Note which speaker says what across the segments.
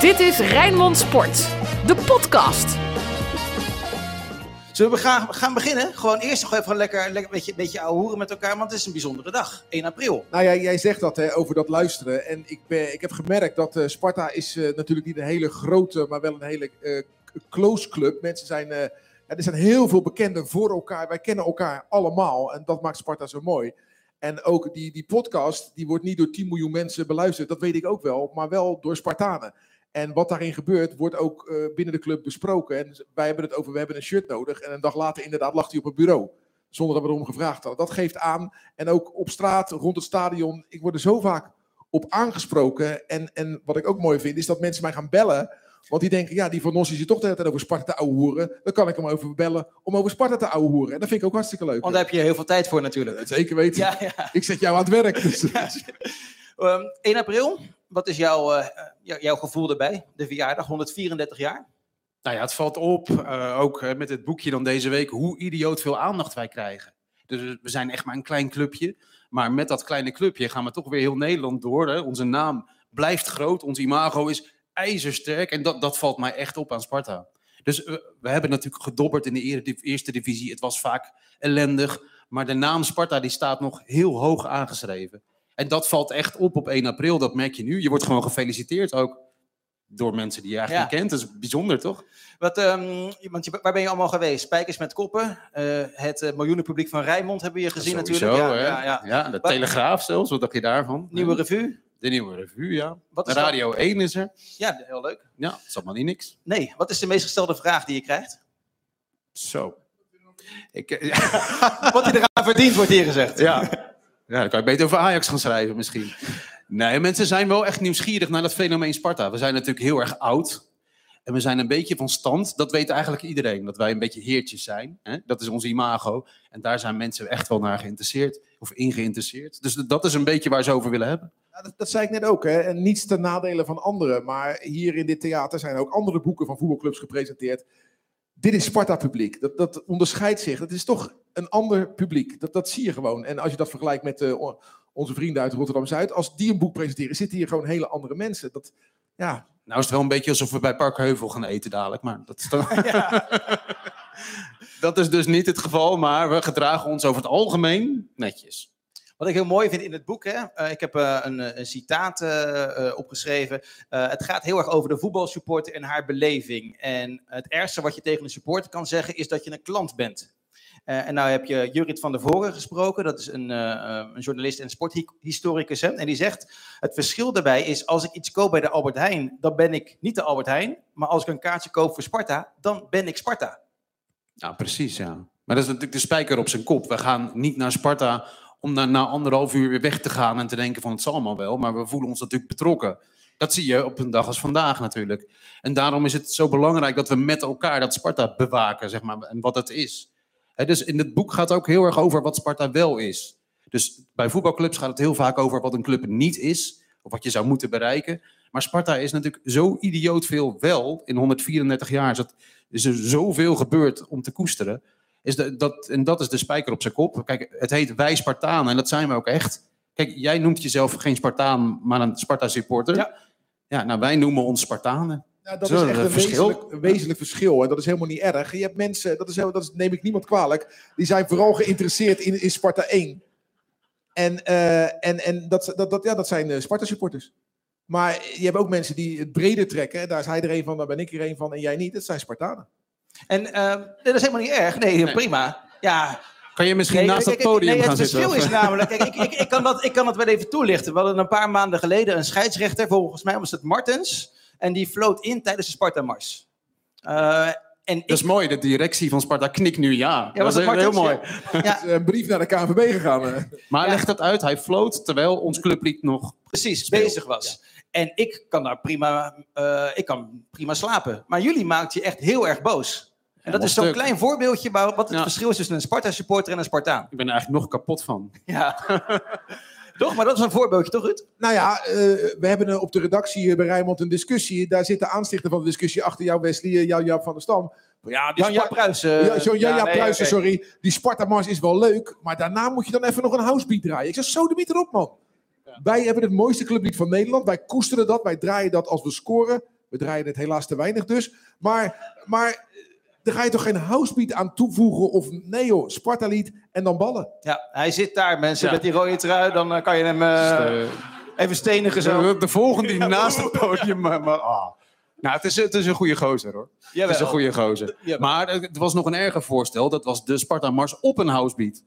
Speaker 1: Dit is Rijnmond Sport, de podcast.
Speaker 2: Zullen we gaan, gaan beginnen? Gewoon eerst nog even lekker, lekker een beetje, beetje ouwe hoeren met elkaar, want het is een bijzondere dag. 1 april.
Speaker 3: Nou ja, jij zegt dat hè, over dat luisteren. En ik, ben, ik heb gemerkt dat eh, Sparta is eh, natuurlijk niet een hele grote, maar wel een hele eh, close club. Mensen zijn, eh, ja, er zijn heel veel bekenden voor elkaar. Wij kennen elkaar allemaal en dat maakt Sparta zo mooi. En ook die, die podcast, die wordt niet door 10 miljoen mensen beluisterd. Dat weet ik ook wel, maar wel door Spartanen. En wat daarin gebeurt, wordt ook eh, binnen de club besproken. En wij hebben het over, we hebben een shirt nodig. En een dag later inderdaad lag hij op het bureau. Zonder dat we erom gevraagd hadden. Dat geeft aan. En ook op straat, rond het stadion. Ik word er zo vaak op aangesproken. En, en wat ik ook mooi vind, is dat mensen mij gaan bellen. Want die denken, ja, die Van Nossi zit toch de hele tijd over Sparta te ouwehoeren. Dan kan ik hem over bellen om over Sparta te ouwehoeren. En dat vind ik ook hartstikke leuk.
Speaker 2: Want daar heb je heel veel tijd voor natuurlijk.
Speaker 3: Zeker weten.
Speaker 2: Ja, ja.
Speaker 3: Ik zet jou aan het werk. Dus.
Speaker 2: Ehm, 1 april, wat is jouw, eh, jou- jouw gevoel erbij? De verjaardag, 134 jaar.
Speaker 4: Nou ja, het valt op, eh, ook eh, met het boekje dan deze week, hoe idioot veel aandacht wij krijgen. Dus we zijn echt maar een klein clubje. Maar met dat kleine clubje gaan we toch weer heel Nederland door. Hè? Onze naam blijft groot, ons imago is ijzersterk. En dat, dat valt mij echt op aan Sparta. Dus eh, we hebben natuurlijk gedobberd in de eerste divisie. Het was vaak ellendig. Maar de naam Sparta die staat nog heel hoog aangeschreven. En dat valt echt op op 1 april. Dat merk je nu. Je wordt gewoon gefeliciteerd ook door mensen die je eigenlijk
Speaker 2: Ja.
Speaker 4: niet kent. Dat is bijzonder, toch?
Speaker 2: Wat, ehm, want je, waar ben je allemaal geweest? Spijkers met koppen. eh, het eh, miljoenenpubliek van Rijnmond hebben we hier gezien
Speaker 4: Sowieso,
Speaker 2: natuurlijk.
Speaker 4: hè?
Speaker 2: Ja, ja, ja.
Speaker 4: de
Speaker 2: Wat-
Speaker 4: Telegraaf zelfs, wat dacht je daarvan?
Speaker 2: Nieuwe revue.
Speaker 4: De nieuwe revue, ja.
Speaker 2: Wat is dat?
Speaker 4: Radio 1 is er.
Speaker 2: Ja, heel leuk.
Speaker 4: Ja, dat is allemaal niet niks.
Speaker 2: Nee, wat is de meest gestelde vraag die je krijgt?
Speaker 4: Zo. Ik, eh,
Speaker 2: Wat hij eraan verdient, wordt hier gezegd.
Speaker 4: ja. Ja, dan kan je beter over Ajax gaan schrijven misschien. Nee, mensen zijn wel echt nieuwsgierig naar dat fenomeen Sparta. We zijn natuurlijk heel erg oud. En we zijn een beetje van stand. Dat weet eigenlijk iedereen. Dat wij een beetje heertjes zijn. Hè? Dat is ons imago. En daar zijn mensen echt wel naar geïnteresseerd. Of in geïnteresseerd. Dus dat is een beetje waar ze over willen hebben.
Speaker 3: Ja, dat, dat zei ik net ook, hè. En niets ten nadele van anderen. Maar hier in dit theater zijn ook andere boeken van voetbalclubs gepresenteerd. Dit is Sparta-publiek. Dat, dat onderscheidt zich. Dat is toch een ander publiek. Dat, dat zie je gewoon. En als je dat vergelijkt met eh, onze vrienden uit Rotterdam-Zuid. Als die een boek presenteren, zitten hier gewoon hele andere mensen. Dat, ja,
Speaker 4: Nou is het wel een beetje alsof we bij Parkheuvel gaan eten dadelijk. Maar dat is, dan... dat is dus niet het geval. Maar we gedragen ons over het algemeen netjes.
Speaker 2: Wat ik heel mooi vind in het boek, hè, eh, ik heb eh, een, een citaat opgeschreven. Eh, het gaat heel erg over de voetbalsupporter en haar beleving. En het ergste wat je tegen een supporter kan zeggen is dat je een klant bent. Eh, en nou heb je Jurit van der Voren gesproken, dat is een, eh, eh, een journalist en sporthistoricus. Hè, en die zegt, het verschil daarbij is als ik iets koop bij de Albert Heijn, dan ben ik niet de Albert Heijn. Maar als ik een kaartje koop voor Sparta, dan ben ik Sparta.
Speaker 4: Ja, precies, ja. Maar dat is natuurlijk de spijker op zijn kop. We gaan niet naar Sparta om na, na anderhalf uur weer weg te gaan en te denken van het zal allemaal wel. Maar we voelen ons natuurlijk betrokken. Dat zie je op een dag als vandaag natuurlijk. En daarom is het zo belangrijk dat we met elkaar dat Sparta bewaken, zeg maar, en wat het is. Dus in het boek gaat het ook heel erg over wat Sparta wel is. Dus bij voetbalclubs gaat het heel vaak over wat een club niet is, of wat je zou moeten bereiken. Maar Sparta is natuurlijk zo idioot veel wel. In 134 jaar is, is er zoveel gebeurd om te koesteren. Is de, dat, en dat is de spijker op zijn kop. Kijk, het heet wij Spartanen en dat zijn we ook echt. Kijk, jij noemt jezelf geen Spartaan, maar een Sparta-supporter.
Speaker 2: Ja.
Speaker 4: ja, nou wij noemen ons Spartanen.
Speaker 3: Ja, dat is echt een
Speaker 4: een verschil.
Speaker 3: wezenlijk, een wezenlijk verschil. En dat is helemaal niet erg. Je hebt mensen, dat, is, heel- dat is, neem ik niemand kwalijk, die zijn vooral geïnteresseerd in, in Sparta 1. En, eh, en, en dat, dat, dat, ja, dat zijn eh, Sparta-supporters. Maar je hebt ook mensen die het breder trekken. Daar is hij er een van, daar ben ik er een van en jij niet. Dat zijn Spartanen.
Speaker 2: En eh, nee, dat is helemaal niet erg. Nee, prima. Ja,
Speaker 4: Kan je misschien
Speaker 2: Nee,
Speaker 4: naast
Speaker 2: kijk,
Speaker 4: het podium
Speaker 2: nee,
Speaker 4: gaan
Speaker 2: het
Speaker 4: zitten?
Speaker 2: verschil
Speaker 4: of-
Speaker 2: is namelijk, kijk, ik, ik, ik, kan dat, ik kan dat wel even toelichten. We hadden een paar maanden geleden een scheidsrechter, volgens mij was het Martens, en die floot in tijdens de Sparta-mars. Eh, en
Speaker 4: Dat is mooi, de directie van Sparta knikt nu ja.
Speaker 2: Ja, was
Speaker 4: dat is heel mooi.
Speaker 2: ja,
Speaker 3: Een brief naar de KNVB gegaan. eh.
Speaker 4: Maar
Speaker 2: Ja.
Speaker 4: leg dat uit, hij floot terwijl ons clublied nog...
Speaker 2: precies, bezig was. En ik kan daar prima, eh, ik kan prima slapen. Maar jullie maakt je echt heel erg boos. En dat is zo'n klein voorbeeldje waar- wat het
Speaker 4: Ja.
Speaker 2: verschil is tussen een Sparta-supporter en een Spartaan.
Speaker 4: Ik ben er eigenlijk nog kapot van.
Speaker 2: Ja. toch? Maar dat is een voorbeeldje, toch, Ruud?
Speaker 3: Nou ja, eh, we hebben op de redactie eh, bij Rijnmond een discussie. Daar zit de aanstichter van de discussie achter jou, Wesley, eh, jou, Jaap van der Stam. Ja, die
Speaker 2: Jan Pruisen.
Speaker 3: Ja, zo, ja, ja,
Speaker 2: nee,
Speaker 3: Pruisen, sorry. Die Sparta-mars is wel leuk, maar daarna moet je dan even nog een housebeat draaien. Ik zeg, zo de erop, man. Wij hebben het mooiste clublied van Nederland. Wij koesteren dat, wij draaien dat als we scoren. We draaien het helaas te weinig dus. Maar, maar daar ga je toch geen housebeat aan toevoegen? Of nee joh, Sparta-lied en dan ballen.
Speaker 2: Ja, hij zit daar, mensen,
Speaker 4: Ja.
Speaker 2: met die rode trui. Dan eh, kan je hem eh,
Speaker 4: Dus, eh,
Speaker 2: even stenigen zo.
Speaker 4: de, de volgende die naast het podium. Maar, maar, ah. Nou, het is, het is een goede gozer hoor. Het is een goede gozer.
Speaker 2: Jawel.
Speaker 4: Maar er was nog een erger voorstel. Dat was de Sparta Mars op een housebeat.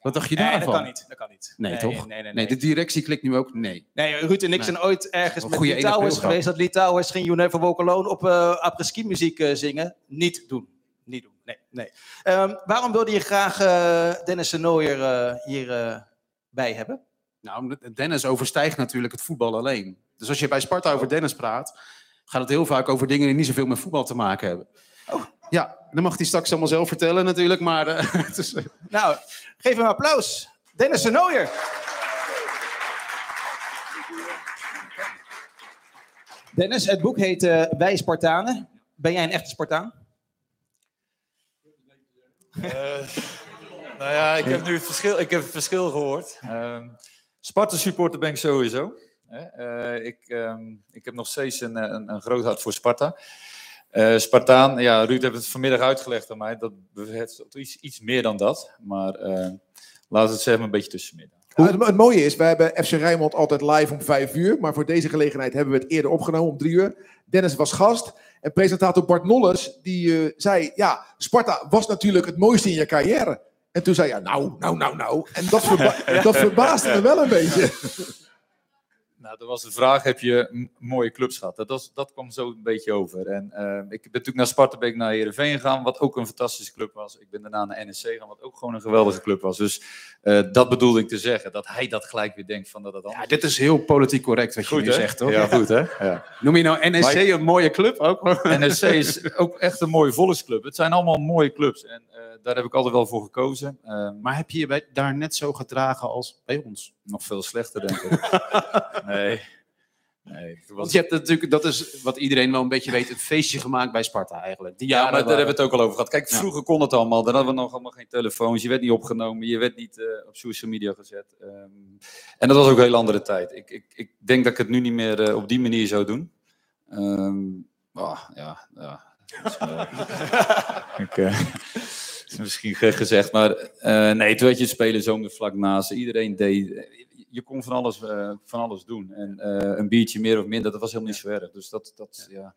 Speaker 4: Wat dacht je
Speaker 2: Nee,
Speaker 4: daarvan?
Speaker 2: dat kan niet. Dat kan niet.
Speaker 4: Nee, toch?
Speaker 2: Nee, nee, nee.
Speaker 4: Nee, de directie klikt nu ook nee.
Speaker 2: Nee, Ruud en ik
Speaker 4: Nee.
Speaker 2: zijn ooit ergens met
Speaker 4: goede
Speaker 2: Litouwers
Speaker 4: 1 april
Speaker 2: geweest. Dat Litouwers ging You Never Walk Alone op uh, après-ski muziek eh, zingen. Niet doen. Niet doen. Nee, nee. Ehm, waarom wilde je graag eh, Dennis de Nooier eh, hier eh, bij hebben?
Speaker 4: Nou, Dennis overstijgt natuurlijk het voetbal alleen. Dus als je bij Sparta over Dennis praat, gaat het heel vaak over dingen die niet zoveel met voetbal te maken hebben.
Speaker 2: Oh.
Speaker 4: Ja, dan mag hij straks allemaal zelf vertellen natuurlijk, maar
Speaker 2: Nou, geef hem een applaus. Dennis de Nooier. Dennis, het boek heet Wij Spartanen. Ben jij een echte Spartaan?
Speaker 5: Eh, nou ja, ik heb nu het verschil, ik heb het verschil gehoord. Ehm Sparta supporter ben ik sowieso. Eh, ik, ehm, ik heb nog steeds een, eh, een, een groot hart voor Sparta. Spartaan, ja, Ruud heeft het vanmiddag uitgelegd aan mij. Dat tot iets, meer dan dat. Maar eh laat het zeg maar een beetje tussenmidden.
Speaker 3: Nou, het, het mooie is, wij hebben FC Rijnmond altijd live om vijf uur. Maar voor deze gelegenheid hebben we het eerder opgenomen om drie uur. Dennis was gast. En presentator Bart Nolles, die eh, zei... Ja, Sparta was natuurlijk het mooiste in je carrière. En toen zei hij, nou, nou, nou, nou. En dat, verba dat verbaasde me wel een beetje.
Speaker 5: Nou, dat was de vraag, heb je mooie clubs gehad? Dat, was, dat kwam zo een beetje over. En eh, ik ben natuurlijk naar Sparta, ben ik naar Heerenveen gegaan, wat ook een fantastische club was. Ik ben daarna naar NSC gegaan, wat ook gewoon een geweldige club was. Dus eh, dat bedoelde ik te zeggen, dat hij dat gelijk weer denkt van dat het anders
Speaker 4: ja, dit is heel politiek correct wat je nu
Speaker 5: hè?
Speaker 4: zegt, toch?
Speaker 5: Ja, goed hè? Ja.
Speaker 4: Noem je nou NSC
Speaker 5: Maar
Speaker 4: een mooie club ook?
Speaker 5: NSC is ook echt een mooie volksclub. Het zijn allemaal mooie clubs en eh, daar heb ik altijd wel voor gekozen. Eh,
Speaker 4: Maar heb je je bij- daar net zo gedragen als bij ons?
Speaker 5: Nog veel slechter, denk ik. nee. Nee, was-
Speaker 4: Want je hebt natuurlijk, dat is wat iedereen wel een beetje weet, een feestje gemaakt bij Sparta eigenlijk. Die
Speaker 5: Ja, maar daar
Speaker 4: waren-
Speaker 5: hebben we het ook al over gehad. Kijk,
Speaker 4: Ja.
Speaker 5: vroeger kon het allemaal. Dan hadden we nog allemaal geen telefoons. Je werd niet opgenomen. Je werd niet eh, op social media gezet. Ehm, en dat was ook een hele andere tijd. Ik, ik, ik denk dat ik het nu niet meer eh, op die manier zou doen. Ehm, ah, ja, ja. Ik, misschien gek gezegd, maar eh, nee, toen had je het spelen zo vlak naast. Iedereen deed. Je kon van alles, eh, van alles doen. En eh, een biertje meer of minder, dat was helemaal niet zo erg. Dus dat, dat ja.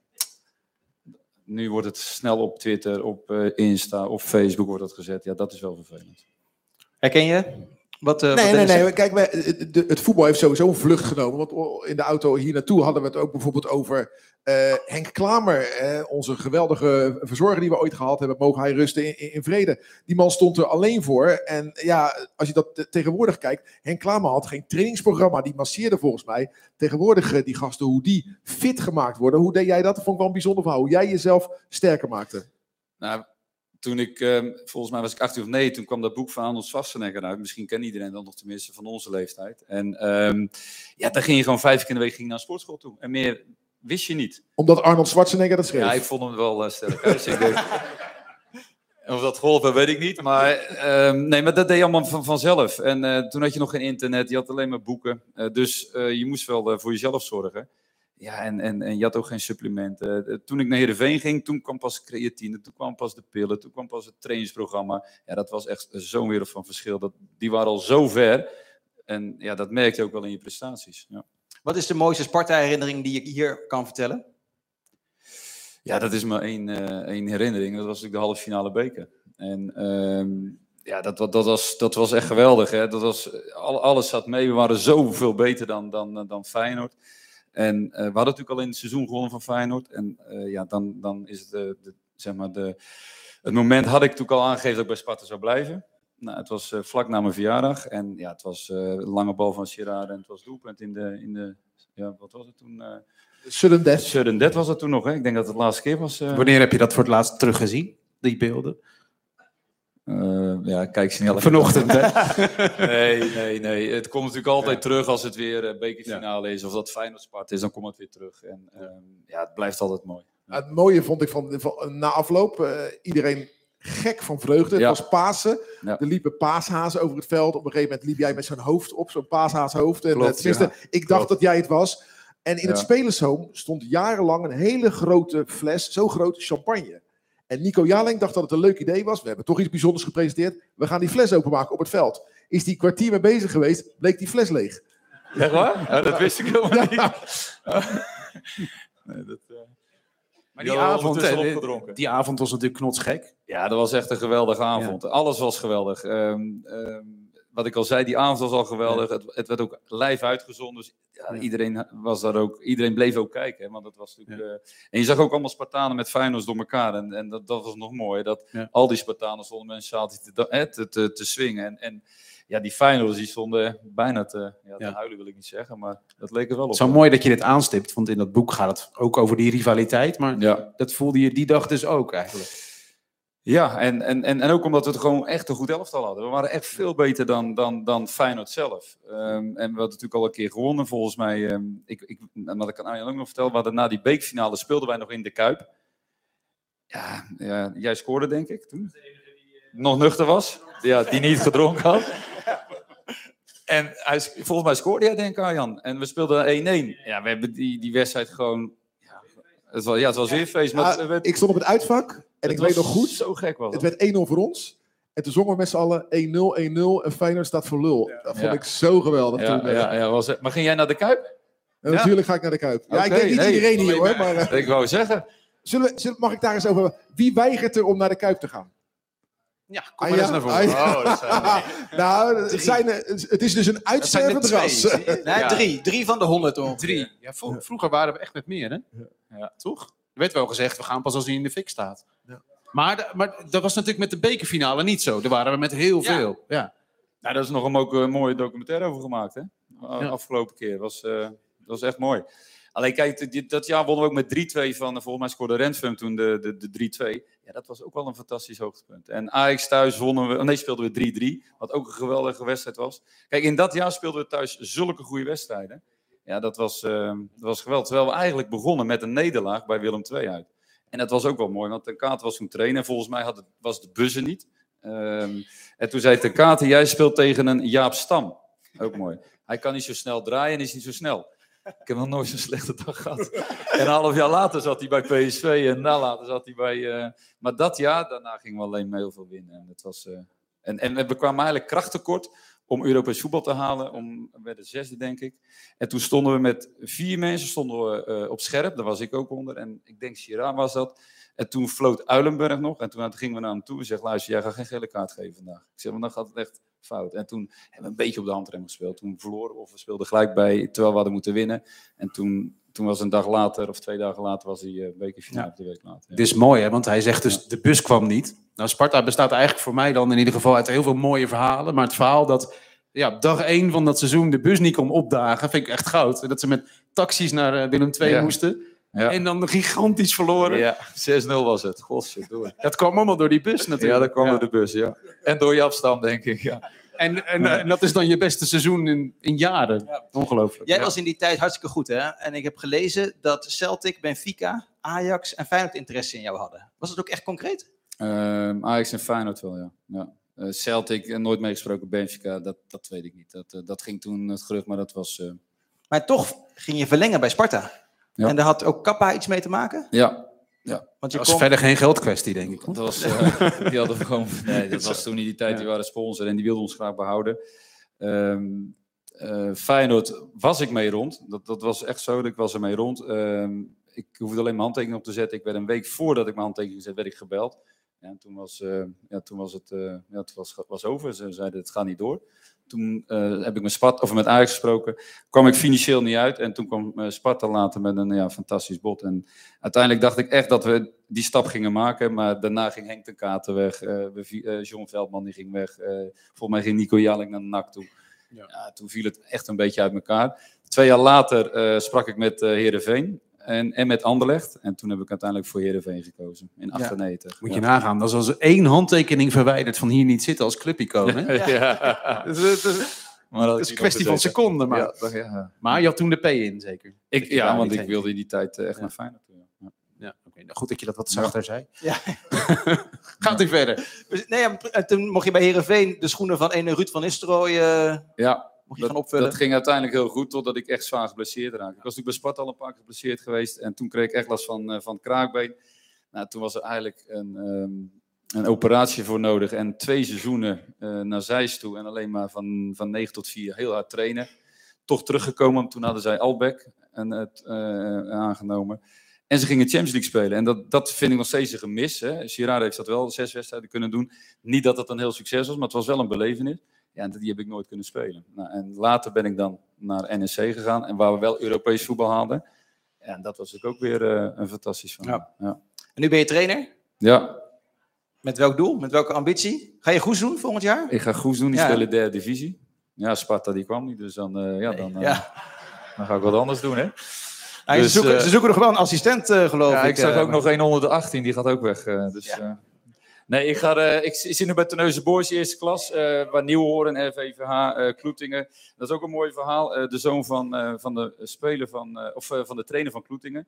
Speaker 5: Nu wordt het snel op Twitter, op Insta, op Facebook wordt dat gezet. Ja, dat is wel vervelend.
Speaker 2: Herken je? Wat, eh,
Speaker 3: Nee,
Speaker 2: wat
Speaker 3: nee, nee. Kijk, wij, het, de- het voetbal heeft sowieso een vlucht genomen. Want in de auto hier naartoe hadden we het ook bijvoorbeeld over eh, Henk Klamer. eh, onze geweldige verzorger die we ooit gehad hebben. Mogen hij rusten in, in, in vrede. Die man stond er alleen voor. En ja, als je dat te- tegenwoordig kijkt. Henk Klamer had geen trainingsprogramma. Die masseerde volgens mij. Tegenwoordig eh, die gasten, hoe die fit gemaakt worden. Hoe deed jij dat? Dat vond ik wel een bijzonder verhaal. Hoe jij jezelf sterker maakte.
Speaker 5: Nou, toen ik, ehm, volgens mij was ik 18 of 9, toen kwam dat boek van Arnold Schwarzenegger uit. Misschien kent iedereen dat nog tenminste van onze leeftijd. En ehm, ja, dan ging je gewoon vijf keer in de week ging naar een sportschool toe. En meer wist je niet.
Speaker 3: Omdat Arnold Schwarzenegger dat schreef.
Speaker 5: Ja, ik vond hem wel eh, sterk. Ik denk- of dat geholpen, weet ik niet. Maar, ehm, nee, maar dat deed je allemaal van, vanzelf. En eh, toen had je nog geen internet, je had alleen maar boeken. Eh, dus je moest wel voor jezelf zorgen. Ja, en, en, en je had ook geen supplementen. Eh, toen ik naar Heerenveen ging, toen kwam pas creatine, toen kwam pas de pillen, toen kwam pas het trainingsprogramma. Ja, dat was echt zo'n wereld van verschil. Dat, die waren al zo ver. En ja, dat merkte je ook wel in je prestaties. Ja.
Speaker 2: Wat is de mooiste Sparta-herinnering die je hier kan vertellen?
Speaker 5: Ja, dat is maar één, eh, één herinnering. Dat was natuurlijk de halve finale beker. En ehm, ja, dat, dat, dat, was, dat was echt geweldig. Hè? Dat was, al, alles zat mee. We waren zoveel beter dan, dan, dan Feyenoord. En eh, we hadden natuurlijk al in het seizoen gewonnen van Feyenoord. En eh, ja, dan, dan is het, de, de, zeg maar de, het moment had ik natuurlijk al aangegeven dat ik bij Sparta zou blijven. Nou, het was eh, vlak na mijn verjaardag. En ja, het was eh, een lange bal van Girard en het was doelpunt in de, in de ja, wat was het toen? eh
Speaker 3: Sudden death.
Speaker 5: Sudden Death was dat toen nog, hè? Ik denk dat het de laatste keer was. eh.
Speaker 4: Wanneer heb je dat voor het laatst teruggezien, die beelden?
Speaker 5: Eh, ja, kijk snel.
Speaker 4: Vanochtend, hè?
Speaker 5: Nee, nee, nee. Het komt natuurlijk altijd terug als het weer eh, bekerfinale is. Of dat Feyenoord Sparta is, dan komt het weer terug. En ehm, ja, het blijft altijd mooi.
Speaker 3: Het mooie vond ik van, van na afloop, eh, iedereen gek van vreugde. Het
Speaker 5: Ja.
Speaker 3: was Pasen.
Speaker 5: Ja.
Speaker 3: Er liepen paashazen over het veld. Op een gegeven moment liep jij met zo'n hoofd op, zo'n paashaashoofd. En,
Speaker 5: Klopt,
Speaker 3: tenminste,
Speaker 5: ja.
Speaker 3: ik dacht
Speaker 5: Klopt.
Speaker 3: dat jij het was. En in
Speaker 5: Ja.
Speaker 3: het spelershome stond jarenlang een hele grote fles, zo groot champagne. En Nico Jaling dacht dat het een leuk idee was. We hebben toch iets bijzonders gepresenteerd. We gaan die fles openmaken op het veld. Is die kwartier mee bezig geweest, bleek die fles leeg.
Speaker 5: Echt waar? Ja, dat wist ik helemaal niet. nee, dat, eh,
Speaker 4: Maar
Speaker 5: Die
Speaker 4: avond, die avond was natuurlijk knotsgek.
Speaker 5: Ja, dat was echt een geweldige avond. Alles was geweldig. Ehm, ehm, wat ik al zei, die avond was al geweldig. Het, het werd ook live uitgezonden. Dus ja,
Speaker 4: Ja.
Speaker 5: iedereen, was daar ook, iedereen bleef ook kijken. Hè, want dat was natuurlijk, eh, en je zag ook allemaal Spartanen met Feyenoord door elkaar. En, en dat, dat was nog mooi. Dat al die Spartanen stonden met een sjaaltje te, te, te, te swingen. En, en ja, die Feyenoorders die stonden bijna te, ja, te
Speaker 4: Ja.
Speaker 5: huilen, wil ik niet zeggen. Maar dat leek er wel op.
Speaker 4: Het is wel mooi dat je dit aanstipt, want in dat boek gaat het ook over die rivaliteit. Maar
Speaker 5: Ja.
Speaker 4: dat voelde je die dag dus ook eigenlijk.
Speaker 5: Ja, en, en, en, en ook omdat we het gewoon echt een goed elftal hadden. We waren echt veel beter dan, dan, dan Feyenoord zelf. Ehm, en we hadden natuurlijk al een keer gewonnen, volgens mij. ehm, ik, ik, ik aan Arjan ook nog vertel, we hadden na die beekfinale speelden wij nog in de Kuip. Ja, ja jij scoorde denk ik toen. Nog nuchter was. Ja, die niet gedronken had. En hij, volgens mij scoorde jij denk ik Arjan. En we speelden 1-1. Ja, we hebben die, die wedstrijd gewoon... Ja, het was, ja, het was weer feest. Maar
Speaker 3: Ah,
Speaker 5: het werd-
Speaker 3: ik stond op het uitvak en
Speaker 5: het
Speaker 3: ik weet nog goed.
Speaker 5: Zo gek was
Speaker 3: Het
Speaker 5: het.
Speaker 3: werd 1-0 voor ons. En toen zongen we met z'n allen 1-0, 1-0 en Feyenoord staat voor lul. Dat vond
Speaker 5: Ja.
Speaker 3: ik zo geweldig
Speaker 5: Ja,
Speaker 3: toen. eh.
Speaker 5: ja, ja, was het. Maar ging jij naar de Kuip?
Speaker 3: En natuurlijk ga ik naar de Kuip. Ja, ik denk niet
Speaker 5: nee,
Speaker 3: iedereen hier hoor. Maar, eh,
Speaker 5: Ik wou zeggen.
Speaker 3: zullen we, zullen, mag ik daar eens over hebben? Wie weigert er om naar de Kuip te gaan?
Speaker 4: Ja,
Speaker 3: Ah,
Speaker 4: kom maar eens
Speaker 3: ja?
Speaker 4: naar voren.
Speaker 3: Ah, ja.
Speaker 2: Oh, zijn
Speaker 3: nou, het, zijn, eh, het is dus een
Speaker 2: er
Speaker 3: uitstervend ras.
Speaker 2: Nee,
Speaker 4: Ja.
Speaker 2: drie. Drie van de honderd ongeveer.
Speaker 4: Drie. Vroeger waren we echt met meer, hè?
Speaker 5: Ja.
Speaker 4: Toch? Er werd wel gezegd, we gaan pas als hij in de fik staat.
Speaker 3: Ja.
Speaker 4: Maar, de- maar dat was natuurlijk met de bekerfinale niet zo. Daar waren we met heel
Speaker 2: Ja.
Speaker 4: veel. Ja.
Speaker 5: Nou, daar is nog een, ook een mooie documentaire over gemaakt, hè?
Speaker 4: Ja.
Speaker 5: Afgelopen keer. Was, eh, dat was echt mooi. Alleen kijk, dat jaar wonnen we ook met 3-2 van, eh, volgens mij scoorde Rentfum toen de, de, de 3-2. Ja, dat was ook wel een fantastisch hoogtepunt. En Ajax thuis wonnen we, nee, speelden we 3-3, wat ook een geweldige wedstrijd was. Kijk, in dat jaar speelden we thuis zulke goede wedstrijden. Ja, dat was, eh, dat was geweldig. Terwijl we eigenlijk begonnen met een nederlaag bij Willem II uit. En dat was ook wel mooi, want Ten Kaat was toen trainer. En volgens mij had het, was de buzzer niet. Ehm, en toen zei Ten Kaat, jij speelt tegen een Jaap Stam. Ook mooi. Hij kan niet zo snel draaien en is niet zo snel. Ik heb nog nooit zo'n slechte dag gehad. En een half jaar later zat hij bij PSV en na later zat hij bij... eh, maar dat jaar, daarna gingen we alleen maar heel veel winnen. En, het was, eh, en, en we kwamen eigenlijk krachttekort om Europees voetbal te halen. Om, we werden zesde, denk ik. En toen stonden we met vier mensen stonden we, eh, op scherp. Daar was ik ook onder. En ik denk Chirac was dat. En toen floot Uilenberg nog. En toen gingen we naar hem toe en zeggen, luister, jij gaat geen gele kaart geven vandaag. Ik zeg, maar dan gaat het echt fout. En toen hebben we een beetje op de handrem gespeeld. Toen verloren we of we speelden gelijk bij, terwijl we hadden moeten winnen. En toen, toen was een dag later, of twee dagen later, was die uh, bekerfinale
Speaker 4: Ja.
Speaker 5: de week later. Ja.
Speaker 4: Dit is mooi, hè? want hij zegt dus, de bus kwam niet. Nou, Sparta bestaat eigenlijk voor mij dan in ieder geval uit heel veel mooie verhalen. Maar het verhaal dat ja, op dag één van dat seizoen de bus niet kon opdagen, vind ik echt goud. En Dat ze met taxis naar eh, Willem II
Speaker 5: Ja.
Speaker 4: moesten.
Speaker 5: Ja.
Speaker 4: En dan gigantisch verloren.
Speaker 5: Ja, 6-0 was het. Godverdomme.
Speaker 4: Dat kwam allemaal door die bus natuurlijk.
Speaker 5: Ja, dat kwam
Speaker 4: Ja.
Speaker 5: door de bus, ja. En door je afstand, denk ik, ja.
Speaker 4: En, en, en dat is dan je beste seizoen in, in jaren. Ongelooflijk.
Speaker 2: Jij
Speaker 4: Ja.
Speaker 2: was in die tijd hartstikke goed, hè? En ik heb gelezen dat Celtic, Benfica, Ajax en Feyenoord interesse in jou hadden. Was het ook echt concreet?
Speaker 5: Ehm, Ajax en Feyenoord wel, ja. ja. Eh, Celtic, nooit meegesproken. Benfica, dat, dat weet ik niet. Dat, eh, dat ging toen het gerucht, maar dat was... eh,
Speaker 2: Maar toch ging je verlengen bij Sparta.
Speaker 5: Ja.
Speaker 2: En daar had ook Kappa iets mee te maken?
Speaker 5: ja,
Speaker 2: Want je
Speaker 4: Dat was
Speaker 2: kon...
Speaker 4: verder geen geldkwestie, denk ik.
Speaker 5: dat was... eh, die hadden we gewoon... Nee, dat was toen in die tijd, die waren sponsor en die wilden ons graag behouden. Ehm eh, Feyenoord was ik mee rond. Dat, dat was echt zo, ik was er mee rond. Ehm, ik hoefde alleen mijn handtekening op te zetten. Ik werd een week voordat ik mijn handtekening zette, werd ik gebeld. En toen was, eh, ja, toen was het, eh, ja, het was, was over. Ze zeiden, het gaat niet door. Toen eh, heb ik met, Spat, of met Ajax gesproken. Kwam ik financieel niet uit. En toen kwam Sparta later met een ja, fantastisch bod. En uiteindelijk dacht ik echt dat we die stap gingen maken. Maar daarna ging Henk de Kater weg. we John Veldman die ging weg. volgens mij ging Nico Jaling naar de NAC toe.
Speaker 4: Ja.
Speaker 5: Ja. toen viel het echt een beetje uit elkaar. Twee jaar later sprak ik met eh Heerenveen. En, en met Anderlecht. En toen heb ik uiteindelijk voor Heerenveen gekozen. In 98.
Speaker 4: Moet
Speaker 5: ja.
Speaker 4: je nagaan, dat is als één handtekening verwijderd van hier niet zitten als clubicoon. hè?
Speaker 5: ja.
Speaker 4: Het is- het is-
Speaker 5: Maar dat
Speaker 4: het is een kwestie van seconden. Maar,
Speaker 5: Ja, dat- ja.
Speaker 4: maar je had toen de P in, zeker.
Speaker 5: Ik, ja, want ik wilde in die tijd eh, echt
Speaker 4: Ja.
Speaker 5: naar Feyenoord. Ja.
Speaker 4: Ja, oké. Nou, goed dat je dat wat zachter zei.
Speaker 2: Ja.
Speaker 4: Gaat u verder.
Speaker 2: Dus, nee, ja, en toen mocht je bij Herenveen de schoenen van ene Ruud van Nistelrooy eh,
Speaker 5: Ja,
Speaker 2: Mocht je
Speaker 5: dat,
Speaker 2: gaan opvullen?
Speaker 5: dat ging uiteindelijk heel goed, totdat ik echt zwaar geblesseerd raakte. Ik was natuurlijk bij Sparta al een paar keer geblesseerd geweest. En toen kreeg ik echt last van, eh, van het kraakbeen. Nou, toen was er eigenlijk een, ehm, een operatie voor nodig. En twee seizoenen eh, naar Zeist toe. En alleen maar van, van 9 tot 4 heel hard trainen. Toch teruggekomen. Toen hadden zij Albeck en, het, eh, aangenomen. En ze gingen Champions League spelen. En dat, dat vind ik nog steeds een gemis. Hè. Girard heeft dat wel zes wedstrijden kunnen doen. Niet dat het een heel succes was, maar het was wel een belevenis. Ja, en die heb ik nooit kunnen spelen. Nou, en later ben ik dan naar NSC gegaan. En waar we wel Europees voetbal hadden. Ja, en dat was natuurlijk ook weer eh, een fantastisch verhaal.
Speaker 2: Ja.
Speaker 5: Ja. Ja.
Speaker 2: En nu ben je trainer.
Speaker 5: ja,
Speaker 2: Met welk doel? Met welke ambitie? Ga je goed doen volgend jaar?
Speaker 5: ik ga goed doen. Die
Speaker 2: Ja.
Speaker 5: spelen derde divisie. Ja, Sparta die kwam niet. Dus dan, eh, ja, dan, eh,
Speaker 2: Ja.
Speaker 5: dan ga ik wat anders doen, hè?
Speaker 2: Ze,
Speaker 5: Dus,
Speaker 2: zoeken, ze zoeken nog wel een assistent, geloof
Speaker 5: Ja,
Speaker 2: ik.
Speaker 5: ik zag ook nog een onder de 18, die gaat ook weg. dus, eh. Nee, ik, ga, eh, ik, ik zit nu bij Terneuzen Boys, eerste klas, eh waar Nieuwhoorn, RVVH, eh Kloetingen. Dat is ook een mooi verhaal. De zoon van, van de speler van, of van de trainer van Kloetingen,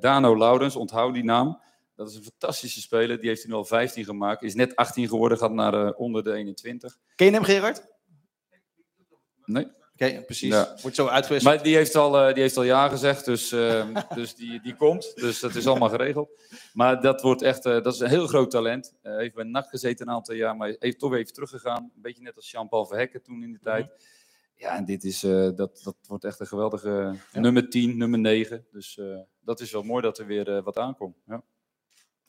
Speaker 5: Dano Laurens, onthoud die naam. Dat is een fantastische speler, die heeft hij nu al 15 gemaakt. Is net 18 geworden, gaat naar onder de 21.
Speaker 2: Ken je hem, Gerard?
Speaker 5: Nee.
Speaker 2: Oké, precies.
Speaker 5: Ja.
Speaker 2: Wordt zo uitgewisseld.
Speaker 5: Maar die heeft al, eh, die heeft al ja gezegd, dus, ehm, dus die, die komt. Dus dat is allemaal geregeld. Maar dat wordt echt, eh, dat is een heel groot talent. Hij heeft bij NAC gezeten een aantal jaar, maar heeft toch even teruggegaan. Een beetje net als Jean-Paul Verhekken toen in de tijd. Ja, en dit is, eh, dat, dat wordt echt een geweldige nummer 10, nummer 9. Dus eh, dat is wel mooi dat er weer eh, wat aankomt. Ja.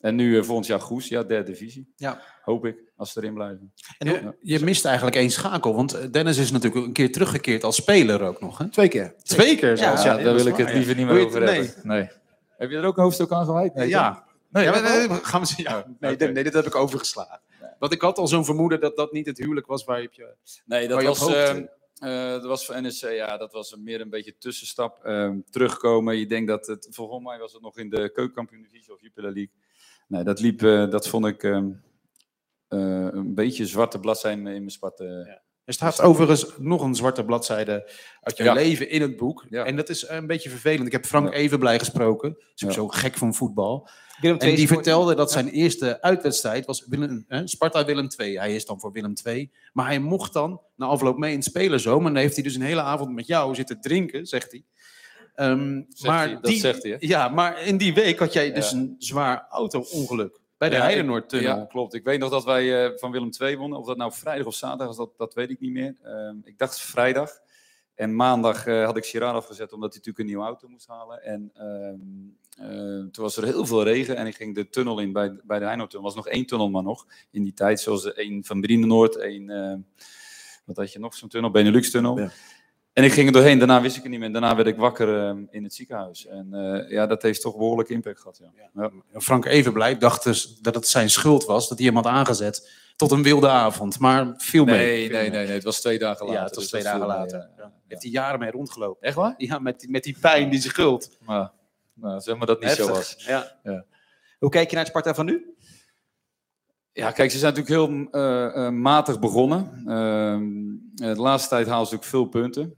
Speaker 5: En nu eh, volgend jaar Goes, ja, derde divisie.
Speaker 2: Ja.
Speaker 5: Hoop ik, als ze erin blijven.
Speaker 2: En
Speaker 4: Je, je mist eigenlijk één schakel, want eh, Dennis is natuurlijk een keer teruggekeerd als speler ook nog. Hè?
Speaker 3: Twee keer.
Speaker 4: Twee keer
Speaker 2: Ja,
Speaker 4: zelfs.
Speaker 5: Ja, daar wil ik het
Speaker 4: ja.
Speaker 5: liever niet meer over hebben. Nee. Heb je er ook een hoofdstuk aan gewijd? Nee,
Speaker 4: Ja.
Speaker 5: Nee,
Speaker 4: maar, eh, gaan we zien. Ja. Dit, nee, dit heb ik overgeslagen. Want ik had al zo'n vermoeden dat dat niet het huwelijk was waar je op je...
Speaker 5: Nee, dat
Speaker 4: je
Speaker 5: was, ehm, eh, dat was voor NSC, ja, dat was een- meer een beetje tussenstap. Ehm, terugkomen, je denkt dat het, volgens mij was het nog in de keukenkampioen divisie of Jupiler League. Nee, dat liep, eh, dat vond ik ehm, eh, een beetje zwarte bladzijde in mijn Sparta.
Speaker 4: Er staat overigens nog een zwarte bladzijde uit je
Speaker 5: Ja.
Speaker 4: leven in het boek.
Speaker 5: Ja.
Speaker 4: En dat is een beetje vervelend. Ik heb Frank
Speaker 5: Ja.
Speaker 4: Evenblij gesproken. Is ook
Speaker 5: Ja.
Speaker 4: zo gek van voetbal.
Speaker 2: Willem
Speaker 4: En die
Speaker 2: Sport-
Speaker 4: vertelde dat zijn eerste uitwedstrijd was Willem, hè, Sparta Willem II. Hij is dan voor Willem II. Maar hij mocht dan na afloop mee in het spelerzoom. En dan heeft hij dus een hele avond met jou zitten drinken, zegt hij. Ehm,
Speaker 5: Zegt
Speaker 4: maar
Speaker 5: hij, dat
Speaker 4: die,
Speaker 5: zegt hij, hè?
Speaker 4: Ja, maar in die week had jij dus
Speaker 5: Ja.
Speaker 4: een zwaar auto-ongeluk. Bij de
Speaker 5: Ja,
Speaker 4: Heidenoordtunnel.
Speaker 5: Ja, klopt. Ik weet nog dat wij eh, van Willem II wonnen. Of dat nou vrijdag of zaterdag was, dat, dat weet ik niet meer. Ehm, ik dacht vrijdag. En maandag eh, had ik Girard afgezet omdat hij natuurlijk een nieuwe auto moest halen. En ehm, eh, toen was er heel veel regen en ik ging de tunnel in bij, bij de Heinotunnel. Er was nog één tunnel maar nog in die tijd. Zoals de één van Brienenoord, één... eh, wat had je nog? Zo'n tunnel, Benelux-tunnel.
Speaker 3: Ja.
Speaker 5: En ik ging er doorheen, daarna wist ik het niet meer. Daarna werd ik wakker ehm, in het ziekenhuis. En eh, ja, dat heeft toch behoorlijk impact gehad. Ja. Ja.
Speaker 4: Frank Evenblij dacht dus dat het zijn schuld was. Dat hij hem had aangezet tot een wilde avond. Maar viel mee.
Speaker 5: Nee, nee, nee, nee, het was twee dagen later.
Speaker 4: Ja, het was
Speaker 5: dus
Speaker 4: twee dagen
Speaker 5: mee,
Speaker 4: later.
Speaker 5: ja.
Speaker 4: Heeft hij jaren mee rondgelopen.
Speaker 5: Echt waar?
Speaker 4: Ja, met die, met die pijn, die schuld.
Speaker 5: Maar, nou, zeg maar dat niet zo was.
Speaker 4: Ja.
Speaker 2: Hoe kijk je naar het Sparta van nu?
Speaker 5: Ja, kijk, ze zijn natuurlijk heel eh, eh, matig begonnen. Ehm, eh, de laatste tijd halen ze natuurlijk veel punten.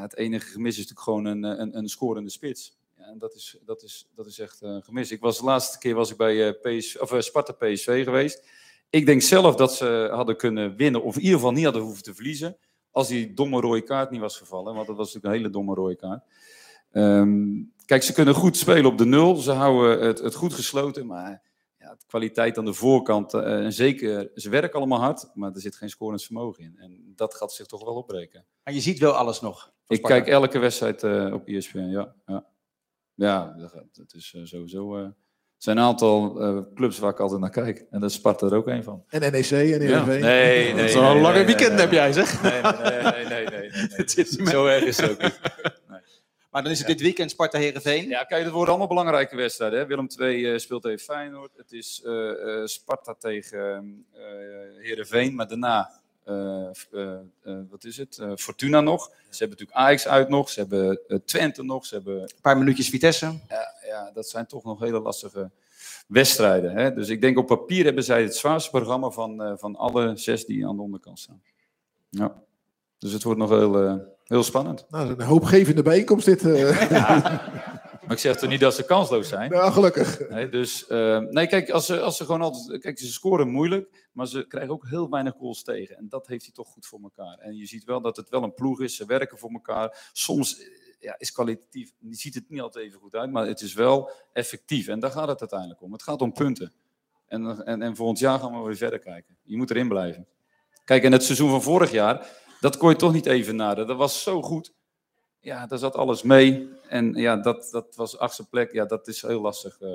Speaker 5: Het enige gemis is natuurlijk gewoon een, een, een scorende spits. Ja, en dat is, dat is, dat is echt een gemis. Ik was, de laatste keer was ik bij PS, of, Sparta PSV geweest. Ik denk zelf dat ze hadden kunnen winnen, of in ieder geval niet hadden hoeven te verliezen, als die domme rode kaart niet was gevallen. Want dat was natuurlijk een hele domme rode kaart. Ehm, kijk, ze kunnen goed spelen op de nul. Ze houden het, het goed gesloten, maar ja, de kwaliteit aan de voorkant, eh, en zeker, ze werken allemaal hard, maar er zit geen scorend vermogen in. En dat gaat zich toch wel opbreken.
Speaker 2: Maar je ziet wel alles nog.
Speaker 5: Ik
Speaker 2: Sparta.
Speaker 5: kijk elke wedstrijd eh, op ESPN, ja. Ja, ja dat, dat is eh, sowieso... eh, er zijn een aantal eh, clubs waar ik altijd naar kijk. En daar is Sparta er ook een van.
Speaker 3: En NEC en
Speaker 5: Ja.
Speaker 3: Heerenveen.
Speaker 5: Nee, nee,
Speaker 4: Dat is
Speaker 5: nee,
Speaker 4: een
Speaker 5: nee,
Speaker 4: lange
Speaker 5: nee,
Speaker 4: weekend
Speaker 5: nee,
Speaker 4: heb jij, zeg.
Speaker 5: Nee, nee, nee, nee, nee, nee, nee.
Speaker 4: Het zit niet
Speaker 5: Zo erg is het ook niet.
Speaker 2: Maar dan is het dit weekend Sparta Herenveen.
Speaker 5: Ja, kijk, het worden allemaal belangrijke wedstrijden. Hè? Willem II eh, speelt tegen Feyenoord. Het is eh, eh, Sparta tegen eh Heerenveen. Maar daarna, wat is het? Fortuna nog. Ze hebben natuurlijk Ajax uit nog. Ze hebben Twente nog. Ze hebben,
Speaker 2: Een paar minuutjes Vitesse.
Speaker 5: ja, ja, dat zijn toch nog hele lastige wedstrijden. Hè? Dus ik denk op papier hebben zij het zwaarste programma van, van alle zes die aan de onderkant staan. Ja. Dus het wordt nog heel, heel spannend.
Speaker 3: Nou, een hoopgevende bijeenkomst dit. eh.
Speaker 5: Maar ik zeg toch niet dat ze kansloos zijn.
Speaker 3: Nou, gelukkig.
Speaker 5: Nee, dus, eh, nee, kijk, als ze, als ze gewoon altijd. Kijk, ze scoren moeilijk, maar ze krijgen ook heel weinig goals tegen. En dat heeft hij toch goed voor elkaar. En je ziet wel dat het wel een ploeg is. Ze werken voor elkaar. Soms eh, ja, is kwalitatief. Je ziet het niet altijd even goed uit, maar het is wel effectief. En daar gaat het uiteindelijk om. Het gaat om punten. En, en, en volgend jaar gaan we weer verder kijken. Je moet erin blijven. Kijk, en het seizoen van vorig jaar, dat kon je toch niet even naden. Dat was zo goed. Ja, daar zat alles mee. En ja, dat, dat was achtste plek. Ja, dat is heel lastig. eh.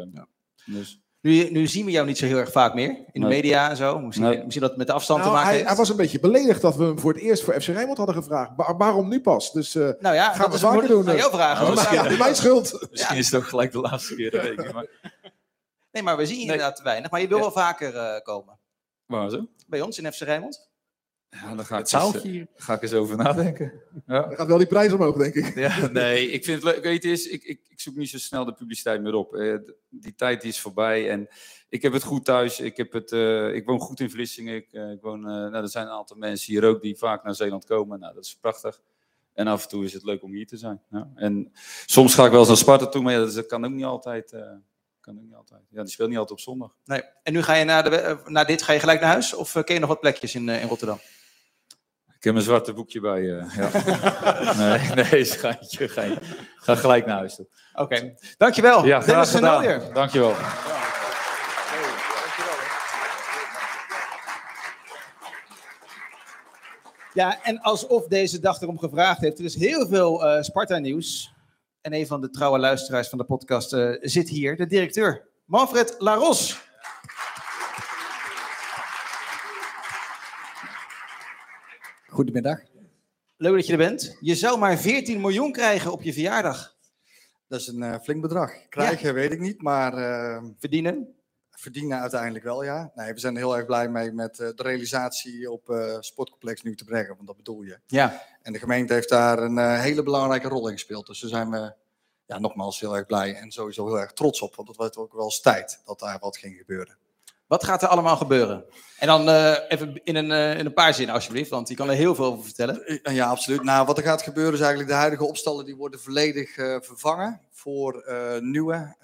Speaker 5: Dus,
Speaker 2: Nu, nu zien we jou niet zo heel erg vaak meer in de media en zo. Misschien,
Speaker 5: Nee.
Speaker 2: misschien dat het met de afstand
Speaker 3: Nou,
Speaker 2: te maken
Speaker 3: hij,
Speaker 2: heeft.
Speaker 3: hij was een beetje beledigd dat we hem voor het eerst voor FC Rijnmond hadden gevraagd. Wa- waarom nu pas? Dus eh
Speaker 2: Nou ja,
Speaker 3: gaan
Speaker 2: dat
Speaker 3: we
Speaker 2: is
Speaker 3: vaker doen.
Speaker 2: aan
Speaker 3: eh.
Speaker 2: jou vragen.
Speaker 5: Ja,
Speaker 2: eigenlijk-
Speaker 3: mijn schuld.
Speaker 5: misschien is het ook gelijk de laatste keer. Maar,
Speaker 2: Nee, maar we zien je
Speaker 5: Nee.
Speaker 2: inderdaad te weinig. Maar je wil
Speaker 5: Ja.
Speaker 2: wel vaker eh, komen.
Speaker 5: waar zo?
Speaker 2: Bij ons in FC Rijnmond.
Speaker 5: Ja, dan ga ik,
Speaker 4: Het
Speaker 5: eens,
Speaker 4: zaaltje
Speaker 5: eh, ga ik eens over nadenken. Ja.
Speaker 3: Dan gaat wel die prijs omhoog, denk ik.
Speaker 5: Ja, nee, ik vind het leuk. Weet je, is, ik, ik, ik zoek niet zo snel de publiciteit meer op. Eh, die tijd die is voorbij en ik heb het goed thuis. Ik, heb het, eh, ik woon goed in Vlissingen. Ik, eh, ik woon, eh, nou, er zijn een aantal mensen hier ook die vaak naar Zeeland komen. Nou, dat is prachtig. En af en toe is het leuk om hier te zijn. Ja. En soms ga ik wel eens naar Sparta toe, maar ja, dat, kan ook niet altijd. eh, kan ook niet altijd. Ja, die speelt niet altijd op zondag.
Speaker 2: Nee. En nu ga je na, de, na dit ga je gelijk naar huis? Of ken je nog wat plekjes in, in Rotterdam?
Speaker 5: Ik heb mijn zwarte boekje bij. eh, ja. nee, nee, schijntje. Geen. Ga gelijk naar huis toe.
Speaker 2: Oké. Dankjewel.
Speaker 5: Ja, graag gedaan. Dankjewel.
Speaker 2: Ja, en alsof deze dag erom gevraagd heeft. Er is heel veel eh, Sparta-nieuws. En een van de trouwe luisteraars van de podcast eh, zit hier, de directeur. Manfred Laros.
Speaker 6: Goedemiddag.
Speaker 2: Leuk dat je er bent. Je zou maar 14 miljoen krijgen op je verjaardag.
Speaker 6: Dat is een eh, flink bedrag. Krijgen weet ik niet, maar eh,
Speaker 2: Verdienen.
Speaker 6: verdienen uiteindelijk wel, ja. Nee, we zijn er heel erg blij mee met eh, de realisatie op Sportcomplex Nu te brengen, want dat bedoel je.
Speaker 2: Ja.
Speaker 6: En de gemeente heeft daar een hele belangrijke rol in gespeeld. Dus daar zijn we ja, nogmaals heel erg blij en sowieso heel erg trots op. Want het wordt ook wel eens tijd dat daar wat ging gebeuren.
Speaker 2: Wat gaat er allemaal gebeuren? En dan eh, even in een, eh, in een paar zinnen alsjeblieft, want je kan er heel veel over vertellen.
Speaker 6: Eh, Ja, absoluut. Nou, wat er gaat gebeuren is eigenlijk de huidige opstallen die worden volledig eh, vervangen voor nieuwe.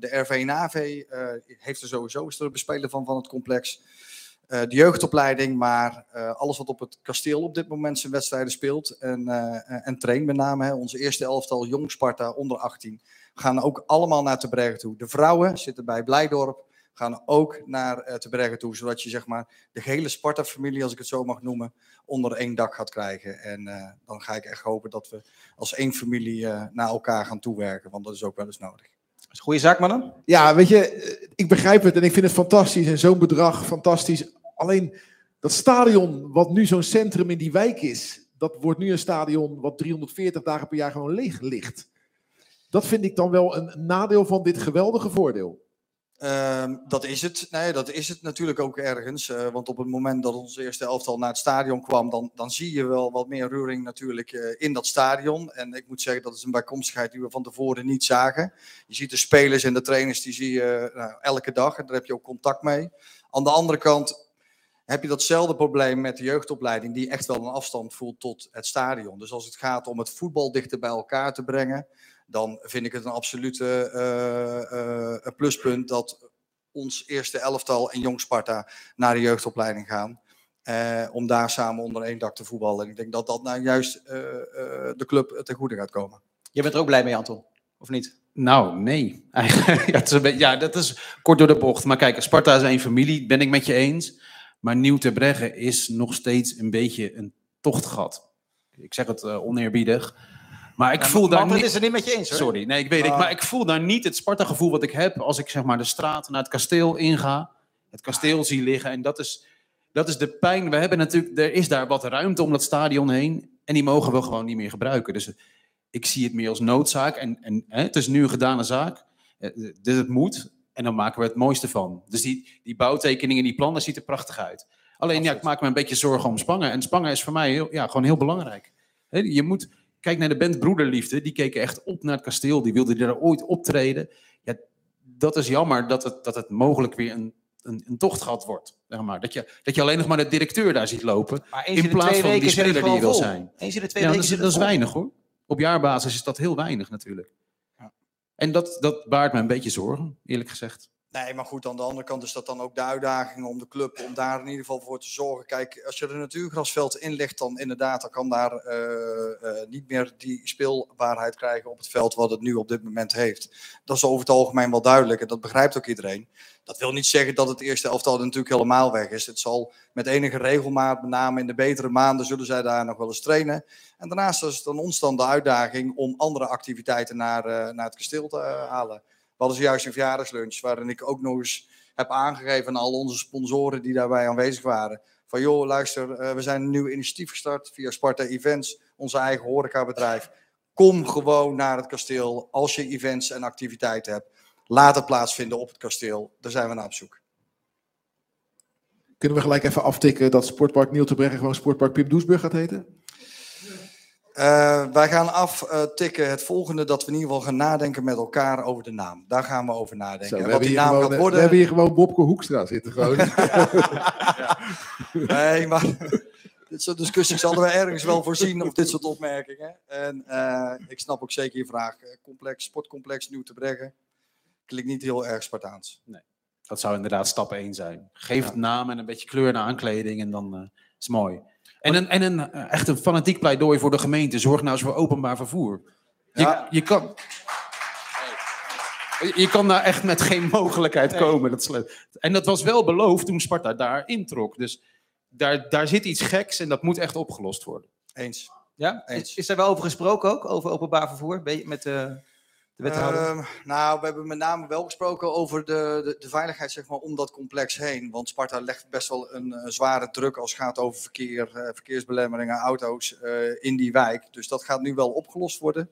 Speaker 6: De RV en AV eh, heeft er sowieso is er een bespeler van van het complex. De jeugdopleiding, maar alles wat op het kasteel op dit moment zijn wedstrijden speelt en, en traint met name. Hè, onze eerste elftal Jong Sparta onder 18 gaan ook allemaal naar Te Bergen toe. De vrouwen zitten bij Blijdorp, gaan ook naar eh Te Bergen toe, zodat je zeg maar de gehele Sparta-familie, als ik het zo mag noemen, onder één dak gaat krijgen. En eh, dan ga ik echt hopen dat we als één familie eh, naar elkaar gaan toewerken, want dat is ook wel eens nodig.
Speaker 2: Goede zaak, mannen.
Speaker 3: Ja, weet je, ik begrijp het en ik vind het fantastisch. En zo'n bedrag, fantastisch. Alleen dat stadion, wat nu zo'n centrum in die wijk is, dat wordt nu een stadion wat 340 dagen per jaar gewoon leeg ligt. Dat vind ik dan wel een nadeel van dit geweldige voordeel.
Speaker 6: Ehm, dat is het. Nee, dat is het natuurlijk ook ergens. eh, want op het moment dat ons eerste elftal naar het stadion kwam, dan, dan zie je wel wat meer reuring natuurlijk eh, in dat stadion. En ik moet zeggen, dat is een bijkomstigheid die we van tevoren niet zagen. Je ziet de spelers en de trainers, die zie je nou, elke dag. En daar heb je ook contact mee. Aan de andere kant heb je datzelfde probleem met de jeugdopleiding, die echt wel een afstand voelt tot het stadion. Dus als het gaat om het voetbal dichter bij elkaar te brengen, dan vind ik het een absolute eh, eh, een pluspunt dat ons eerste elftal en Jong Sparta naar de jeugdopleiding gaan. eh, om daar samen onder één dak te voetballen. En ik denk dat dat nou juist eh, eh, de club ten goede gaat komen.
Speaker 2: Je bent er ook blij mee, Anton. Of niet?
Speaker 4: Nou, nee. Eigenlijk, ja, het is een beetje- ja, dat is kort door de bocht. Maar kijk, Sparta is één familie, ben ik met je eens. Maar Nieuw ter Breggen is nog steeds een beetje een tochtgat. Ik zeg het eh, oneerbiedig. Maar ik voel daar niet...
Speaker 2: is het niet met je eens, hoor.
Speaker 4: Sorry, nee, ik weet het.
Speaker 6: Ah.
Speaker 4: Maar ik voel daar niet het Sparta-gevoel wat ik heb als ik zeg maar de straat naar het kasteel inga. Het kasteel zie liggen. En dat is, dat is de pijn. We hebben natuurlijk, er is daar wat ruimte om dat stadion heen. En die mogen we gewoon niet meer gebruiken. Dus ik zie het meer als noodzaak. En, en hè, het is nu een gedane zaak. Eh, Dus het moet. En dan maken we het mooiste van. Dus die, die bouwtekeningen, die plannen, ziet er prachtig uit. Alleen ja, ik maak me een beetje zorgen om Spangen. En Spangen is voor mij heel, ja, gewoon heel belangrijk. Je moet, kijk naar de band Broederliefde. Die keken echt op naar het kasteel. Die wilden er ooit optreden. Ja, dat is jammer dat het, dat het mogelijk weer een, een, een tochtgat wordt. Zeg maar. dat, je, dat je alleen nog maar de directeur daar ziet lopen. In plaats van die speler die je wil zijn.
Speaker 2: Eens in de twee
Speaker 4: Ja, dat is, dat is weinig hoor. Op jaarbasis is dat heel weinig natuurlijk. En dat, dat baart me een beetje zorgen, eerlijk gezegd.
Speaker 6: Nee, maar goed, aan de andere kant is dat dan ook de uitdaging om de club, om daar in ieder geval voor te zorgen. Kijk, als je er natuurgrasveld in ligt, dan inderdaad, dan kan daar eh, eh, niet meer die speelbaarheid krijgen op het veld wat het nu op dit moment heeft. Dat is over het algemeen wel duidelijk en dat begrijpt ook iedereen. Dat wil niet zeggen dat het eerste elftal natuurlijk helemaal weg is. Het zal met enige regelmaat, met name in de betere maanden, zullen zij daar nog wel eens trainen. En daarnaast is het dan ons dan de uitdaging om andere activiteiten naar, eh, naar het kasteel te halen. Hadden zojuist een verjaardagslunch waarin ik ook nog eens heb aangegeven aan al onze sponsoren die daarbij aanwezig waren. Van joh, luister, eh, we zijn een nieuw initiatief gestart via Sparta Events, onze eigen horecabedrijf. Kom gewoon naar het kasteel als je events en activiteiten hebt. Laat het plaatsvinden op het kasteel. Daar zijn we naar op zoek.
Speaker 3: Kunnen we gelijk even aftikken dat Sportpark Niel te Breggen gewoon Sportpark Pim Doesburg gaat heten?
Speaker 6: Uh, wij gaan aftikken het volgende dat we in ieder geval gaan nadenken met elkaar over de naam. Daar gaan we over nadenken.
Speaker 3: Zo, we,
Speaker 6: wat
Speaker 3: hebben
Speaker 6: die
Speaker 3: hier
Speaker 6: naam
Speaker 3: gewoon,
Speaker 6: gaat
Speaker 3: we
Speaker 6: worden.
Speaker 3: hebben hier gewoon Bobke Hoekstra zitten. Gewoon.
Speaker 6: Nee, maar dit soort discussies hadden we ergens wel voorzien of dit soort opmerkingen. En eh, ik snap ook zeker je vraag. Eh, Complex, sportcomplex Nieuw te Breggen. Klinkt niet heel erg Spartaans.
Speaker 4: Dat zou inderdaad stap 1 zijn. Geef het naam en een beetje kleur naar aankleding en dan eh, is het mooi. En, een, en een, eh, echt een fanatiek pleidooi voor de gemeente. Zorg nou eens voor openbaar vervoer. Je,
Speaker 6: Ja.
Speaker 4: je kan... Je kan daar echt met geen mogelijkheid komen. Dat en dat was wel beloofd toen Sparta daar introk. Dus daar, daar zit iets geks en dat moet echt opgelost worden.
Speaker 6: Eens.
Speaker 2: Ja?
Speaker 6: Eens.
Speaker 2: Is, is daar wel over gesproken ook, over openbaar vervoer? Ben je met eh, de wethouder?
Speaker 6: Ehm, nou, we hebben met name wel gesproken over de, de, de veiligheid zeg maar, om dat complex heen. Want Sparta legt best wel een, zware druk als het gaat over verkeer, eh, verkeersbelemmeringen, auto's eh, in die wijk. Dus dat gaat nu wel opgelost worden.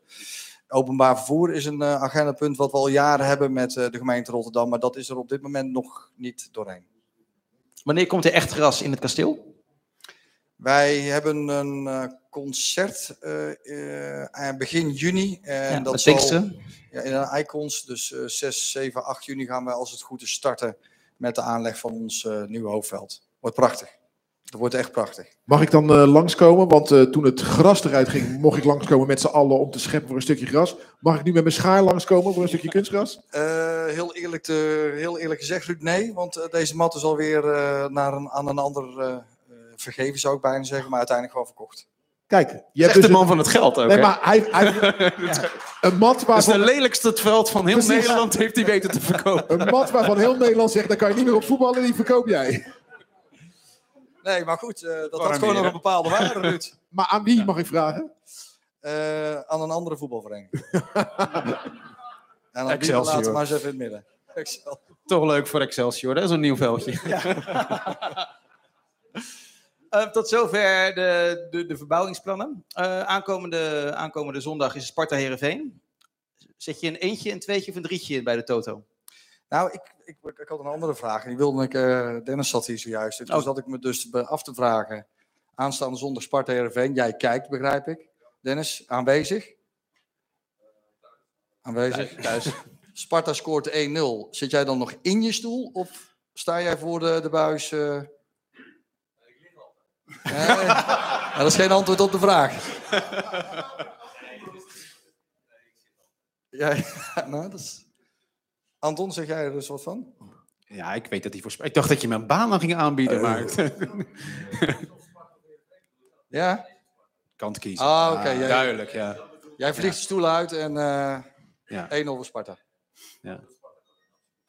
Speaker 6: Openbaar vervoer is een eh, agendapunt wat we al jaren hebben met eh, de gemeente Rotterdam. Maar dat is er op dit moment nog niet doorheen.
Speaker 2: Wanneer komt er echt gras in het kasteel?
Speaker 6: Wij hebben een eh, concert eh, eh, begin juni. En
Speaker 2: Ja,
Speaker 6: dat zal-. Ja, in de Icons. Dus eh 6, 7, 8 juni gaan we als het goed is starten met de aanleg van ons eh, nieuwe hoofdveld. Wordt prachtig. Dat wordt echt prachtig.
Speaker 3: Mag ik dan eh, langskomen? Want eh, toen het gras eruit ging, mocht ik langskomen met z'n allen om te scheppen voor een stukje gras. Mag ik nu met mijn schaar langskomen voor een stukje kunstgras?
Speaker 6: Eh, heel, eerlijk te, heel eerlijk gezegd, Ruud, nee. Want eh, deze mat is alweer eh naar een, aan een ander eh, eh, vergeven, zou ik bijna zeggen. Maar uiteindelijk gewoon verkocht.
Speaker 3: Kijk, je hebt dus
Speaker 4: de man
Speaker 3: een,
Speaker 4: van het geld ook.
Speaker 3: nee,
Speaker 4: hè?
Speaker 3: maar hij, hij, een mat
Speaker 4: Dat is
Speaker 3: waarvan,
Speaker 4: de lelijkste veld van heel
Speaker 3: Precies.
Speaker 4: Nederland heeft hij weten te verkopen.
Speaker 3: een mat waarvan heel Nederland zegt, daar kan je niet meer op voetballen, die verkoop jij.
Speaker 6: Nee, maar goed, eh, dat had gewoon nog een bepaalde waarde, Ruud.
Speaker 3: Maar aan wie mag ik vragen?
Speaker 6: Eh, aan een andere voetbalvereniging. en aan die
Speaker 4: Excelsior.
Speaker 6: laten we maar eens even in het midden. Excel.
Speaker 4: Toch leuk voor Excelsior, dat is een nieuw veldje.
Speaker 2: Eh, tot zover de, de, de verbouwingsplannen. Eh, aankomende, aankomende zondag is Sparta Herenveen. Zet je een eentje, een tweetje of een drietje in bij de Toto?
Speaker 6: Nou, ik, ik, ik had een andere vraag. En die wilde ik, eh, Dennis zat hier zojuist. Dus
Speaker 2: Oh.
Speaker 6: zat ik me dus af te vragen. Aanstaande zondag Sparta Heerenveen. Jij kijkt, begrijp ik. Dennis, aanwezig? Aanwezig.
Speaker 2: Thuis.
Speaker 6: Sparta scoort 1-0. Zit jij dan nog in je stoel? Of sta jij voor de, de buis? Eh? Nee, ja, dat is geen antwoord op de vraag. Jij, nou, dat is... Anton, zeg jij er dus wat van?
Speaker 4: Ja, ik weet dat hij voor... Ik dacht dat je me een baan aan ging aanbieden, maar...
Speaker 6: Ja?
Speaker 4: Kant kiezen.
Speaker 6: Ah, oké, jij-
Speaker 4: Duidelijk, ja.
Speaker 6: Jij vliegt de stoel uit en eh
Speaker 4: Ja.
Speaker 6: 1-0 voor Sparta.
Speaker 4: Ja.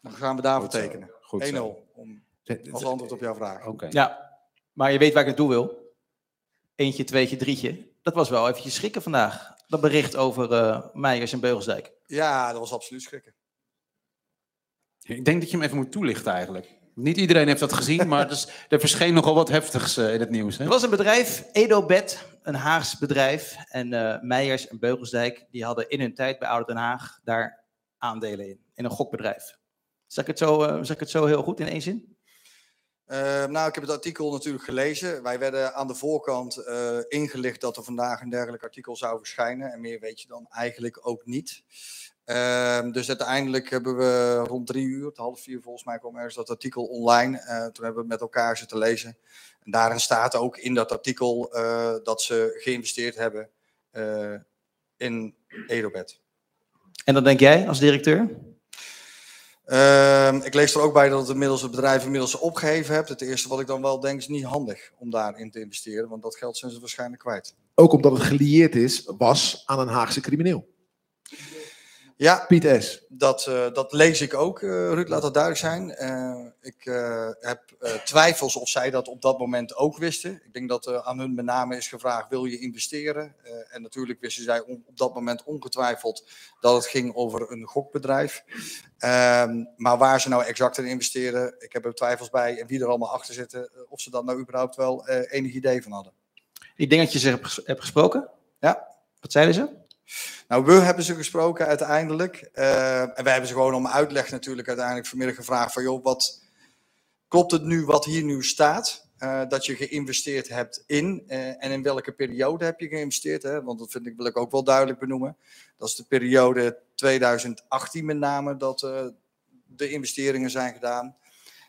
Speaker 6: Dan gaan we daarvoor
Speaker 4: Goed zo.
Speaker 6: tekenen. 1-0
Speaker 4: Goed zo.
Speaker 6: om, als antwoord op jouw vraag.
Speaker 4: Oké.
Speaker 2: Ja, maar je weet waar ik naartoe wil. Eentje, tweetje, drietje. Dat was wel eventjes schrikken vandaag. Dat bericht over eh Meijers en Beugelsdijk.
Speaker 6: Ja, dat was absoluut schrikken.
Speaker 4: Ik denk dat je hem even moet toelichten eigenlijk. Niet iedereen heeft dat gezien, maar dus, er verscheen nogal wat heftigs eh, in het nieuws. Hè?
Speaker 2: Er was een bedrijf, Edobed, een Haags bedrijf. En eh Meijers en Beugelsdijk, die hadden in hun tijd bij Ouder Den Haag daar aandelen in. In een gokbedrijf. Zeg ik het zo, eh, zeg ik het zo heel goed in één zin?
Speaker 6: Eh, nou, ik heb het artikel natuurlijk gelezen. Wij werden aan de voorkant eh, ingelicht dat er vandaag een dergelijk artikel zou verschijnen. En meer weet je dan eigenlijk ook niet. Ehm, dus uiteindelijk hebben we rond drie uur, half vier volgens mij, kwam ergens dat artikel online. Eh, toen hebben we met elkaar zitten lezen. En daarin staat ook in dat artikel eh, dat ze geïnvesteerd hebben in Edobed.
Speaker 2: En dan denk jij als directeur?
Speaker 6: Ehm, ik lees er ook bij dat het, inmiddels, het bedrijf inmiddels opgeheven hebt. Het eerste wat ik dan wel denk is niet handig om daarin te investeren, want dat geld zijn ze waarschijnlijk kwijt.
Speaker 3: Ook omdat het gelieerd is, was aan een Haagse crimineel.
Speaker 6: Ja,
Speaker 3: Piet S.
Speaker 6: dat, eh, dat lees ik ook, eh, Ruud, laat dat duidelijk zijn. Eh, ik heb twijfels of zij dat op dat moment ook wisten. Ik denk dat aan hun met name is gevraagd, wil je investeren? En natuurlijk wisten zij op dat moment ongetwijfeld dat het ging over een gokbedrijf. Ehm, maar waar ze nou exact in investeren, ik heb er twijfels bij. En wie er allemaal achter zitten, of ze daar nou überhaupt wel enig idee van hadden.
Speaker 2: Die dingetjes heb ges- heb gesproken?
Speaker 6: Ja.
Speaker 2: Wat zeiden ze?
Speaker 6: Nou, we hebben ze gesproken uiteindelijk. eh, en wij hebben ze gewoon om uitleg natuurlijk uiteindelijk vanmiddag gevraagd van joh, wat klopt het nu wat hier nu staat? eh, dat je geïnvesteerd hebt in eh, en in welke periode heb je geïnvesteerd? Hè? Want dat vind ik, wil ik ook wel duidelijk benoemen. Dat is de periode 2018 met name dat de investeringen zijn gedaan.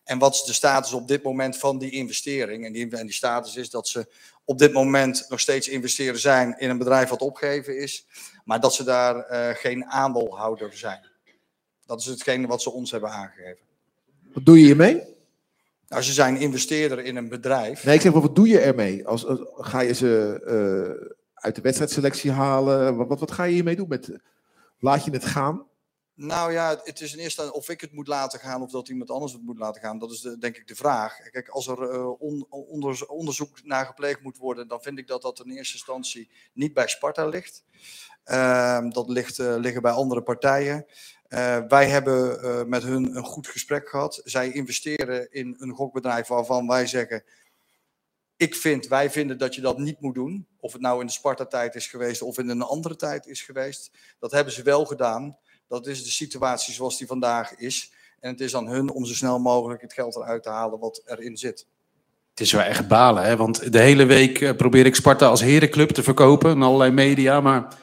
Speaker 6: En wat is de status op dit moment van die investering? En die, en die status is dat ze op dit moment nog steeds investeren zijn in een bedrijf wat opgegeven is maar dat ze daar eh, geen aandeelhouder zijn. Dat is hetgene wat ze ons hebben aangegeven.
Speaker 3: Wat doe je hiermee?
Speaker 6: Nou, ze zijn investeerder in een bedrijf.
Speaker 3: Nee, ik zeg, wel, wat doe je ermee? Als, als- ga je ze eh, uit de wedstrijdselectie halen? Wat, wat, wat ga je hiermee doen? Met, laat je het gaan?
Speaker 6: Nou ja, het is in eerste of ik het moet laten gaan of dat iemand anders het moet laten gaan. Dat is de, denk ik de vraag. Kijk, als er eh, on- onder- onderzoek naar gepleegd moet worden, dan vind ik dat dat in eerste instantie niet bij Sparta ligt. Ehm, dat ligt, eh, liggen bij andere partijen. Eh, wij hebben met hun een goed gesprek gehad. Zij investeren in een gokbedrijf waarvan wij zeggen. Ik vind, wij vinden dat je dat niet moet doen. Of het nou in de Sparta-tijd is geweest of in een andere tijd is geweest. Dat hebben ze wel gedaan. Dat is de situatie zoals die vandaag is. En het is aan hun om zo snel mogelijk het geld eruit te halen wat erin zit.
Speaker 4: Het is wel echt balen, hè? want de hele week eh, probeer ik Sparta als herenclub te verkopen in allerlei media. Maar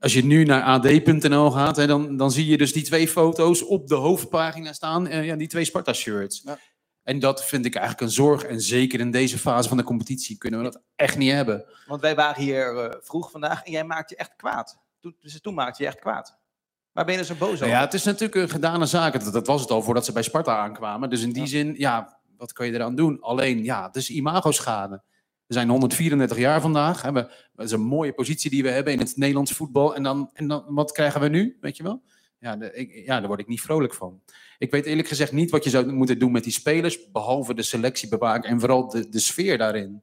Speaker 4: als je nu naar ad.nl gaat, hè, dan, dan zie je dus die twee foto's op de hoofdpagina staan. eh, ja, die twee Sparta-shirts.
Speaker 6: Ja.
Speaker 4: En dat vind ik eigenlijk een zorg. En zeker in deze fase van de competitie kunnen we dat echt niet hebben.
Speaker 2: Want wij waren hier eh, vroeg vandaag en jij maakt je echt kwaad. Toen, dus toen maakte je echt kwaad. Waar ben je zo boos over?
Speaker 4: Nou ja, het is natuurlijk een gedane zaak. Dat, dat was het al voordat ze bij Sparta aankwamen. Dus in die
Speaker 6: Ja.
Speaker 4: zin, ja, wat kan je eraan doen? Alleen, ja, het is imago-schade. We zijn 134 jaar vandaag. Hè. We- Dat is een mooie positie die we hebben in het Nederlands voetbal. En dan, en dan wat krijgen we nu? Weet je wel? Ja, de, ik, ja, daar word ik niet vrolijk van. Ik weet eerlijk gezegd niet wat je zou moeten doen met die spelers. Behalve de selectie bewaken en vooral de, de sfeer daarin.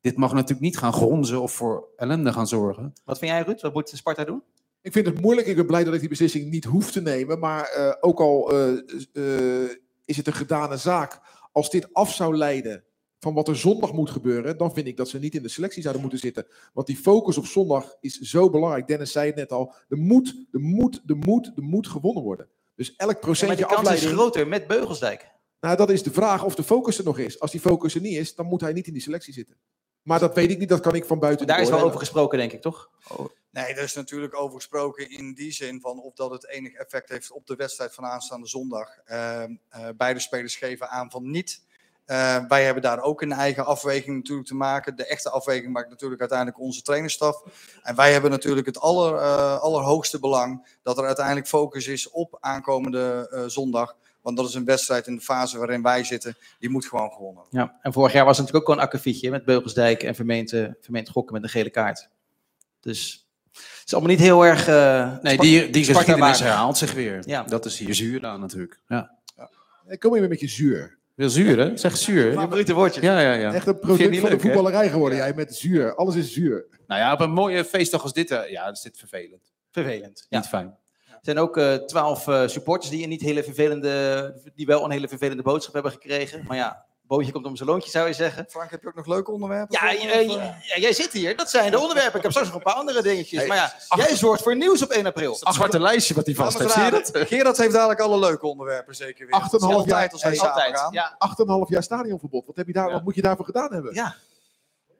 Speaker 4: Dit mag natuurlijk niet gaan gronzen of voor ellende gaan zorgen.
Speaker 2: Wat vind jij, Ruud? Wat moet Sparta doen?
Speaker 3: Ik vind het moeilijk. Ik ben blij dat ik die beslissing niet hoef te nemen. Maar eh, ook al eh, eh, is het een gedane zaak. Als dit af zou leiden van wat er zondag moet gebeuren. Dan vind ik dat ze niet in de selectie zouden moeten zitten. Want die focus op zondag is zo belangrijk. Dennis zei het net al. Er moet, er moet, er moet, er moet gewonnen worden. Dus elk
Speaker 2: Ja, maar
Speaker 3: procentje
Speaker 2: die kans is groter met Beugelsdijk.
Speaker 3: Nou, dat is de vraag of de focus er nog is. Als die focus er niet is, dan moet hij niet in die selectie zitten. Maar dat weet ik niet. Dat kan ik van buiten
Speaker 2: Daar is wel over gesproken, denk ik, toch?
Speaker 6: Nee, er is natuurlijk over gesproken in die zin van of dat het enig effect heeft op de wedstrijd van aanstaande zondag. Ehm, eh, beide spelers geven aan van niet. Eh, wij hebben daar ook een eigen afweging natuurlijk te maken. De echte afweging maakt natuurlijk uiteindelijk onze trainerstaf. En wij hebben natuurlijk het aller, eh, allerhoogste belang dat er uiteindelijk focus is op aankomende eh, zondag. Want dat is een wedstrijd in de fase waarin wij zitten. Die moet gewoon gewonnen worden.
Speaker 2: Ja. En vorig jaar was het natuurlijk ook wel een akkefietje met Beugelsdijk en vermeend, eh, vermeend gokken met een gele kaart. Dus het is allemaal niet heel erg. eh,
Speaker 4: Nee, die, die geschiedenis herhaalt zich weer.
Speaker 2: Ja.
Speaker 4: Dat is hier zuur aan natuurlijk. Ja.
Speaker 3: Ik kom hier met je zuur.
Speaker 4: Heel zuur, hè? Zeg zuur. hè?
Speaker 2: Je brute woordjes.
Speaker 4: Ja, ja, ja.
Speaker 3: Echt een product van de
Speaker 2: hè?
Speaker 3: voetballerij geworden. Jij met zuur. Alles is zuur.
Speaker 4: Nou ja, op een mooie feestdag als dit, eh, ja, is dit vervelend.
Speaker 2: Vervelend. Ja.
Speaker 4: Niet fijn.
Speaker 2: Er zijn ook eh, twaalf eh, supporters die een niet hele vervelende, die wel een hele vervelende boodschap hebben gekregen. Maar ja, boontje komt om zijn loontje, zou je zeggen.
Speaker 6: Frank, heb je ook nog leuke onderwerpen?
Speaker 2: Ja,
Speaker 6: eh,
Speaker 2: jij zit hier. Dat zijn de onderwerpen. Ik heb straks nog een paar andere dingetjes.
Speaker 3: Hey,
Speaker 2: Maar ja, jij zorgt voor nieuws op 1 april.
Speaker 4: Het zwarte lijstje wat hij vast heeft, zie je dat?
Speaker 6: Gerard heeft dadelijk alle leuke onderwerpen zeker weer.
Speaker 3: Acht en een half
Speaker 6: Altijd
Speaker 3: jaar-
Speaker 6: als.
Speaker 2: Ja.
Speaker 3: 8,5 jaar stadionverbod. Wat, heb je daar,
Speaker 2: Ja.
Speaker 3: wat moet je daarvoor gedaan hebben?
Speaker 2: Ja.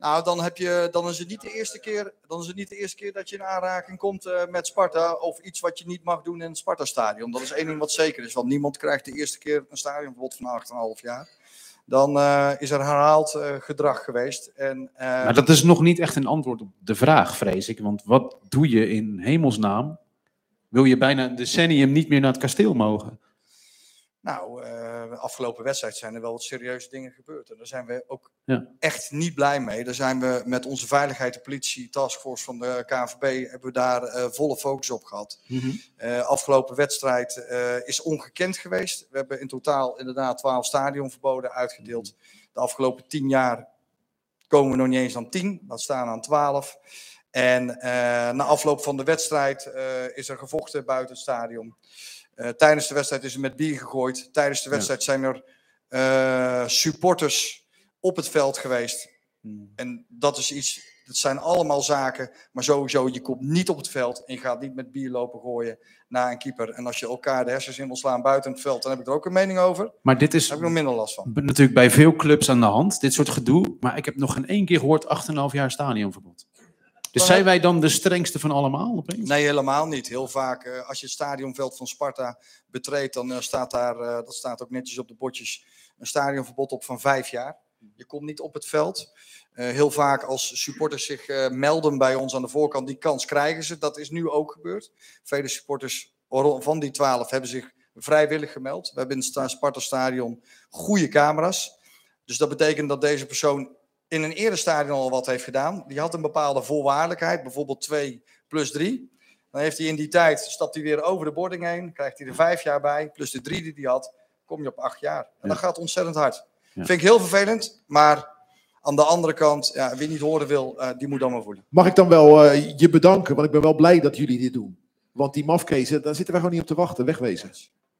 Speaker 6: Nou, dan, heb je, dan, is het niet de eerste keer, dan is het niet de eerste keer dat je in aanraking komt eh, met Sparta. Of iets wat je niet mag doen in het Sparta-stadion. Dat is één ding wat zeker is. Want niemand krijgt de eerste keer een stadionverbod van 8,5 jaar. Dan eh, is er herhaald eh, gedrag geweest. En,
Speaker 4: Maar dat is nog niet echt een antwoord op de vraag, vrees ik. Want wat doe je in hemelsnaam wil je bijna een decennium niet meer naar het kasteel mogen.
Speaker 6: Nou, de afgelopen wedstrijd zijn er wel wat serieuze dingen gebeurd. En daar zijn we ook
Speaker 4: Ja.
Speaker 6: echt niet blij mee. Daar zijn we met onze veiligheid, de politie, taskforce van de KNVB, hebben we daar eh, volle focus op gehad. Eh, afgelopen wedstrijd eh, is ongekend geweest. We hebben in totaal inderdaad 12 stadionverboden uitgedeeld. De afgelopen 10 jaar komen we nog niet eens aan 10, dat staan aan 12. En na afloop van de wedstrijd is er gevochten buiten het stadion. Eh, tijdens de wedstrijd is er met bier gegooid. Tijdens de wedstrijd zijn er eh, supporters op het veld geweest. En dat is iets, dat zijn allemaal zaken. Maar sowieso, je komt niet op het veld en je gaat niet met bier lopen gooien naar een keeper. En als je elkaar de hersens in wil slaan buiten het veld, dan heb ik er ook een mening over. Daar
Speaker 4: Maar dit is
Speaker 6: heb ik nog minder last van.
Speaker 4: natuurlijk bij veel clubs aan de hand, dit soort gedoe. Maar ik heb nog geen één keer gehoord 8,5 jaar stadionverbod. Dus zijn wij dan de strengste van allemaal opeens?
Speaker 6: Nee, helemaal niet. Heel vaak, eh, als je het stadionveld van Sparta betreedt, dan eh, staat daar, eh, dat staat ook netjes op de bordjes, een stadionverbod op van vijf jaar. Je komt niet op het veld. Heel vaak als supporters zich melden bij ons aan de voorkant, die kans krijgen ze. Dat is nu ook gebeurd. Vele supporters van die twaalf hebben zich vrijwillig gemeld. We hebben in het Sparta Stadion goede camera's. Dus dat betekent dat deze persoon in een eerder stadion al wat heeft gedaan. Die had een bepaalde voorwaardelijkheid, bijvoorbeeld 2 plus 3. Dan heeft hij in die tijd, stapt hij weer over de boarding heen, krijgt hij er vijf jaar bij, plus de drie die hij had, kom je op acht jaar. En dat gaat ontzettend hard.
Speaker 4: Ja.
Speaker 6: Vind ik heel vervelend, maar aan de andere kant, ja, wie niet horen wil, eh, die moet dan maar voelen.
Speaker 3: Mag ik dan wel eh, je bedanken, want ik ben wel blij dat jullie dit doen. Want die mafkezen, daar zitten wij gewoon niet op te wachten. Wegwezen.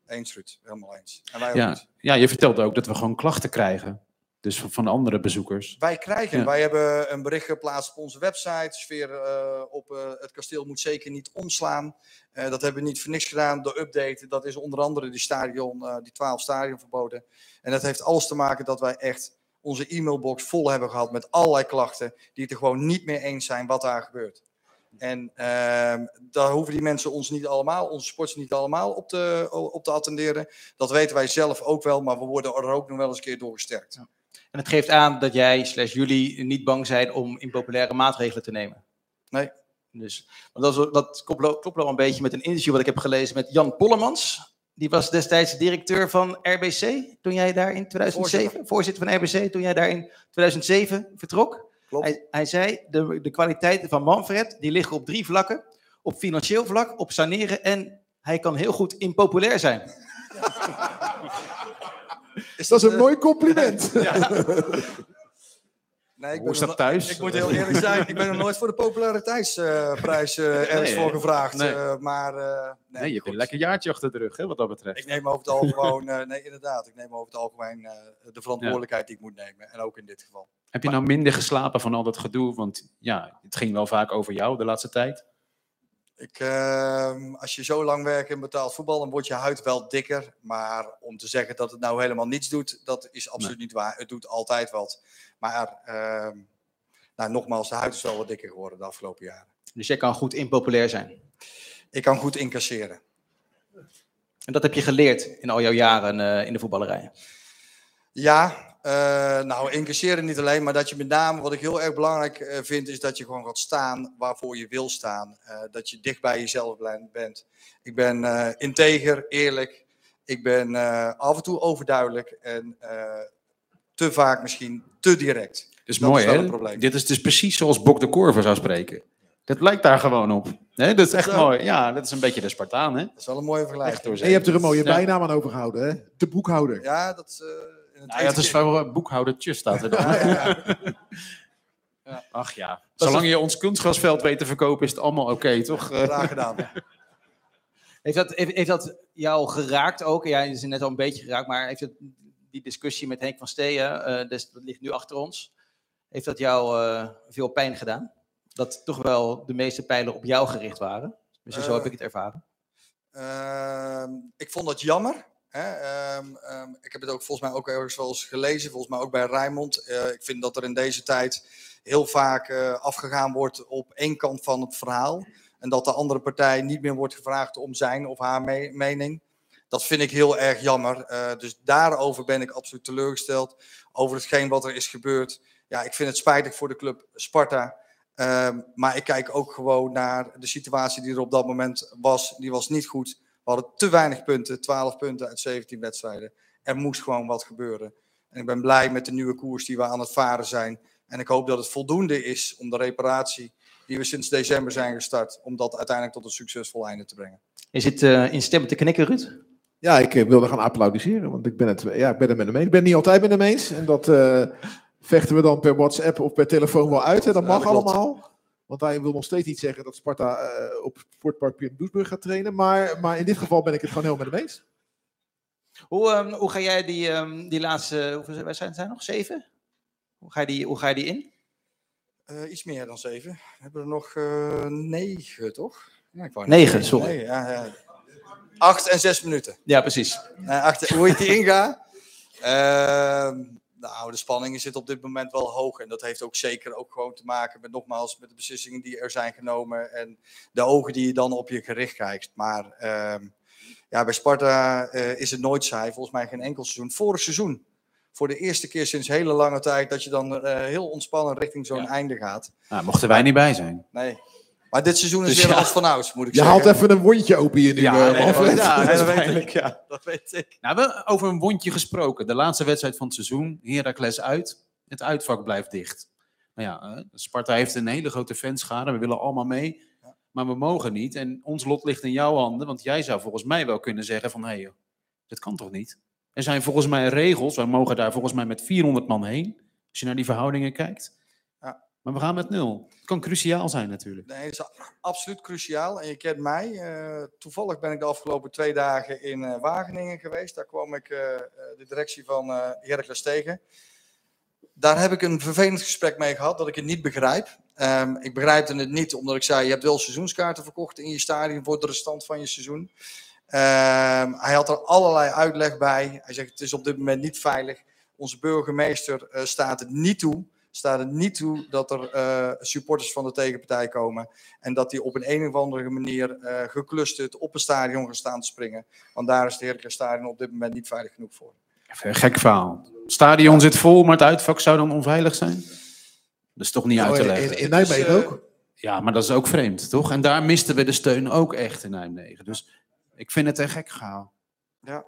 Speaker 6: Eens, Ruud. Helemaal eens. En wij ook
Speaker 4: Ja, ja, je vertelde ook dat we gewoon klachten krijgen. Dus van- andere bezoekers.
Speaker 6: Wij krijgen,
Speaker 4: Ja.
Speaker 6: wij hebben een bericht geplaatst op onze website. Sfeer eh, op eh, het kasteel moet zeker niet omslaan. Eh, dat hebben we niet voor niks gedaan. De update, dat is onder andere die stadion, eh, die 12 stadionverboden. En dat heeft alles te maken dat wij echt onze e-mailbox vol hebben gehad met allerlei klachten die het er gewoon niet meer eens zijn wat daar gebeurt. En ehm, daar hoeven die mensen ons niet allemaal, onze sporters niet allemaal op te, op te attenderen. Dat weten wij zelf ook wel, maar we worden er ook nog wel eens een keer door gesterkt.
Speaker 2: En het geeft aan dat jij slash jullie niet bang zijn om impopulaire maatregelen te nemen.
Speaker 6: Nee.
Speaker 2: Dus, want dat, is- dat klopt, wel- klopt wel een beetje met een interview wat ik heb gelezen met Jan Pollemans. Die was destijds directeur van RBC toen jij daar in 2007, voorzitter, van RBC, toen jij daar in 2007 vertrok.
Speaker 6: Klopt.
Speaker 2: Hij, hij zei, de, de kwaliteiten van Manfred, die liggen op drie vlakken. Op financieel vlak, op saneren en hij kan heel goed impopulair zijn.
Speaker 6: Is
Speaker 3: Dat is een
Speaker 6: eh,
Speaker 3: mooi compliment.
Speaker 6: Nee, ik
Speaker 4: Hoe is dat thuis?
Speaker 6: Ik moet heel eerlijk zijn, ik ben nog nooit voor de populariteitsprijs eh ergens
Speaker 4: Nee,
Speaker 6: voor gevraagd.
Speaker 4: nee.
Speaker 6: eh, maar eh, nee,
Speaker 4: Nee, je hebt een lekker jaartje achter de rug, hè, wat dat betreft.
Speaker 6: Ik neem over het algemeen, eh, nee inderdaad, ik neem over het algemeen eh, de verantwoordelijkheid die ik moet nemen. En ook in dit geval.
Speaker 4: Heb je nou minder geslapen van al dat gedoe? Want ja, het ging wel vaak over jou de laatste tijd.
Speaker 6: Ik, ehm, als je zo lang werkt in betaald voetbal, dan wordt je huid wel dikker. Maar om te zeggen dat het nou helemaal niets doet, dat is absoluut niet waar. Het doet altijd wat. Maar ehm, nou, nogmaals, de huid is wel wat dikker geworden de afgelopen jaren.
Speaker 2: Dus jij kan goed impopulair zijn.
Speaker 6: Ik kan goed incasseren.
Speaker 2: En dat heb je geleerd in al jouw jaren eh, in de voetballerij.
Speaker 6: Ja, eh, nou, incasseren niet alleen, maar dat je met name, wat ik heel erg belangrijk eh, vind, is dat je gewoon gaat staan waarvoor je wil staan. Eh, dat je dicht bij jezelf bent. Ik ben eh, integer, eerlijk. Ik ben eh, af en toe overduidelijk en eh, te vaak misschien te direct.
Speaker 4: Dus
Speaker 6: Dat
Speaker 4: mooi,
Speaker 6: is wel
Speaker 4: hè? Dit is dus precies zoals Bok de Korver zou spreken. Dat lijkt daar gewoon op. Nee, dat is echt
Speaker 6: Zo.
Speaker 4: mooi. Ja, dat is een beetje de Spartaan, hè?
Speaker 6: Dat is wel een mooie
Speaker 4: Echt
Speaker 6: vergelijking.
Speaker 4: door
Speaker 3: En je hebt er een mooie bijnaam aan overgehouden, hè? De boekhouder.
Speaker 6: Ja, dat eh,
Speaker 4: Nou ja, het is wel uh, boekhoudertje staat er dan.
Speaker 6: Ja.
Speaker 4: Ach ja, zolang je ons kunstgrasveld weet te verkopen is het allemaal oké, toch? Eh,
Speaker 6: Graag gedaan.
Speaker 2: Heeft dat, heeft, heeft dat jou geraakt ook? Ja, je is net al een beetje geraakt, maar heeft het, die discussie met Henk van Steeën, eh, dus, dat ligt nu achter ons, heeft dat jou eh, veel pijn gedaan? Dat toch wel de meeste pijlen op jou gericht waren? Dus zo
Speaker 6: Eh,
Speaker 2: heb ik het ervaren.
Speaker 6: Ehm, ik vond dat jammer. Ehm, ehm, ik heb het ook volgens mij ook ergens wel gelezen, volgens mij ook bij Rijnmond. Eh, ik vind dat er in deze tijd heel vaak eh, afgegaan wordt op één kant van het verhaal. En dat de andere partij niet meer wordt gevraagd om zijn of haar me- mening. Dat vind ik heel erg jammer. Eh, dus daarover ben ik absoluut teleurgesteld. Over hetgeen wat er is gebeurd. Ja, ik vind het spijtig voor de club Sparta. Ehm, maar ik kijk ook gewoon naar de situatie die er op dat moment was. Die was niet goed. We hadden te weinig punten, 12 punten uit 17 wedstrijden. Er moest gewoon wat gebeuren. En ik ben blij met de nieuwe koers die we aan het varen zijn. En ik hoop dat het voldoende is om de reparatie die we sinds december zijn gestart, om dat uiteindelijk tot een succesvol einde te brengen.
Speaker 2: Je zit eh, in stemmen te knikken, Ruud.
Speaker 3: Ja, ik wilde gaan applaudisseren, want ik ben het, ja, ik ben het met hem eens. Ik ben het niet altijd met hem eens. En dat eh, vechten we dan per WhatsApp of per telefoon wel uit. En dat
Speaker 6: Ja,
Speaker 3: mag
Speaker 6: dat klopt.
Speaker 3: allemaal. Want hij wil nog steeds niet zeggen dat Sparta eh, op Sportpark Pim Doesburg gaat trainen. Maar, maar in dit geval ben ik het gewoon heel met hem eens.
Speaker 2: Hoe, ehm, hoe ga jij die, ehm, die laatste, hoeveel wedstrijden zijn er nog? Zeven? Hoe ga je die, hoe ga je die in?
Speaker 6: Eh, iets meer dan zeven. We hebben er nog eh, negen, toch? Ja, ik wou
Speaker 2: Negen,
Speaker 6: niet-
Speaker 2: sorry.
Speaker 6: Nee, ja, ja. Acht en zes minuten.
Speaker 2: Ja, precies.
Speaker 6: Acht, hoe ik die inga? Nou, de spanningen zitten op dit moment wel hoog. En dat heeft ook zeker ook gewoon te maken met, nogmaals, met de beslissingen die er zijn genomen. En de ogen die je dan op je gericht kijkt. Maar ehm, ja, bij Sparta eh, is het nooit saai. Volgens mij geen enkel seizoen. Vorig seizoen. Voor de eerste keer sinds hele lange tijd dat je dan eh, heel ontspannen richting zo'n einde gaat.
Speaker 4: Nou, mochten wij niet bij zijn.
Speaker 6: Nee. Maar dit seizoen is
Speaker 4: Dus
Speaker 6: weer
Speaker 4: ja.
Speaker 6: als van ouds, moet ik
Speaker 3: Je
Speaker 6: zeggen.
Speaker 3: haalt even een wondje open hier nu.
Speaker 4: Ja,
Speaker 3: eh,
Speaker 4: nee,
Speaker 3: Manfred.
Speaker 4: ja, dat
Speaker 6: dat weet ik.
Speaker 4: ja.
Speaker 6: Dat weet ik.
Speaker 4: Nou, we hebben over een wondje gesproken. De laatste wedstrijd van het seizoen. Heracles uit. Het uitvak blijft dicht. Nou ja, eh, Sparta heeft een hele grote fanschade. We willen allemaal mee. Maar we mogen niet. En ons lot ligt in jouw handen. Want jij zou volgens mij wel kunnen zeggen van... Hé, hey, dit kan toch niet? Er zijn volgens mij regels. Wij mogen daar volgens mij met 400 man heen. Als je naar die verhoudingen kijkt. Maar we gaan met nul. Het kan cruciaal zijn natuurlijk.
Speaker 6: Nee, het is absoluut cruciaal. En je kent mij. eh, toevallig ben ik de afgelopen twee dagen in eh, Wageningen geweest. Daar kwam ik eh, de directie van eh Heracles tegen. Daar heb ik een vervelend gesprek mee gehad dat ik het niet begrijp. Ehm, ik begrijpte het niet omdat ik zei: je hebt wel seizoenskaarten verkocht in je stadion voor de restant van je seizoen. Ehm, hij had er allerlei uitleg bij. Hij zegt: het is op dit moment niet veilig. Onze burgemeester staat het niet toe. Staat het niet toe dat er eh, supporters van de tegenpartij komen. En dat die op een, een of andere manier eh geclusterd op een stadion gaan staan te springen. Want daar is het Heracles Stadion op dit moment niet veilig genoeg voor.
Speaker 4: Even een gek verhaal. Het stadion zit vol, maar het uitvak zou dan onveilig zijn? Dat is toch niet uit te
Speaker 3: Oh,
Speaker 4: leggen?
Speaker 3: in, in Nijmegen
Speaker 6: Dus, eh,
Speaker 3: ook.
Speaker 4: Ja, maar dat is ook vreemd, toch? En daar misten we de steun ook echt in Nijmegen. Dus ik vind het een gek verhaal.
Speaker 6: Ja.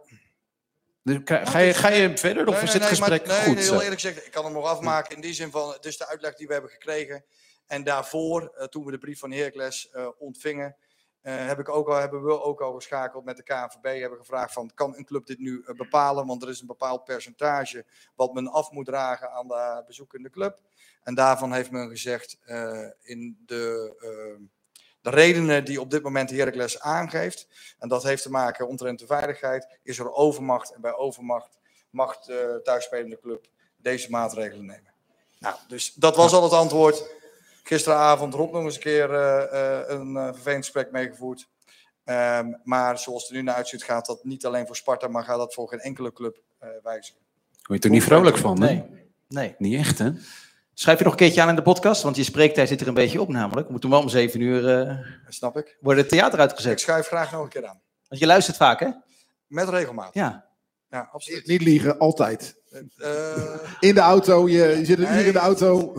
Speaker 4: Dus, ga, ga, je, ga je verder of
Speaker 6: Nee,
Speaker 4: is
Speaker 6: nee,
Speaker 4: het
Speaker 6: nee, maar-
Speaker 4: gesprek
Speaker 6: nee,
Speaker 4: goed?
Speaker 6: nee, heel eerlijk gezegd, ik kan hem nog afmaken in die zin van, het is de uitleg die we hebben gekregen. En daarvoor, eh, toen we de brief van Heracles eh, ontvingen, eh, heb ik ook al, hebben we ook al geschakeld met de KNVB. Hebben gevraagd van, kan een club dit nu bepalen? Want er is een bepaald percentage wat men af moet dragen aan de bezoekende club. En daarvan heeft men gezegd, in de, de redenen die op dit moment Heracles aangeeft, en dat heeft te maken omtrent de veiligheid, is er overmacht. En bij overmacht mag de thuisspelende club deze maatregelen nemen. Nou, dus dat was al het antwoord. Gisteravond Rob nog eens een keer eh, eh, een eh, vervelend gesprek meegevoerd. Ehm, maar zoals het er nu naar uitziet, gaat dat niet alleen voor Sparta, maar gaat dat voor geen enkele club eh, wijzigen.
Speaker 4: Word je er niet vrolijk van? hè?
Speaker 2: Nee. Nee.
Speaker 4: Niet echt, hè?
Speaker 2: Schrijf je nog een keertje aan in de podcast, want je spreektijd zit er een beetje op namelijk. We moeten wel om zeven uur eh,
Speaker 6: Snap ik?
Speaker 2: worden het theater
Speaker 6: Ik
Speaker 2: uitgezet.
Speaker 6: schuif graag nog een keer aan.
Speaker 2: Want je luistert vaak, hè?
Speaker 6: Met regelmaat.
Speaker 2: Ja.
Speaker 6: Ja, absoluut.
Speaker 3: Niet liegen, altijd.
Speaker 6: Eh,
Speaker 3: In de auto, je, je zit een uur
Speaker 6: Nee.
Speaker 3: in de auto.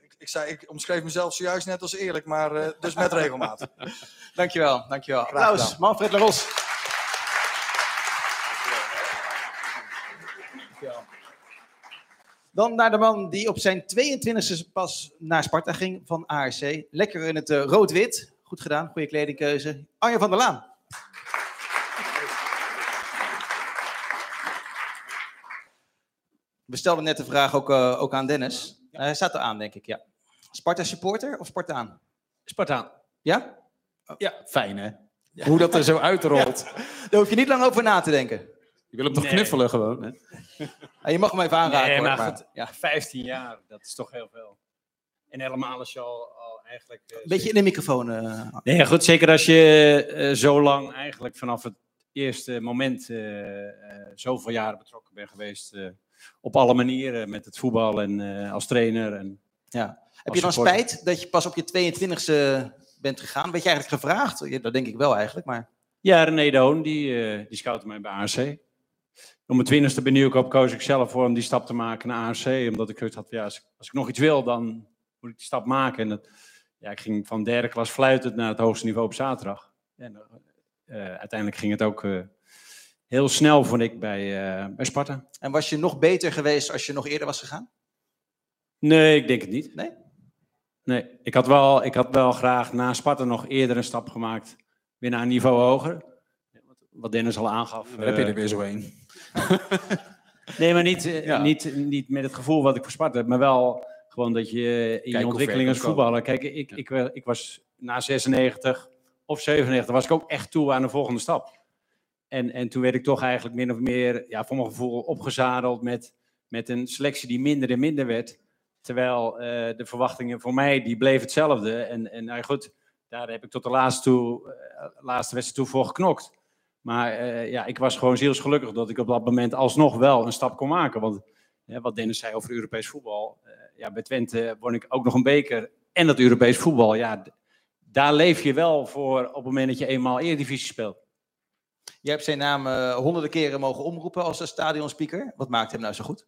Speaker 6: ik, ik, zei, ik omschreef mezelf zojuist net als eerlijk, maar eh, dus met regelmaat.
Speaker 2: Dankjewel, dankjewel. Applaus,
Speaker 6: gedaan.
Speaker 2: Manfred Laros. Dan naar de man die op zijn 22e pas naar Sparta ging van ARC. Lekker in het eh, rood-wit. Goed gedaan, goede kledingkeuze. Arjen van der Laan. We stelden net de vraag ook, eh, ook aan Dennis. Hij staat er aan, denk ik, ja. Sparta supporter of Spartaan?
Speaker 7: Spartaan.
Speaker 2: Ja?
Speaker 4: Fijn, hè? Hoe dat er zo uitrolt.
Speaker 2: Daar hoef je niet lang over na te denken.
Speaker 4: Wil hem toch
Speaker 7: Nee.
Speaker 4: knuffelen gewoon, hè?
Speaker 2: Ah, je mag hem even aanraken.
Speaker 7: Nee,
Speaker 2: hoor,
Speaker 7: maar
Speaker 2: maar-
Speaker 7: goed, ja, 15 jaar, dat is toch heel veel. En helemaal als je al, al eigenlijk...
Speaker 2: Een beetje in de microfoon. eh.
Speaker 7: Nee, ja, goed, zeker als je eh, zo lang eigenlijk vanaf het eerste moment eh, eh, zoveel jaren betrokken bent geweest. eh, op alle manieren met het voetbal en eh, als trainer. En,
Speaker 2: ja. Heb je dan
Speaker 7: supporter.
Speaker 2: spijt dat je pas op je 22e bent gegaan? Werd je eigenlijk gevraagd? Ja, dat denk ik wel eigenlijk, maar...
Speaker 7: ja, René de Hoon, die, eh die scoutte mij bij ARC. Om mijn twintigste ben ik op koos ik zelf voor om die stap te maken naar ARC. Omdat ik zoiets had, ja, als, ik- als ik nog iets wil, dan moet ik die stap maken. En dat ja, ik ging van derde klas fluitend naar het hoogste niveau op zaterdag. En eh, uiteindelijk ging het ook eh, heel snel, vond ik, bij, eh, bij Sparta.
Speaker 2: En was je nog beter geweest als je nog eerder was gegaan?
Speaker 7: Nee, ik denk het niet.
Speaker 2: Nee?
Speaker 7: Nee, ik had wel, ik had wel graag na Sparta nog eerder een stap gemaakt. Weer naar een niveau hoger. Wat Dennis al aangaf.
Speaker 4: Daar heb je er weer zo een.
Speaker 7: Nee, maar niet, eh,
Speaker 4: Ja.
Speaker 7: niet, niet met het gevoel wat ik voor Sparta heb, maar wel gewoon dat je in je ontwikkeling als voetballer. Kijk, ik, ik, wel- ik was na 96 of 97 was ik ook echt toe aan de volgende stap. En, en toen werd ik toch eigenlijk min of meer, ja, voor mijn gevoel, opgezadeld met, met een selectie die minder en minder werd. Terwijl eh, de verwachtingen voor mij, die bleven hetzelfde. En, en nou goed, daar heb ik tot de laatste, toe, eh, laatste wedstrijd toe voor geknokt. Maar eh, ja, ik was gewoon zielsgelukkig dat ik op dat moment alsnog wel een stap kon maken. Want wat Dennis zei over Europees voetbal. eh, ja, bij Twente won ik ook nog een beker. En dat Europees voetbal, ja, daar leef je wel voor op het moment dat je eenmaal Eredivisie speelt.
Speaker 2: Je hebt zijn naam eh, honderden keren mogen omroepen als stadionspeaker. Wat maakt hem nou zo goed?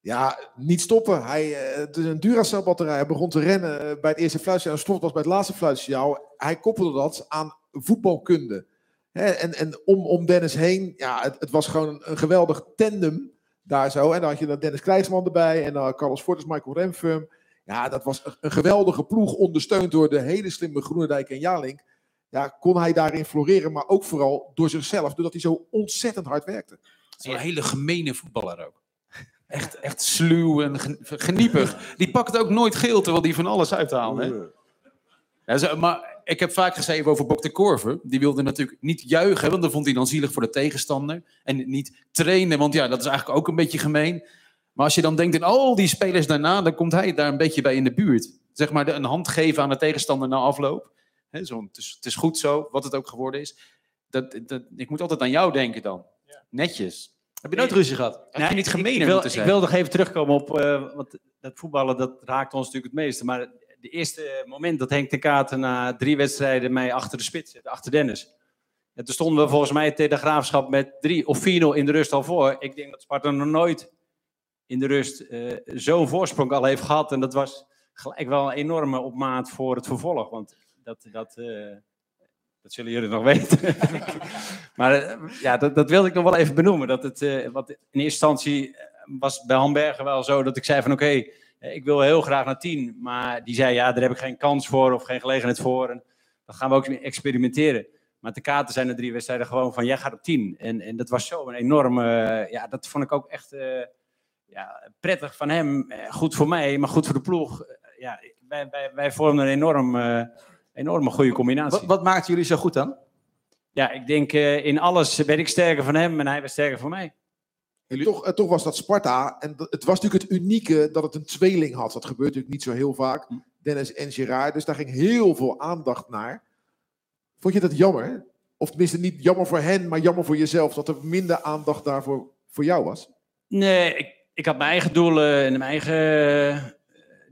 Speaker 3: Ja, niet stoppen. Hij, eh, het is een Duracell batterij. Hij begon te rennen bij het eerste fluitsignaal. Stopt was bij het laatste fluitsignaal. Hij koppelde dat aan voetbalkunde. En en om, om Dennis heen, ja, het, het was gewoon een, een geweldig tandem daar zo. En dan had je dan Dennis Krijsman erbij. En dan Carlos Fortes, Michael Remfum. Ja, dat was een, een geweldige ploeg. Ondersteund door de hele slimme Groenendijk en Jalink. Ja, kon hij daarin floreren. Maar ook vooral door zichzelf. Doordat hij zo ontzettend hard werkte.
Speaker 4: Zo'n hele gemene voetballer ook. Echt, echt sluw en gen- geniepig. Die pakt ook nooit geel, terwijl die van alles uithaalt. Hè? Ja, maar ik heb vaak geschreven over Bok de Korver. Die wilde natuurlijk niet juichen, want dan vond hij dan zielig voor de tegenstander. En niet trainen, want ja, dat is eigenlijk ook een beetje gemeen. Maar als je dan denkt aan al die spelers daarna, dan komt hij daar een beetje bij in de buurt. Zeg maar een hand geven aan de tegenstander na afloop. Hè, zo, het, is, het is goed zo, wat het ook geworden is. Dat, dat, ik moet altijd aan jou denken dan. Netjes.
Speaker 2: Heb je nooit ruzie gehad?
Speaker 4: Heb je niet
Speaker 7: ik-
Speaker 4: gemeen
Speaker 7: ik, wil,
Speaker 4: moeten
Speaker 7: ik wil nog even terugkomen op, eh, want dat voetballen dat raakt ons natuurlijk het meeste. Maar de eerste moment dat Henk de Katen na drie wedstrijden mij achter de spits zette, achter Dennis. Ja, toen stonden we volgens mij tegen de Graafschap met 3 of 4-0 in de rust al voor. Ik denk dat Sparta nog nooit in de rust eh, zo'n voorsprong al heeft gehad. En dat was gelijk wel een enorme opmaat voor het vervolg. Want dat, dat, eh, dat zullen jullie nog weten. maar eh, ja, dat, dat wilde ik nog wel even benoemen. Dat het, wat in eerste instantie was bij Hamberger wel zo dat ik zei van oké, ik wil heel graag naar 10. Maar die zei ja, daar heb ik geen kans voor of geen gelegenheid voor. En dan gaan we ook experimenteren. Maar de kaarten zijn er drie wedstrijden gewoon van jij gaat op 10. En, en dat was zo een enorme, eh, ja, dat vond ik ook echt eh, ja, prettig van hem. Eh, Goed voor mij, maar goed voor de ploeg. Eh, Ja, wij, wij, wij vormden een enorm, eh, enorme goede combinatie.
Speaker 2: Wat, wat maakt jullie zo goed dan?
Speaker 7: Ja, ik denk eh, in alles ben ik sterker van hem en hij was sterker van mij.
Speaker 3: En toch, toch was dat Sparta. En het was natuurlijk het unieke dat het een tweeling had. Dat gebeurt natuurlijk niet zo heel vaak. Dennis en Gerard. Dus daar ging heel veel aandacht naar. Vond je dat jammer? Of tenminste niet jammer voor hen, maar jammer voor jezelf. Dat er minder aandacht daarvoor voor jou was.
Speaker 7: Nee, ik, ik had mijn eigen doelen en mijn eigen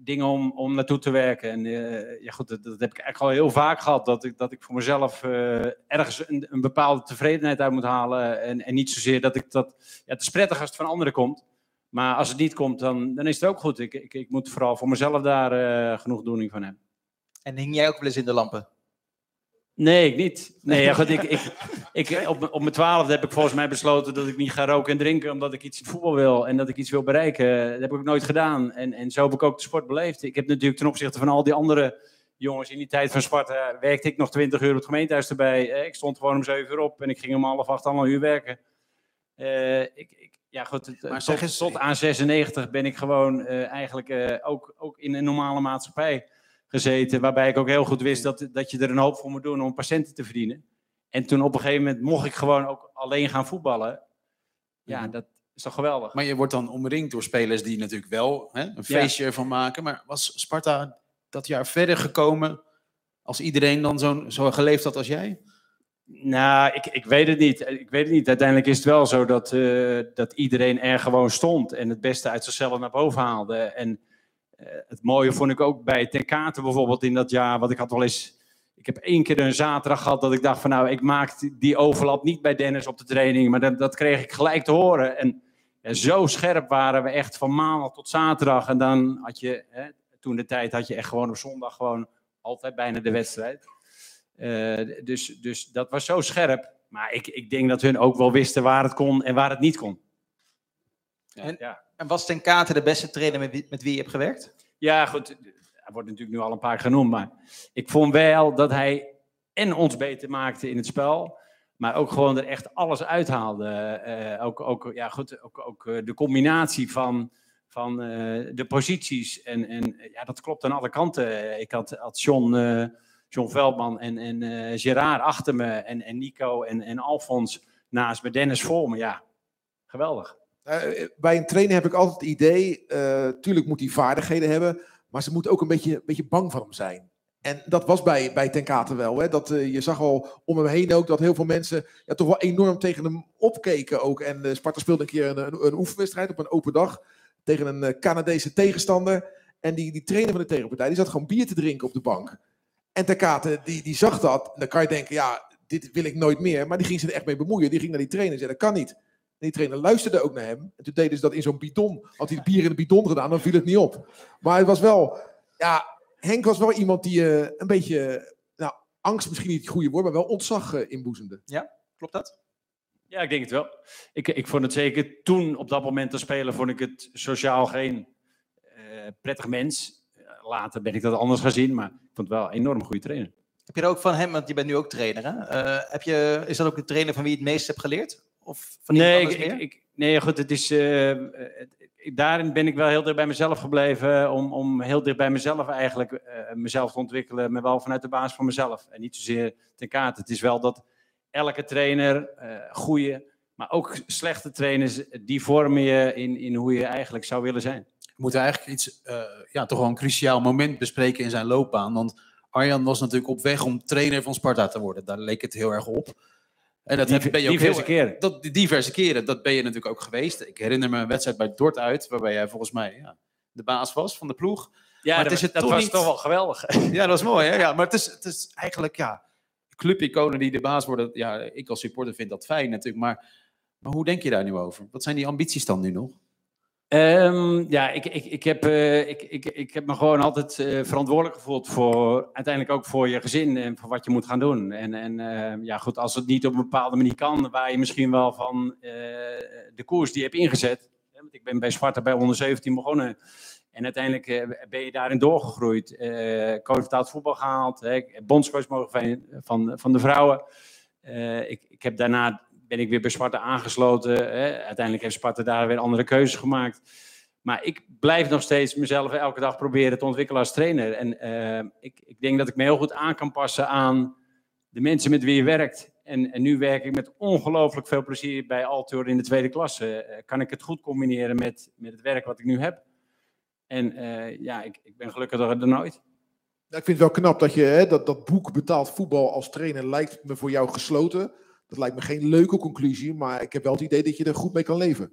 Speaker 7: dingen om, om naartoe te werken. En eh, ja, goed, dat, heb ik eigenlijk al heel vaak gehad. Dat ik, dat ik voor mezelf eh, ergens een, een bepaalde tevredenheid uit moet halen. En, en niet zozeer dat ik dat. Ja, het is prettig als het van anderen komt. Maar als het niet komt, dan, dan is het ook goed. Ik, ik, ik moet vooral voor mezelf daar eh genoegdoening van hebben.
Speaker 2: En hing jij ook wel eens in de lampen?
Speaker 7: Nee, ik niet. Nee, ja, goed, ik, ik, ik, op, mijn- op mijn twaalfde heb ik volgens mij besloten dat ik niet ga roken en drinken omdat ik iets in voetbal wil en dat ik iets wil bereiken. Dat heb ik nooit gedaan. En, en zo heb ik ook de sport beleefd. Ik heb natuurlijk ten opzichte van al die andere jongens in die tijd van Sparta, werkte ik nog 20 uur op het gemeentehuis erbij. Ik stond gewoon om 7 uur op en ik ging om half acht, al een uur werken. Eh, ik, ik, ja, goed, het,
Speaker 4: Maar
Speaker 7: tot,
Speaker 4: eens-
Speaker 7: tot aan 96 ben ik gewoon eh, eigenlijk eh, ook, ook in een normale maatschappij gezeten. Waarbij ik ook heel goed wist dat, dat je er een hoop voor moet doen om patiënten te verdienen. En toen op een gegeven moment mocht ik gewoon ook alleen gaan voetballen. Ja,
Speaker 4: Mhm.
Speaker 7: dat is toch geweldig.
Speaker 4: Maar je wordt dan omringd door spelers die natuurlijk wel hè, een feestje ervan maken. Maar was Sparta dat jaar verder gekomen als iedereen dan zo'n zo geleefd had als jij?
Speaker 7: Nou, ik, ik weet het niet. Ik weet het niet. Uiteindelijk is het wel zo dat, eh, dat iedereen er gewoon stond en het beste uit zichzelf naar boven haalde. En het mooie vond ik ook bij Ten Katen bijvoorbeeld in dat jaar, wat ik had wel eens. Ik heb één keer een zaterdag gehad dat ik dacht van nou, ik maak die overlap niet bij Dennis op de training, maar dat, dat kreeg ik gelijk te horen. En zo scherp waren we echt van maandag tot zaterdag. En dan had je, hè, toen de tijd had je echt gewoon op zondag gewoon altijd bijna de wedstrijd. Eh, dus, dus dat was zo scherp. Maar ik, ik denk dat hun ook wel wisten waar het kon en waar het niet kon. Ja,
Speaker 2: En-
Speaker 7: ja.
Speaker 2: En was Ten Kate de beste trainer met wie, met wie je hebt gewerkt?
Speaker 7: Ja, goed. Hij wordt natuurlijk nu al een paar genoemd. Maar ik vond wel dat hij en ons beter maakte in het spel. Maar ook gewoon er echt alles uithaalde. Eh, ook, ook, ja, goed, ook, ook eh, de combinatie van, van eh, de posities. En, en ja, dat klopt aan alle kanten. Ik had, had John, John Veldman en, en Gerard achter me. En, en Nico en, en Alfons naast me. Dennis voor me. Ja, geweldig.
Speaker 3: Eh, bij een trainer heb ik altijd het idee, eh tuurlijk moet hij vaardigheden hebben, maar ze moeten ook een beetje, een beetje bang van hem zijn. En dat was bij, bij Ten Kate wel. Hè? Dat, eh, je zag al om hem heen ook dat heel veel mensen ja, toch wel enorm tegen hem opkeken ook. En eh, Sparta speelde een keer een, een, een oefenwedstrijd op een open dag tegen een eh, Canadese tegenstander. En die, die trainer van de tegenpartij die zat gewoon bier te drinken op de bank. En Ten Kate die, die zag dat. En dan kan je denken, ja, dit wil ik nooit meer. Maar die ging zich er echt mee bemoeien. Die ging naar die trainer en zei, dat kan niet. En die trainer luisterde ook naar hem. En toen deden ze dat in zo'n bidon. Had hij het bier in de bidon gedaan, dan viel het niet op. Maar het was wel... Ja, Henk was wel iemand die eh, een beetje... Nou, angst misschien niet het goede woord, maar wel ontzag eh, inboezemde.
Speaker 2: Klopt dat?
Speaker 7: Ja, ik denk het wel. Ik, ik vond het zeker toen, op dat moment te spelen, vond ik het sociaal geen eh, prettig mens. Later ben ik dat anders gaan zien, maar ik vond het wel een enorm goede trainer.
Speaker 2: Heb je er ook van hem, want je bent nu ook trainer, hè? Eh, heb je, is dat ook de trainer van wie je het meest hebt geleerd? Of
Speaker 7: Nee, ik,
Speaker 2: meer?
Speaker 7: ik, ik- nee, goed, het is, eh, het- ik- daarin ben ik wel heel dicht bij mezelf gebleven, om, om heel dicht bij mezelf eigenlijk eh, mezelf te ontwikkelen, maar wel vanuit de basis van mezelf. En niet zozeer ten kaart. Het is wel dat elke trainer, eh goede, maar ook slechte trainers, die vormen je in, in hoe je eigenlijk zou willen zijn.
Speaker 4: We moeten eigenlijk iets, eh, ja, toch wel een cruciaal moment bespreken in zijn loopbaan. Want Arjan was natuurlijk op weg om trainer van Sparta te worden. Daar leek het heel erg op. En dat
Speaker 7: Diver-
Speaker 4: ben je ook
Speaker 7: diverse
Speaker 4: heel-
Speaker 7: keren.
Speaker 4: Dat, diverse keren, dat ben je natuurlijk ook geweest. Ik herinner me een wedstrijd bij Dort uit, waarbij jij volgens mij ja, de baas was van de ploeg.
Speaker 7: Ja,
Speaker 4: Maar
Speaker 7: dat,
Speaker 4: het is het
Speaker 7: dat
Speaker 4: toch
Speaker 7: was
Speaker 4: niet-
Speaker 7: toch wel geweldig.
Speaker 4: Ja, dat was mooi. Hè? Ja, maar het is, het is eigenlijk, ja, clubiconen die de baas worden. Ja, ik als supporter vind dat fijn natuurlijk. Maar, maar hoe denk je daar nu over? Wat zijn die ambities dan nu nog?
Speaker 7: Ehm, ja, ik, ik, ik, heb, eh, ik, ik, ik heb me gewoon altijd eh, verantwoordelijk gevoeld voor uiteindelijk ook voor je gezin en voor wat je moet gaan doen. En, en eh, ja, goed, als het niet op een bepaalde manier kan, waar je misschien wel van eh, de koers die je hebt ingezet. Hè, want ik ben bij Sparta bij onder 17 begonnen. En uiteindelijk ben je daarin doorgegroeid. Eh coach voetbal gehaald. Bondscoach mogen zijn van, van de vrouwen. Ik, ik heb daarna ben ik weer bij Sparta aangesloten. Hè. Uiteindelijk heeft Sparta daar weer andere keuzes gemaakt. Maar ik blijf nog steeds mezelf elke dag proberen te ontwikkelen als trainer. En eh, ik, ik denk dat ik me heel goed aan kan passen aan de mensen met wie je werkt. En, en nu werk ik met ongelooflijk veel plezier bij Altur in de tweede klasse. Eh, kan ik het goed combineren met, met het werk wat ik nu heb. En eh, ja, ik, ik ben gelukkiger dan nooit.
Speaker 3: Ik vind het wel knap dat je hè, dat, dat boek betaald voetbal als trainer lijkt me voor jou gesloten. Dat lijkt me geen leuke conclusie, maar ik heb wel het idee dat je er goed mee kan leven.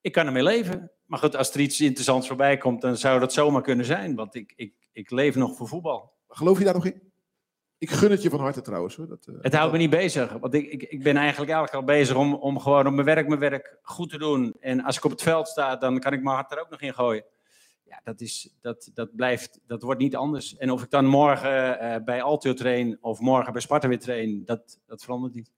Speaker 7: Ik kan ermee leven. Maar goed, als er iets interessants voorbij komt, dan zou dat zomaar kunnen zijn. Want ik, ik, ik leef nog voor voetbal.
Speaker 3: Geloof je daar nog in? Ik gun het je van harte trouwens. Hoor. Dat, eh,
Speaker 7: Het houdt me niet bezig. Want ik, ik, ik ben eigenlijk elke dag bezig om, om gewoon op mijn werk mijn werk goed te doen. En als ik op het veld sta, dan kan ik mijn hart er ook nog in gooien. Ja, dat, is, dat, dat blijft, dat wordt niet anders. En of ik dan morgen eh, bij Altur train of morgen bij Sparta weer train, dat, dat verandert niet.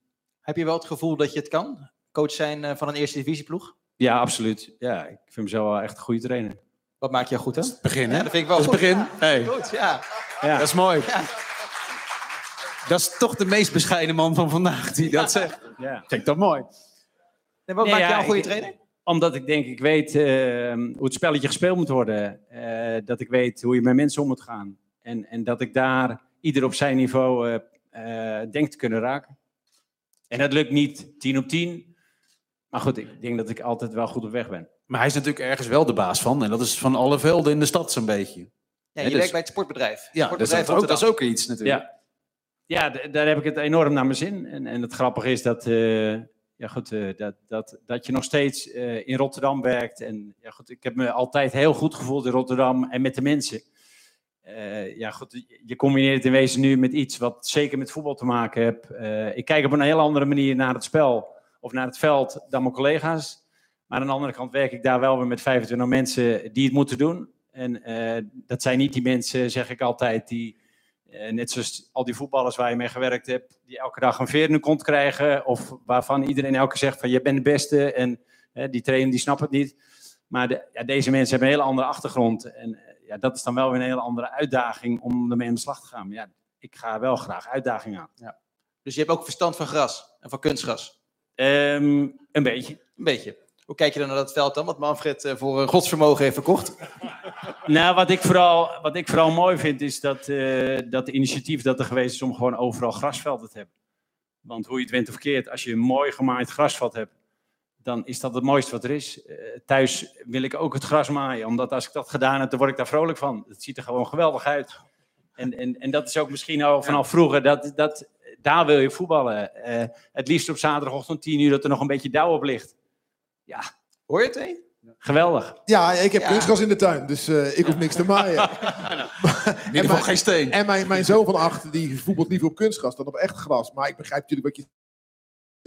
Speaker 2: Heb je wel het gevoel dat je het kan? Coach zijn eh, van een eerste divisieploeg?
Speaker 7: Ja, absoluut. Ja, ik vind mezelf wel echt een goede trainer.
Speaker 2: Wat maak je goed, hè?
Speaker 4: Begin, hè?
Speaker 2: Ja, dat vind ik wel
Speaker 4: Dat is
Speaker 2: goed.
Speaker 4: het begin.
Speaker 2: Ja,
Speaker 4: Hey,
Speaker 2: Goed, ja.
Speaker 7: Ja.
Speaker 4: dat is mooi.
Speaker 2: Ja.
Speaker 4: Dat is toch de meest bescheiden man van vandaag die dat zegt.
Speaker 7: Ja.
Speaker 4: Vind ik dat mooi.
Speaker 2: Nee, wat
Speaker 7: Nee,
Speaker 2: maakt
Speaker 7: ja,
Speaker 2: jou een goede
Speaker 7: ik-
Speaker 2: trainer?
Speaker 7: Omdat ik denk, ik weet eh, hoe het spelletje gespeeld moet worden. Eh, dat ik weet hoe je met mensen om moet gaan. En, en dat ik daar ieder op zijn niveau eh, eh, denk te kunnen raken. En dat lukt niet 10 op 10. Maar goed, ik denk dat ik altijd wel goed op weg ben.
Speaker 4: Maar hij is natuurlijk ergens wel de baas van. En dat is van alle velden in de stad zo'n beetje.
Speaker 2: Ja, je
Speaker 4: dus-
Speaker 2: werkt bij het sportbedrijf.
Speaker 4: Ja, dat is,
Speaker 2: sportbedrijf
Speaker 4: ook, dat is ook iets natuurlijk.
Speaker 7: Ja, ja daar heb ik het enorm naar mijn zin. En, en het grappige is dat, eh, ja, goed, eh, dat, dat, dat je nog steeds eh, in Rotterdam werkt. En ja, goed, ik heb me altijd heel goed gevoeld in Rotterdam en met de mensen. Eh, ja, goed, je- combineert het in wezen nu met iets wat zeker met voetbal te maken heeft. Eh, ik kijk op een heel andere manier naar het spel of naar het veld dan mijn collega's. Maar aan de andere kant werk ik daar wel weer met 25 mensen die het moeten doen. En eh, dat zijn niet die mensen, zeg ik altijd, die net zoals al die voetballers waar je mee gewerkt hebt, die elke dag een veer in de kont krijgen. Of waarvan iedereen elke zegt van je bent de beste en die trainer die snapt het niet. Maar de, ja, deze mensen hebben een hele andere achtergrond. En ja, dat is dan wel weer een hele andere uitdaging om ermee aan de slag te gaan. Maar ja, ik ga wel graag uitdagingen aan.
Speaker 2: Dus je hebt ook verstand van gras en van kunstgras.
Speaker 7: Ehm, een beetje.
Speaker 2: Een beetje. Hoe kijk je dan naar dat veld dan, wat Manfred eh, voor een godsvermogen heeft verkocht?
Speaker 7: Nou, wat ik vooral, wat ik vooral mooi vind, is dat, eh, dat initiatief dat er geweest is om gewoon overal grasvelden te hebben. Want hoe je het went of keert, als je een mooi gemaaid grasveld hebt, dan is dat het mooiste wat er is. Eh, thuis wil ik ook het gras maaien, omdat als ik dat gedaan heb, dan word ik daar vrolijk van. Het ziet er gewoon geweldig uit. En, en, en dat is ook misschien al vanaf vroeger, dat, dat, daar wil je voetballen. Eh, het liefst op zaterdagochtend 10 uur, dat er nog een beetje dauw op ligt. Ja,
Speaker 2: Hoor je het,
Speaker 7: geweldig.
Speaker 3: Ja, ik heb
Speaker 2: Ja.
Speaker 3: kunstgras in de tuin, dus eh, ik hoef niks te maaien.
Speaker 4: In ieder geval geen steen.
Speaker 3: En mijn, mijn zoon van acht, die voetbalt liever op kunstgras dan op echt gras. Maar ik begrijp natuurlijk wat je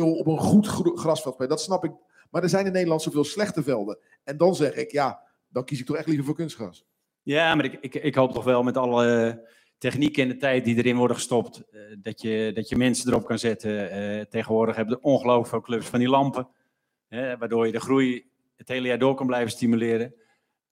Speaker 3: op een goed grasveld spelen. Dat snap ik. Maar er zijn in Nederland zoveel slechte velden. En dan zeg ik, ja, dan kies ik toch echt liever voor kunstgras.
Speaker 7: Ja, maar ik, ik, ik hoop toch wel met alle technieken en de tijd die erin worden gestopt, eh, dat, je, dat je mensen erop kan zetten. Eh, tegenwoordig hebben er ongelooflijk veel clubs van die lampen, hè, waardoor je de groei het hele jaar door kan blijven stimuleren.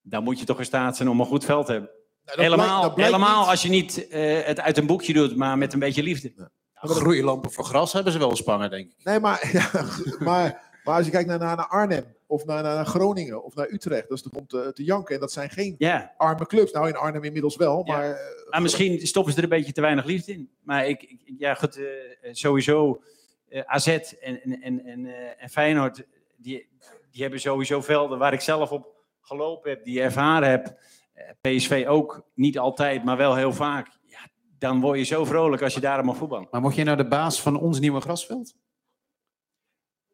Speaker 7: Dan moet je toch in staat zijn om een goed veld te hebben.
Speaker 3: Nou,
Speaker 7: helemaal
Speaker 3: blijkt- dat blijkt
Speaker 7: helemaal
Speaker 3: niet.
Speaker 7: als je niet eh, het uit een boekje doet, maar met een beetje liefde.
Speaker 4: Groeilampen voor gras hebben ze wel spangen, denk ik.
Speaker 3: Nee, maar, ja, maar, maar als je kijkt naar, naar, naar Arnhem of naar, naar Groningen of naar Utrecht, dat is toch om te, te janken. En dat zijn geen
Speaker 7: Ja,
Speaker 3: arme clubs. Nou, in Arnhem inmiddels wel,
Speaker 7: Ja.
Speaker 3: maar... eh,
Speaker 7: maar misschien stoppen ze er een beetje te weinig liefde in. Maar ik, ik- ja, goed, eh, sowieso eh, AZ en, en, en, en, eh, en Feyenoord, die, die hebben sowieso velden waar ik zelf op gelopen heb, die je ervaren heb. Eh, PSV ook, niet altijd, maar wel heel vaak. Ja, dan word je zo vrolijk als je daar mag voetballen.
Speaker 4: Maar word je nou de baas van ons nieuwe grasveld?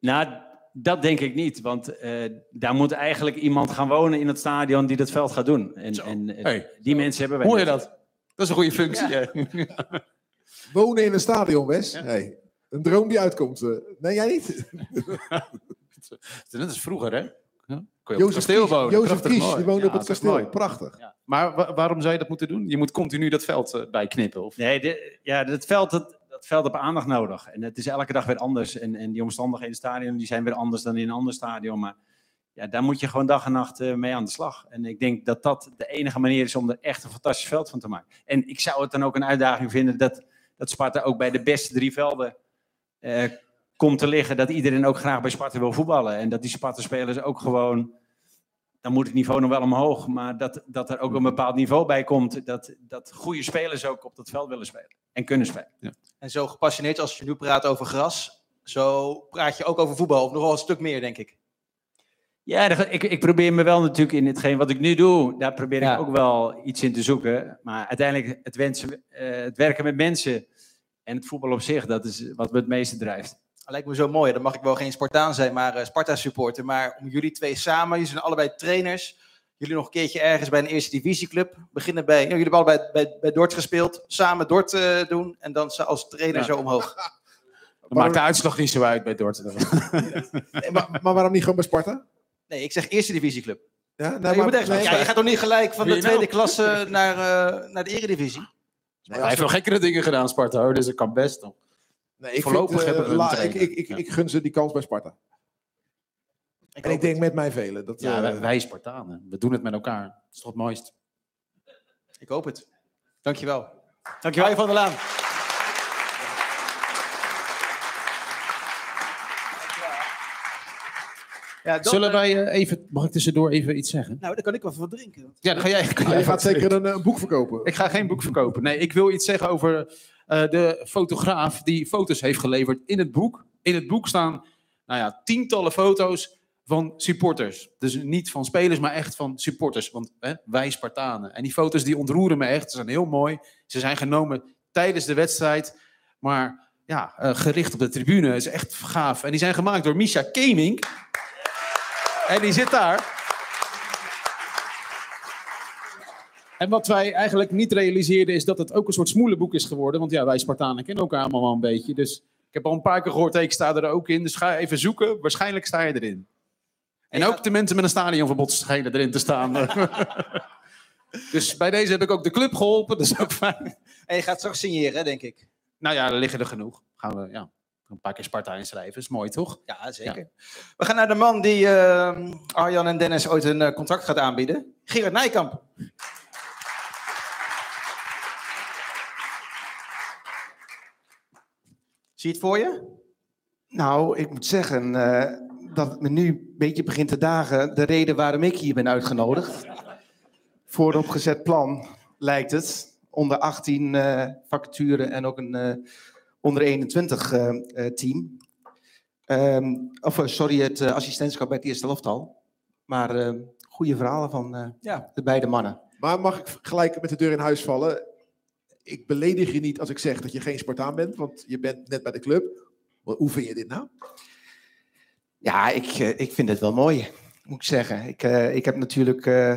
Speaker 7: Nou, dat denk ik niet, want eh, daar moet eigenlijk iemand gaan wonen in het stadion die dat veld gaat doen. En, en eh,
Speaker 4: Hey.
Speaker 7: die mensen hebben wij
Speaker 4: Hoor je dat? Dat is een goede functie.
Speaker 3: Wonen in een stadion, Wes. Hey, een droom die uitkomt. eh. Nee, jij niet?
Speaker 4: Dat is vroeger, hè? Ja? Kon je op het
Speaker 3: Jozef
Speaker 4: kasteel
Speaker 3: Kies,
Speaker 4: wonen.
Speaker 3: Jozef Kies,
Speaker 4: mooi.
Speaker 3: die woonde
Speaker 4: Ja,
Speaker 3: op het kasteel.
Speaker 4: mooi.
Speaker 3: Prachtig.
Speaker 4: Maar wa- waarom zou je dat moeten doen? Je moet continu dat veld bijknippen. Of...
Speaker 7: Nee, dit- ja, dat veld, dat, veld heeft aandacht nodig. En het is elke dag weer anders. En, en die omstandigheden in het stadion die zijn weer anders dan in een ander stadion. Maar ja, daar moet je gewoon dag en nacht eh, mee aan de slag. En ik denk dat dat de enige manier is om er echt een fantastisch veld van te maken. En ik zou het dan ook een uitdaging vinden dat, dat Sparta ook bij de beste drie velden eh, komt te liggen. Dat iedereen ook graag bij Sparta wil voetballen. En dat die Sparta-spelers ook gewoon... Dan moet het niveau nog wel omhoog, maar dat, dat er ook een bepaald niveau bij komt. Dat, dat goede spelers ook op dat veld willen spelen en kunnen spelen.
Speaker 2: En zo gepassioneerd als je nu praat over gras, zo praat je ook over voetbal. Of nog wel een stuk meer, denk ik.
Speaker 7: Ja, ik, ik probeer me wel natuurlijk in hetgeen wat ik nu doe, daar probeer
Speaker 2: Ja.
Speaker 7: ik ook wel iets in te zoeken. Maar uiteindelijk het, wensen, eh, het werken met mensen en het voetbal op zich, dat is wat me het meeste drijft.
Speaker 2: Lijkt me zo mooi. Dan mag ik wel geen Spartaan zijn, maar eh, Sparta-supporter. Maar om jullie twee samen, jullie zijn allebei trainers. Jullie nog een keertje ergens bij een eerste divisieclub. Beginnen bij, ja, jullie hebben allebei bij, bij, Dort gespeeld. Samen Dort eh, doen en dan als trainer
Speaker 7: Ja.
Speaker 2: zo omhoog.
Speaker 4: Dat maakt de uitslag niet zo uit bij Dordrecht.
Speaker 3: Nee, maar, maar waarom niet gewoon bij Sparta?
Speaker 2: Nee, ik zeg eerste divisieclub.
Speaker 3: Ja, nou,
Speaker 2: je,
Speaker 3: maar-
Speaker 2: moet echt,
Speaker 3: nee,
Speaker 2: ja, je gaat toch niet gelijk van de tweede klasse naar, eh, naar de eredivisie?
Speaker 4: Hij heeft wel gekkere dingen gedaan, Sparta, hoor, dus dat kan best toch.
Speaker 3: Nee, ik,
Speaker 4: voorlopig
Speaker 3: vind, eh,
Speaker 4: hebben we een
Speaker 3: la- ik, ik, ik,
Speaker 4: Ja.
Speaker 3: ik gun ze die kans bij Sparta. En ik denk met mij velen. Dat,
Speaker 4: Ja,
Speaker 3: eh,
Speaker 4: wij, wij Spartanen, we doen het met elkaar. Dat is toch het mooiste.
Speaker 2: Ik hoop het. Dankjewel.
Speaker 7: Dankjewel.
Speaker 2: Van der Laan. Ja, dan,
Speaker 4: Zullen
Speaker 2: eh,
Speaker 4: wij even, mag ik tussendoor even iets zeggen?
Speaker 2: Nou, daar kan ik wel van drinken.
Speaker 4: Ja, dan ga jij. kan jij
Speaker 3: je gaat zeker een, boek verkopen.
Speaker 4: Ik ga geen boek verkopen. Nee, ik wil iets zeggen over de fotograaf die foto's heeft geleverd in het boek. In het boek staan nou ja, tientallen foto's van supporters. Dus niet van spelers, maar echt van supporters. Want hè, wij Spartanen. En die foto's die ontroeren me echt. Ze zijn heel mooi. Ze zijn genomen tijdens de wedstrijd. Maar ja, eh, gericht op de tribune. is echt gaaf. En die zijn gemaakt door Misha Kemink. En die zit daar. En wat wij eigenlijk niet realiseerden is dat het ook een soort smoelenboek is geworden. Want ja, wij Spartanen kennen elkaar allemaal wel een beetje. Dus ik heb al een paar keer gehoord, hey, ik sta er ook in. Dus ga even zoeken. Waarschijnlijk sta je erin. En
Speaker 2: Ja.
Speaker 4: ook de mensen met een stadionverbod schijnen erin te staan. Dus bij deze heb ik ook de club geholpen, dat is ook fijn.
Speaker 2: En je gaat straks signeren, denk ik.
Speaker 4: Nou ja, er liggen er genoeg. Gaan we ja, een paar keer Sparta inschrijven, is mooi toch?
Speaker 2: Ja, zeker. We gaan naar de man die eh, Arjan en Dennis ooit een eh, contract gaat aanbieden. Gerard Nijkamp. Zie je het voor je?
Speaker 8: Nou, ik moet zeggen eh, dat het me nu een beetje begint te dagen. De reden waarom ik hier ben uitgenodigd. Voor een opgezet plan, lijkt het. Onder 18 eh vacature en ook een eh, onder 21 eh, eh, team. Ehm, of sorry, het assistentschap bij het eerste elftal. Maar goede verhalen van eh,
Speaker 2: Ja.
Speaker 8: de beide mannen.
Speaker 3: Maar mag ik gelijk met de deur in huis vallen? Ik beledig je niet als ik zeg dat je geen Spartaan bent, want je bent net bij de club. Hoe vind je dit nou?
Speaker 8: Ja, ik, eh, ik vind het wel mooi, moet ik zeggen. Ik, eh, ik heb natuurlijk eh,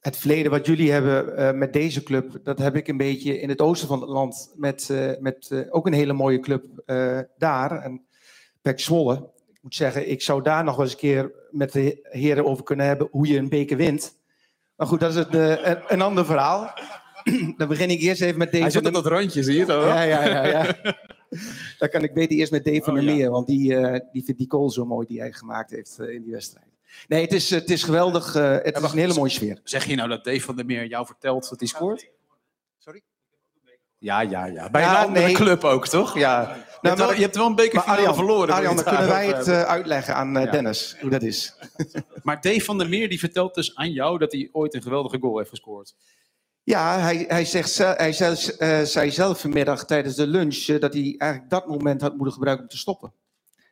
Speaker 8: het verleden wat jullie hebben met deze club, dat heb ik een beetje in het oosten van het land met, met ook een hele mooie club daar, en Pek Zwolle. Ik moet zeggen, ik zou daar nog wel eens een keer met de heren over kunnen hebben hoe je een beker wint. Maar goed, dat is een, een ander verhaal. Dan begin ik eerst even met deze.
Speaker 4: Hij zit op dat randje, zie je al?
Speaker 8: Ja, ja, ja. ja. Dan kan ik beter eerst met Dave van der
Speaker 4: Oh, ja.
Speaker 8: Meer, want die, eh, die vindt die goal zo mooi die hij gemaakt heeft eh, in die wedstrijd. Nee, het is, het is geweldig. eh, het is
Speaker 4: wacht,
Speaker 8: een hele mooie sfeer.
Speaker 4: Zeg je nou dat Dave van der Meer jou vertelt dat hij scoort?
Speaker 8: Sorry?
Speaker 4: Ja, ja, ja. Bij
Speaker 8: Ja,
Speaker 4: een andere
Speaker 8: nee.
Speaker 4: club ook, toch?
Speaker 8: Ja,
Speaker 4: Je, hebt, wel, je hebt wel een
Speaker 8: maar
Speaker 4: bekerfinale verloren.
Speaker 8: Arjan, dan kunnen wij het
Speaker 4: hebben.
Speaker 8: eh, uitleggen aan
Speaker 4: Ja.
Speaker 8: Dennis, hoe dat is.
Speaker 4: Maar Dave van der Meer die vertelt dus aan jou dat hij ooit een geweldige goal heeft gescoord.
Speaker 8: Ja, hij, hij, zegt, hij zei, eh, zei zelf vanmiddag tijdens de lunch eh, dat hij eigenlijk dat moment had moeten gebruiken om te stoppen.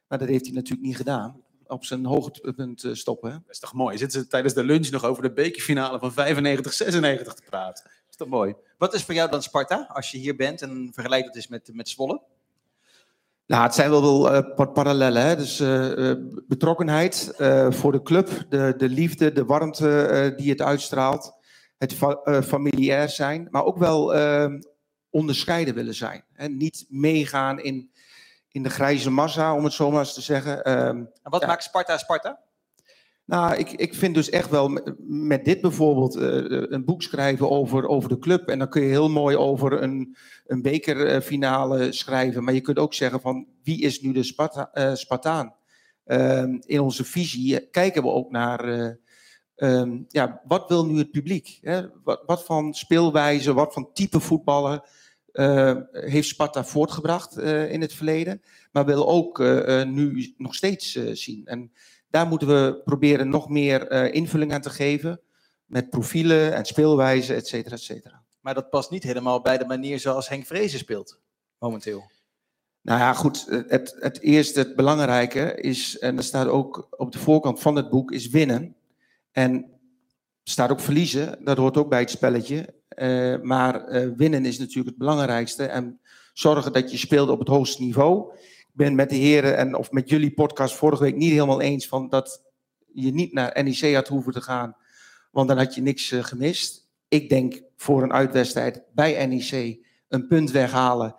Speaker 8: Maar dat heeft hij natuurlijk niet gedaan. Op zijn hoogtepunt eh, stoppen. hè.
Speaker 4: Dat is toch mooi? Zitten ze tijdens de lunch nog over de bekerfinale van 95, 96 te praten? Dat is toch mooi?
Speaker 2: Wat is voor jou dan Sparta, als je hier bent en vergelijkt het eens met, met Zwolle?
Speaker 8: Nou, het zijn wel wel pa- parallellen. Hè? Dus betrokkenheid voor de club, de, de liefde, de warmte die het uitstraalt. Het fa- eh, familiair zijn, maar ook wel eh, onderscheiden willen zijn. Hè? Niet meegaan in, in de grijze massa, om het zo maar eens te zeggen. Ehm,
Speaker 2: En wat
Speaker 8: Ja.
Speaker 2: maakt Sparta Sparta?
Speaker 8: nou, ik, ik vind dus echt wel met, dit bijvoorbeeld eh, een boek schrijven over, over de club. En dan kun je heel mooi over een, een bekerfinale schrijven. Maar je kunt ook zeggen van wie is nu de Sparta, eh, Spartaan? Ehm, in onze visie kijken we ook naar eh, ehm, ja, wat wil nu het publiek? Hè? Wat, wat van speelwijze, wat van type voetballen eh, heeft Sparta voortgebracht eh, in het verleden? Maar wil ook eh, eh, nu nog steeds zien. En daar moeten we proberen nog meer invulling aan te geven. Met profielen en speelwijzen, et cetera, et cetera.
Speaker 2: Maar dat past niet helemaal bij de manier zoals Henk Vrezen speelt, momenteel.
Speaker 8: Nou ja, goed. Het, het eerste, het belangrijke is, en dat staat ook op de voorkant van het boek, is winnen. En staat ook verliezen, dat hoort ook bij het spelletje. Eh, maar eh, winnen is natuurlijk het belangrijkste. En zorgen dat je speelt op het hoogste niveau. Ik ben met de heren en of met jullie podcast vorige week niet helemaal eens van dat je niet naar NEC had hoeven te gaan, want dan had je niks eh, gemist. Ik denk voor een uitwedstrijd bij NEC een punt weghalen.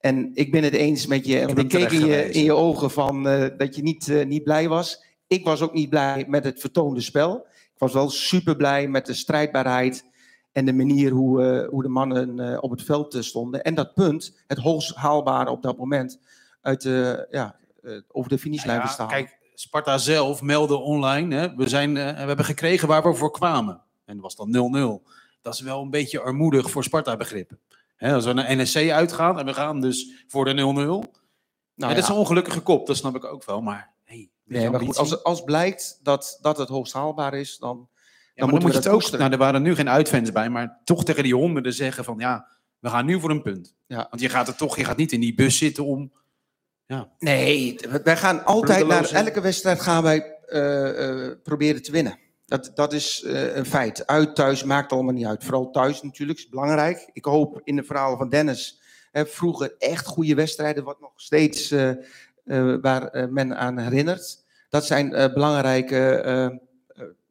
Speaker 8: En ik ben het eens met je, want ik keek in je, in je ogen van dat je niet, niet blij was. Ik was ook niet blij met het vertoonde spel. Ik was wel super blij met de strijdbaarheid en de manier hoe, eh, hoe de mannen eh, op het veld eh, stonden. En dat punt, het hoogst haalbare op dat moment, uit de, ja, over de finishlijn
Speaker 4: Ja,
Speaker 8: te staan.
Speaker 4: kijk, Sparta zelf meldde online. Hè, we, zijn, we hebben gekregen waar we voor kwamen. En dat was dan 0-0. Dat is wel een beetje armoedig voor Sparta-begrippen. Als we naar NSC uitgaan en we gaan dus voor de 0-0.
Speaker 8: Nou
Speaker 4: dat is
Speaker 8: ja.
Speaker 4: een ongelukkige kop, dat snap ik ook wel. Maar
Speaker 8: Nee, maar goed, als, als blijkt dat, dat het hoogst haalbaar is, dan,
Speaker 4: Ja,
Speaker 8: dan,
Speaker 4: moet je het ook.
Speaker 8: koesteren.
Speaker 4: Nou, er waren nu geen uitfans bij, maar toch tegen die honderden zeggen van ja, we gaan nu voor een punt.
Speaker 8: Ja.
Speaker 4: Want je gaat er toch, je gaat niet in die bus zitten om.
Speaker 8: Nee, wij gaan altijd naar elke wedstrijd gaan wij eh, eh, proberen te winnen. Dat, dat is eh, een feit. Uit, thuis maakt allemaal niet uit. Vooral thuis natuurlijk, is belangrijk. Ik hoop in de verhalen van Dennis, hè, vroeger echt goede wedstrijden, wat nog steeds waar eh, men aan herinnert. Dat zijn eh, belangrijke eh, eh,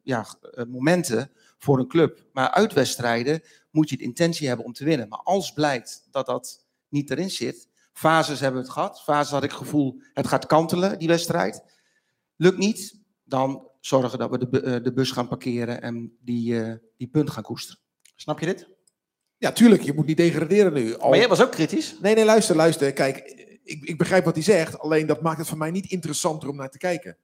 Speaker 8: ja, eh, momenten voor een club. Maar uitwedstrijden moet je de intentie hebben om te winnen. Maar als blijkt dat dat niet erin zit, fases hebben we het gehad. Fases had ik het gevoel, het gaat kantelen, die wedstrijd. Lukt niet, dan zorgen dat we de, bu- eh, de bus gaan parkeren en die, eh, die punt gaan koesteren.
Speaker 2: Snap je dit?
Speaker 3: Ja, tuurlijk, je moet niet degraderen nu. Al...
Speaker 2: Maar jij was ook kritisch.
Speaker 3: Nee, nee, luister, luister. Kijk, ik, ik begrijp wat hij zegt, alleen dat maakt het voor mij niet interessanter om naar te kijken.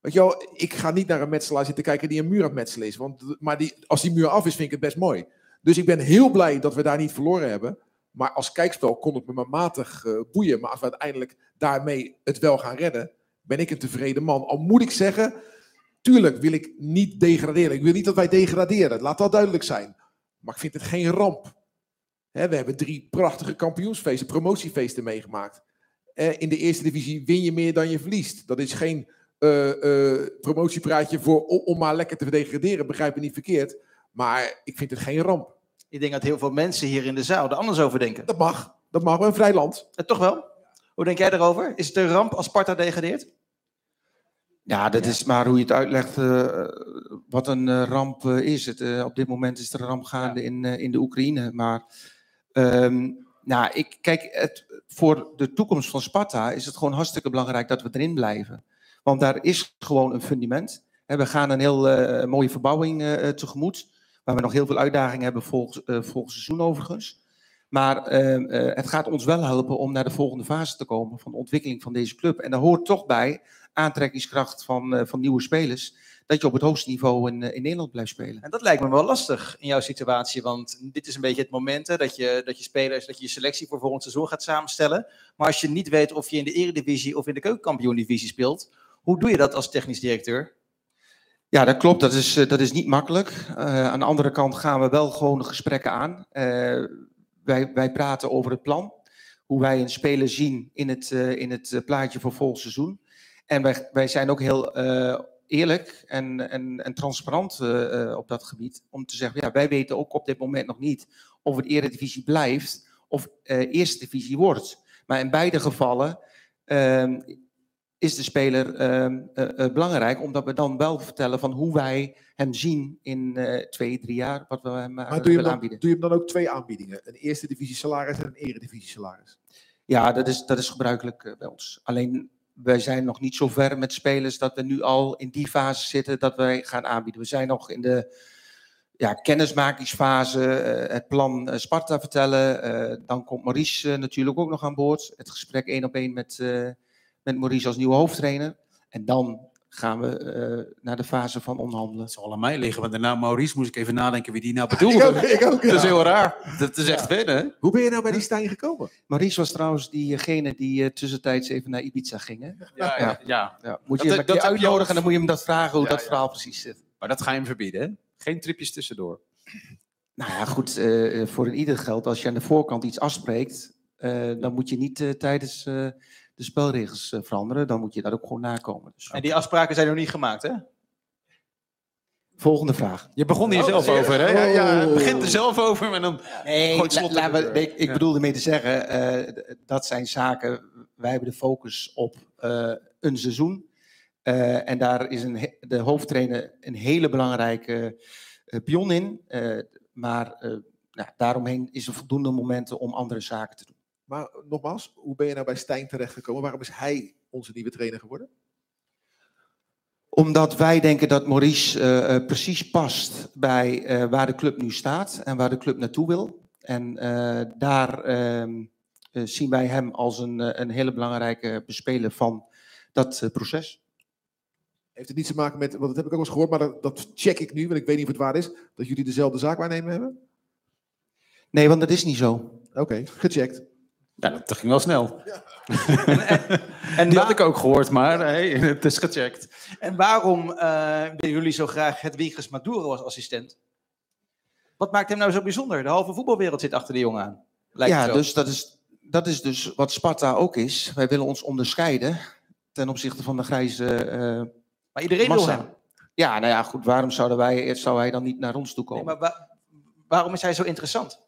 Speaker 3: Weet je wel, ik ga niet naar een metselaar zitten kijken die een muur aan het metselen is. Want, maar die, als die muur af is, vind ik het best mooi. Dus ik ben heel blij dat we daar niet verloren hebben. Maar als kijkspel kon het me maar matig eh, boeien. Maar als we uiteindelijk daarmee het wel gaan redden, ben ik een tevreden man. Al moet ik zeggen, tuurlijk wil ik niet degraderen. Ik wil niet dat wij degraderen. Laat dat duidelijk zijn. Maar ik vind het geen ramp. We hebben drie prachtige kampioensfeesten, promotiefeesten meegemaakt. Eh, in de eerste divisie win je meer dan je verliest. Dat is geen eh, eh, promotiepraatje voor, om, om maar lekker te degraderen, begrijp me niet verkeerd. Maar ik vind het geen ramp.
Speaker 2: Ik denk dat heel veel mensen hier in de zaal er anders over denken.
Speaker 3: Dat mag. Dat mag, we een vrij land.
Speaker 2: Eh, toch wel? Hoe denk jij erover? Is het een ramp als Sparta degradeert?
Speaker 8: Ja, dat is maar hoe je het uitlegt eh, wat een ramp is. Het, eh, op dit moment is er een ramp gaande in, eh, in de Oekraïne. Maar ehm, nou, ik, kijk, het, voor de toekomst van Sparta is het gewoon hartstikke belangrijk dat we erin blijven. Want daar is gewoon een fundament. We gaan een heel eh, mooie verbouwing eh, eh, tegemoet. Waar we nog heel veel uitdagingen hebben volgend, seizoen overigens. Maar ehm, eh, het gaat ons wel helpen om naar de volgende fase te komen van de ontwikkeling van deze club. En daar hoort toch bij aantrekkingskracht van, van nieuwe spelers. Dat je op het hoogste niveau in, eh, in Nederland blijft spelen.
Speaker 2: En dat lijkt me wel lastig in jouw situatie. Want dit is een beetje het moment hè, dat, je, dat je spelers, dat je je selectie voor volgend seizoen gaat samenstellen. Maar als je niet weet of je in de eredivisie of in de keukenkampioen-divisie speelt. Hoe doe je dat als technisch directeur?
Speaker 8: Ja, dat klopt. Dat is, eh, dat is niet makkelijk. Eh, aan de andere kant gaan we wel gewoon de gesprekken aan. Wij, wij praten over het plan. Hoe wij een speler zien in het, in het plaatje voor volgend seizoen. En wij, wij zijn ook heel eerlijk en, en, en transparant eh, eh, op dat gebied. Om te zeggen, ja, wij weten ook op dit moment nog niet of het eredivisie blijft of eh, eerste divisie wordt. Maar in beide gevallen ehm, is de speler ehm, eh, eh, belangrijk, omdat we dan wel vertellen van hoe wij hem zien in twee, drie jaar, wat we hem
Speaker 3: Maar doe je,
Speaker 8: willen
Speaker 3: hem dan,
Speaker 8: aanbieden.
Speaker 3: doe je hem dan ook twee aanbiedingen? Een eerste divisie salaris en een eredivisie salaris?
Speaker 8: Ja, dat is, dat is gebruikelijk bij ons. Alleen wij zijn nog niet zo ver met spelers dat we nu al in die fase zitten dat wij gaan aanbieden. We zijn nog in de ja, kennismakingsfase, eh, het plan eh, Sparta vertellen. eh, dan komt Maurice natuurlijk ook nog aan boord. Het gesprek één op één met, met Maurice als nieuwe hoofdtrainer. En dan gaan we eh, naar de fase van onderhandelen.
Speaker 4: Dat zal aan mij liggen, want daarna Maurice moest ik even nadenken wie die nou
Speaker 3: Ik
Speaker 4: bedoelde.
Speaker 3: ook, ik ook,
Speaker 4: Dat is heel raar. Dat is echt verder, hè?
Speaker 3: Hoe ben je nou bij die Stijn gekomen?
Speaker 8: Maurice was trouwens diegene die eh, tussentijds even naar Ibiza ging. Hè?
Speaker 4: Ja, ja, ja.
Speaker 8: Ja, moet
Speaker 4: Dat-
Speaker 8: je hem
Speaker 4: dat heb je
Speaker 8: uitnodigen
Speaker 4: al-
Speaker 8: en dan moet je hem dat vragen hoe
Speaker 4: Ja,
Speaker 8: dat
Speaker 4: ja.
Speaker 8: verhaal precies zit.
Speaker 4: Maar dat ga je hem verbieden, hè? Geen tripjes tussendoor.
Speaker 8: Nou ja, goed, eh, voor in ieder geld, als je aan de voorkant iets afspreekt, eh, dan moet je niet tijdens eh, de spelregels eh, veranderen. Dan moet je dat ook gewoon nakomen. Dus,
Speaker 2: En die afspraken zijn nog niet gemaakt, hè?
Speaker 8: Volgende vraag.
Speaker 4: Je begon hier
Speaker 2: Oh,
Speaker 4: zelf over, hè? Ja, ja, het
Speaker 3: Oh.
Speaker 4: begint er zelf over, maar dan...
Speaker 8: Nee,
Speaker 4: slot
Speaker 8: la- la- ik
Speaker 4: Ja.
Speaker 8: bedoelde mee te zeggen, eh, dat zijn zaken, wij hebben de focus op eh, een seizoen. Eh, en daar is een, de hoofdtrainer een hele belangrijke pion in. Eh, maar eh, nou, daaromheen is er voldoende momenten om andere zaken te doen.
Speaker 3: Maar nogmaals, hoe ben je nou bij Stijn terechtgekomen? Waarom is hij onze nieuwe trainer geworden?
Speaker 8: Omdat wij denken dat Maurice eh, eh, precies past bij eh, waar de club nu staat en waar de club naartoe wil. En daar ehm, eh, zien wij hem als een, een hele belangrijke bespeler van dat proces.
Speaker 3: Heeft het niets te maken met, want dat heb ik ook eens gehoord, maar dat, dat check ik nu, want ik weet niet of het waar is, dat jullie dezelfde zaak waarnemen hebben?
Speaker 8: Nee, want dat is niet zo.
Speaker 3: Oké, gecheckt.
Speaker 4: Ja, dat ging wel snel.
Speaker 2: En,
Speaker 4: Die
Speaker 2: wa-
Speaker 4: had ik ook gehoord, maar hey, het is gecheckt.
Speaker 2: en waarom eh, willen jullie zo graag Hedwiges Maduro als assistent? Wat maakt hem nou zo bijzonder? De halve voetbalwereld zit achter de jongen aan. Lijkt
Speaker 8: ja,
Speaker 2: het zo.
Speaker 8: dus dat is, dat is dus wat Sparta ook is. Wij willen ons onderscheiden ten opzichte van de grijze eh,
Speaker 2: maar iedereen wil hem.
Speaker 8: Ja, nou ja, goed. Waarom zouden wij, zou hij dan niet naar ons toe
Speaker 2: Nee,
Speaker 8: komen?
Speaker 2: maar wa- waarom is hij zo interessant?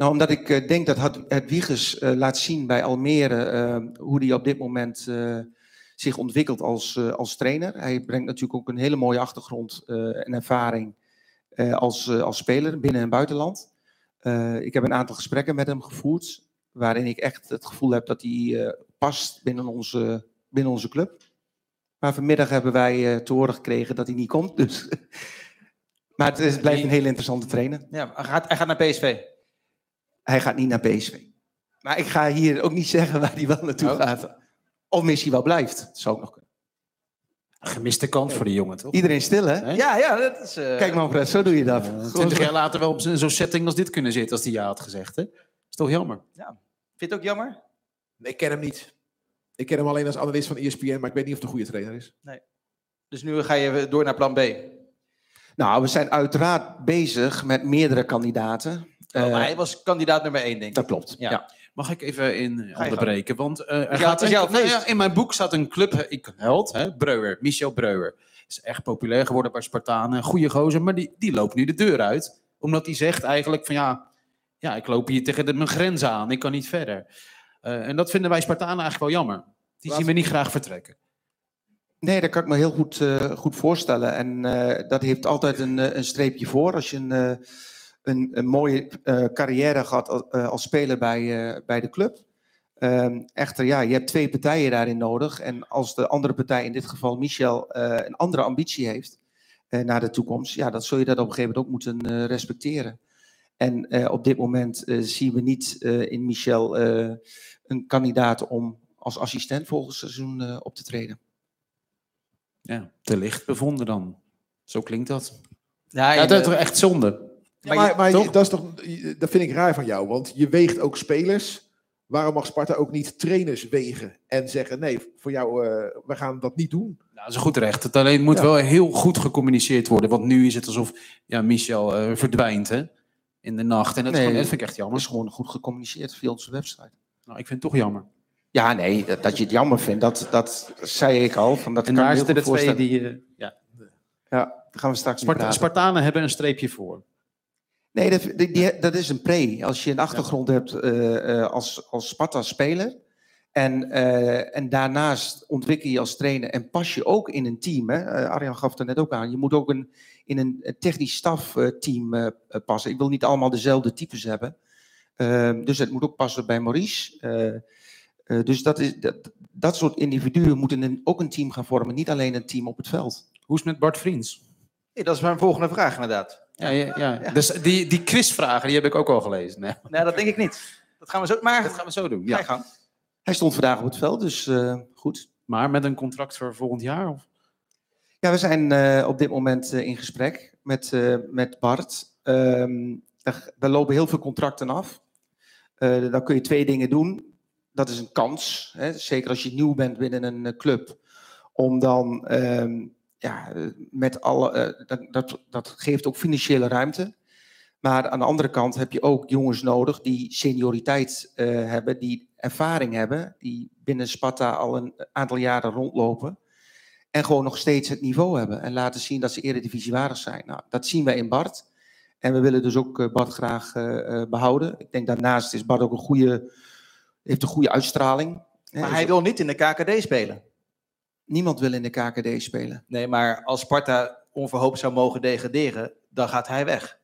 Speaker 8: Nou, omdat ik eh, denk dat het, Wiegers eh, laat zien bij Almere eh, hoe hij op dit moment zich ontwikkelt als, als trainer. Hij brengt natuurlijk ook een hele mooie achtergrond en ervaring als, als speler binnen en buitenland. Ik heb een aantal gesprekken met hem gevoerd, waarin ik echt het gevoel heb dat hij past binnen onze, binnen onze club. Maar vanmiddag hebben wij te horen gekregen dat hij niet komt. Dus. maar het is, blijft een hele interessante trainer.
Speaker 2: Ja, hij gaat, hij gaat naar PSV.
Speaker 8: Hij gaat niet naar PSV. Maar ik ga hier ook niet zeggen waar hij wel naartoe
Speaker 2: Oh.
Speaker 8: gaat. Of misschien wel blijft. Dat zou ook nog kunnen.
Speaker 4: Gemiste kans voor die jongen, toch?
Speaker 8: Iedereen stil, hè?
Speaker 2: Ja, ja, dat is... eh,
Speaker 8: Kijk Manfred, zo doe je dat.
Speaker 4: Eh, Twintig jaar later wel op zo'n zo'n setting als dit kunnen zitten, als hij ja had gezegd. Hè? Is toch jammer?
Speaker 2: Vind je het ook jammer?
Speaker 3: Ik ken hem niet. Ik ken hem alleen als analist van ESPN, maar ik weet niet of een goede trainer is.
Speaker 2: Dus nu ga je door naar plan B.
Speaker 8: Nou, we zijn uiteraard bezig met meerdere kandidaten. Eh,
Speaker 2: maar hij was kandidaat nummer één, denk ik.
Speaker 8: dat klopt.
Speaker 2: Ja.
Speaker 8: Ja.
Speaker 4: Mag ik even in onderbreken? Want eh, er
Speaker 2: Ja,
Speaker 4: gaat een- nou ja, in mijn boek staat een club, eh, ik held, hè, Breuer, Michel Breuer. Is echt populair geworden bij Spartanen. Goede gozer, maar die, die loopt nu de deur uit. Omdat hij zegt eigenlijk van ja, ja ik loop hier tegen de, mijn grenzen aan. Ik kan niet verder. Eh, en dat vinden wij Spartanen eigenlijk wel jammer. Die zien we niet graag vertrekken.
Speaker 8: Nee, dat kan ik me heel goed, eh, goed voorstellen. En eh, dat heeft altijd een, een streepje voor. Als je een, eh, een, een mooie eh, carrière gehad als, eh, als speler bij, eh, bij de club. Ehm, echter, ja, je hebt twee partijen daarin nodig. En als de andere partij, in dit geval Michel, eh, een andere ambitie heeft eh, naar de toekomst, ja, dan zul je dat op een gegeven moment ook moeten eh, respecteren. En eh, op dit moment eh, zien we niet eh, in Michel eh, een kandidaat om als assistent volgend seizoen eh, op te treden.
Speaker 4: Ja, te licht bevonden dan. Zo klinkt dat.
Speaker 2: Ja,
Speaker 4: Ja, dat is toch echt zonde.
Speaker 3: Maar, maar, maar
Speaker 4: toch?
Speaker 3: dat, is toch, dat vind ik raar van jou, want je weegt ook spelers. Waarom mag Sparta ook niet trainers wegen en zeggen: nee, voor jou, eh, we gaan dat niet doen?
Speaker 4: Nou, dat is een goed recht. Het alleen moet
Speaker 3: Ja.
Speaker 4: wel heel goed gecommuniceerd worden. Want nu is het alsof ja, Michel eh, verdwijnt hè, in de nacht. En dat, is
Speaker 8: Nee.
Speaker 4: gewoon, dat vind ik echt
Speaker 8: Dat
Speaker 4: jammer.
Speaker 8: is gewoon goed gecommuniceerd via onze website.
Speaker 4: Nou, ik vind het toch jammer.
Speaker 8: Ja, nee, dat, je het jammer vindt, dat, dat zei ik al. Van, dat
Speaker 4: En daar zitten de twee die... eh, ja.
Speaker 8: Ja, daar gaan we straks
Speaker 4: Sparta-. Spartanen hebben een streepje voor.
Speaker 8: Nee, dat, die, die- dat is een pre. Als je een achtergrond hebt eh, eh, als, als Sparta-speler. En, eh, en daarnaast ontwikkel je als trainer en pas je ook in een team. Hè? Eh, Arjan gaf het net ook aan. Je moet ook een, in een technisch stafteam eh, eh, passen. Ik wil niet allemaal dezelfde types hebben. Ehm, dus het moet ook passen bij Maurice. Eh, eh, dus dat, is, dat, dat soort individuen moeten een, ook een team gaan vormen. Niet alleen een team op het veld.
Speaker 4: Hoe is het met Bart Vriends?
Speaker 2: Nee, dat is mijn volgende vraag, inderdaad.
Speaker 4: Ja, ja, ja. Dus die, die quizvragen die heb ik ook al gelezen. Nee,
Speaker 2: Nee, dat denk ik niet. Dat gaan we zo... Maar
Speaker 4: dat gaan we zo doen. Ja.
Speaker 8: Hij stond vandaag op het veld, dus eh, goed.
Speaker 4: Maar met een contract voor volgend jaar? Of?
Speaker 8: Ja, we zijn eh, op dit moment eh, in gesprek met, eh, met Bart. Er lopen heel veel contracten af. Eh, dan kun je twee dingen doen. Dat is een kans, hè, zeker als je nieuw bent binnen een club, om dan ehm, ja, met alle. eh, dat, dat, dat geeft ook financiële ruimte. Maar aan de andere kant heb je ook jongens nodig die senioriteit eh, hebben, die ervaring hebben, die binnen Sparta al een aantal jaren rondlopen. En gewoon nog steeds het niveau hebben. En laten zien dat ze eredivisiewaardig zijn. Nou, dat zien wij in Bart. En we willen dus ook eh, Bart graag eh, eh, behouden. Ik denk daarnaast is Bart ook een goede, heeft een goede uitstraling.
Speaker 2: Maar hij wil niet in de KKD spelen.
Speaker 8: Niemand wil in de KKD spelen.
Speaker 2: Nee, maar als Sparta onverhoopt zou mogen degraderen, dan gaat hij weg.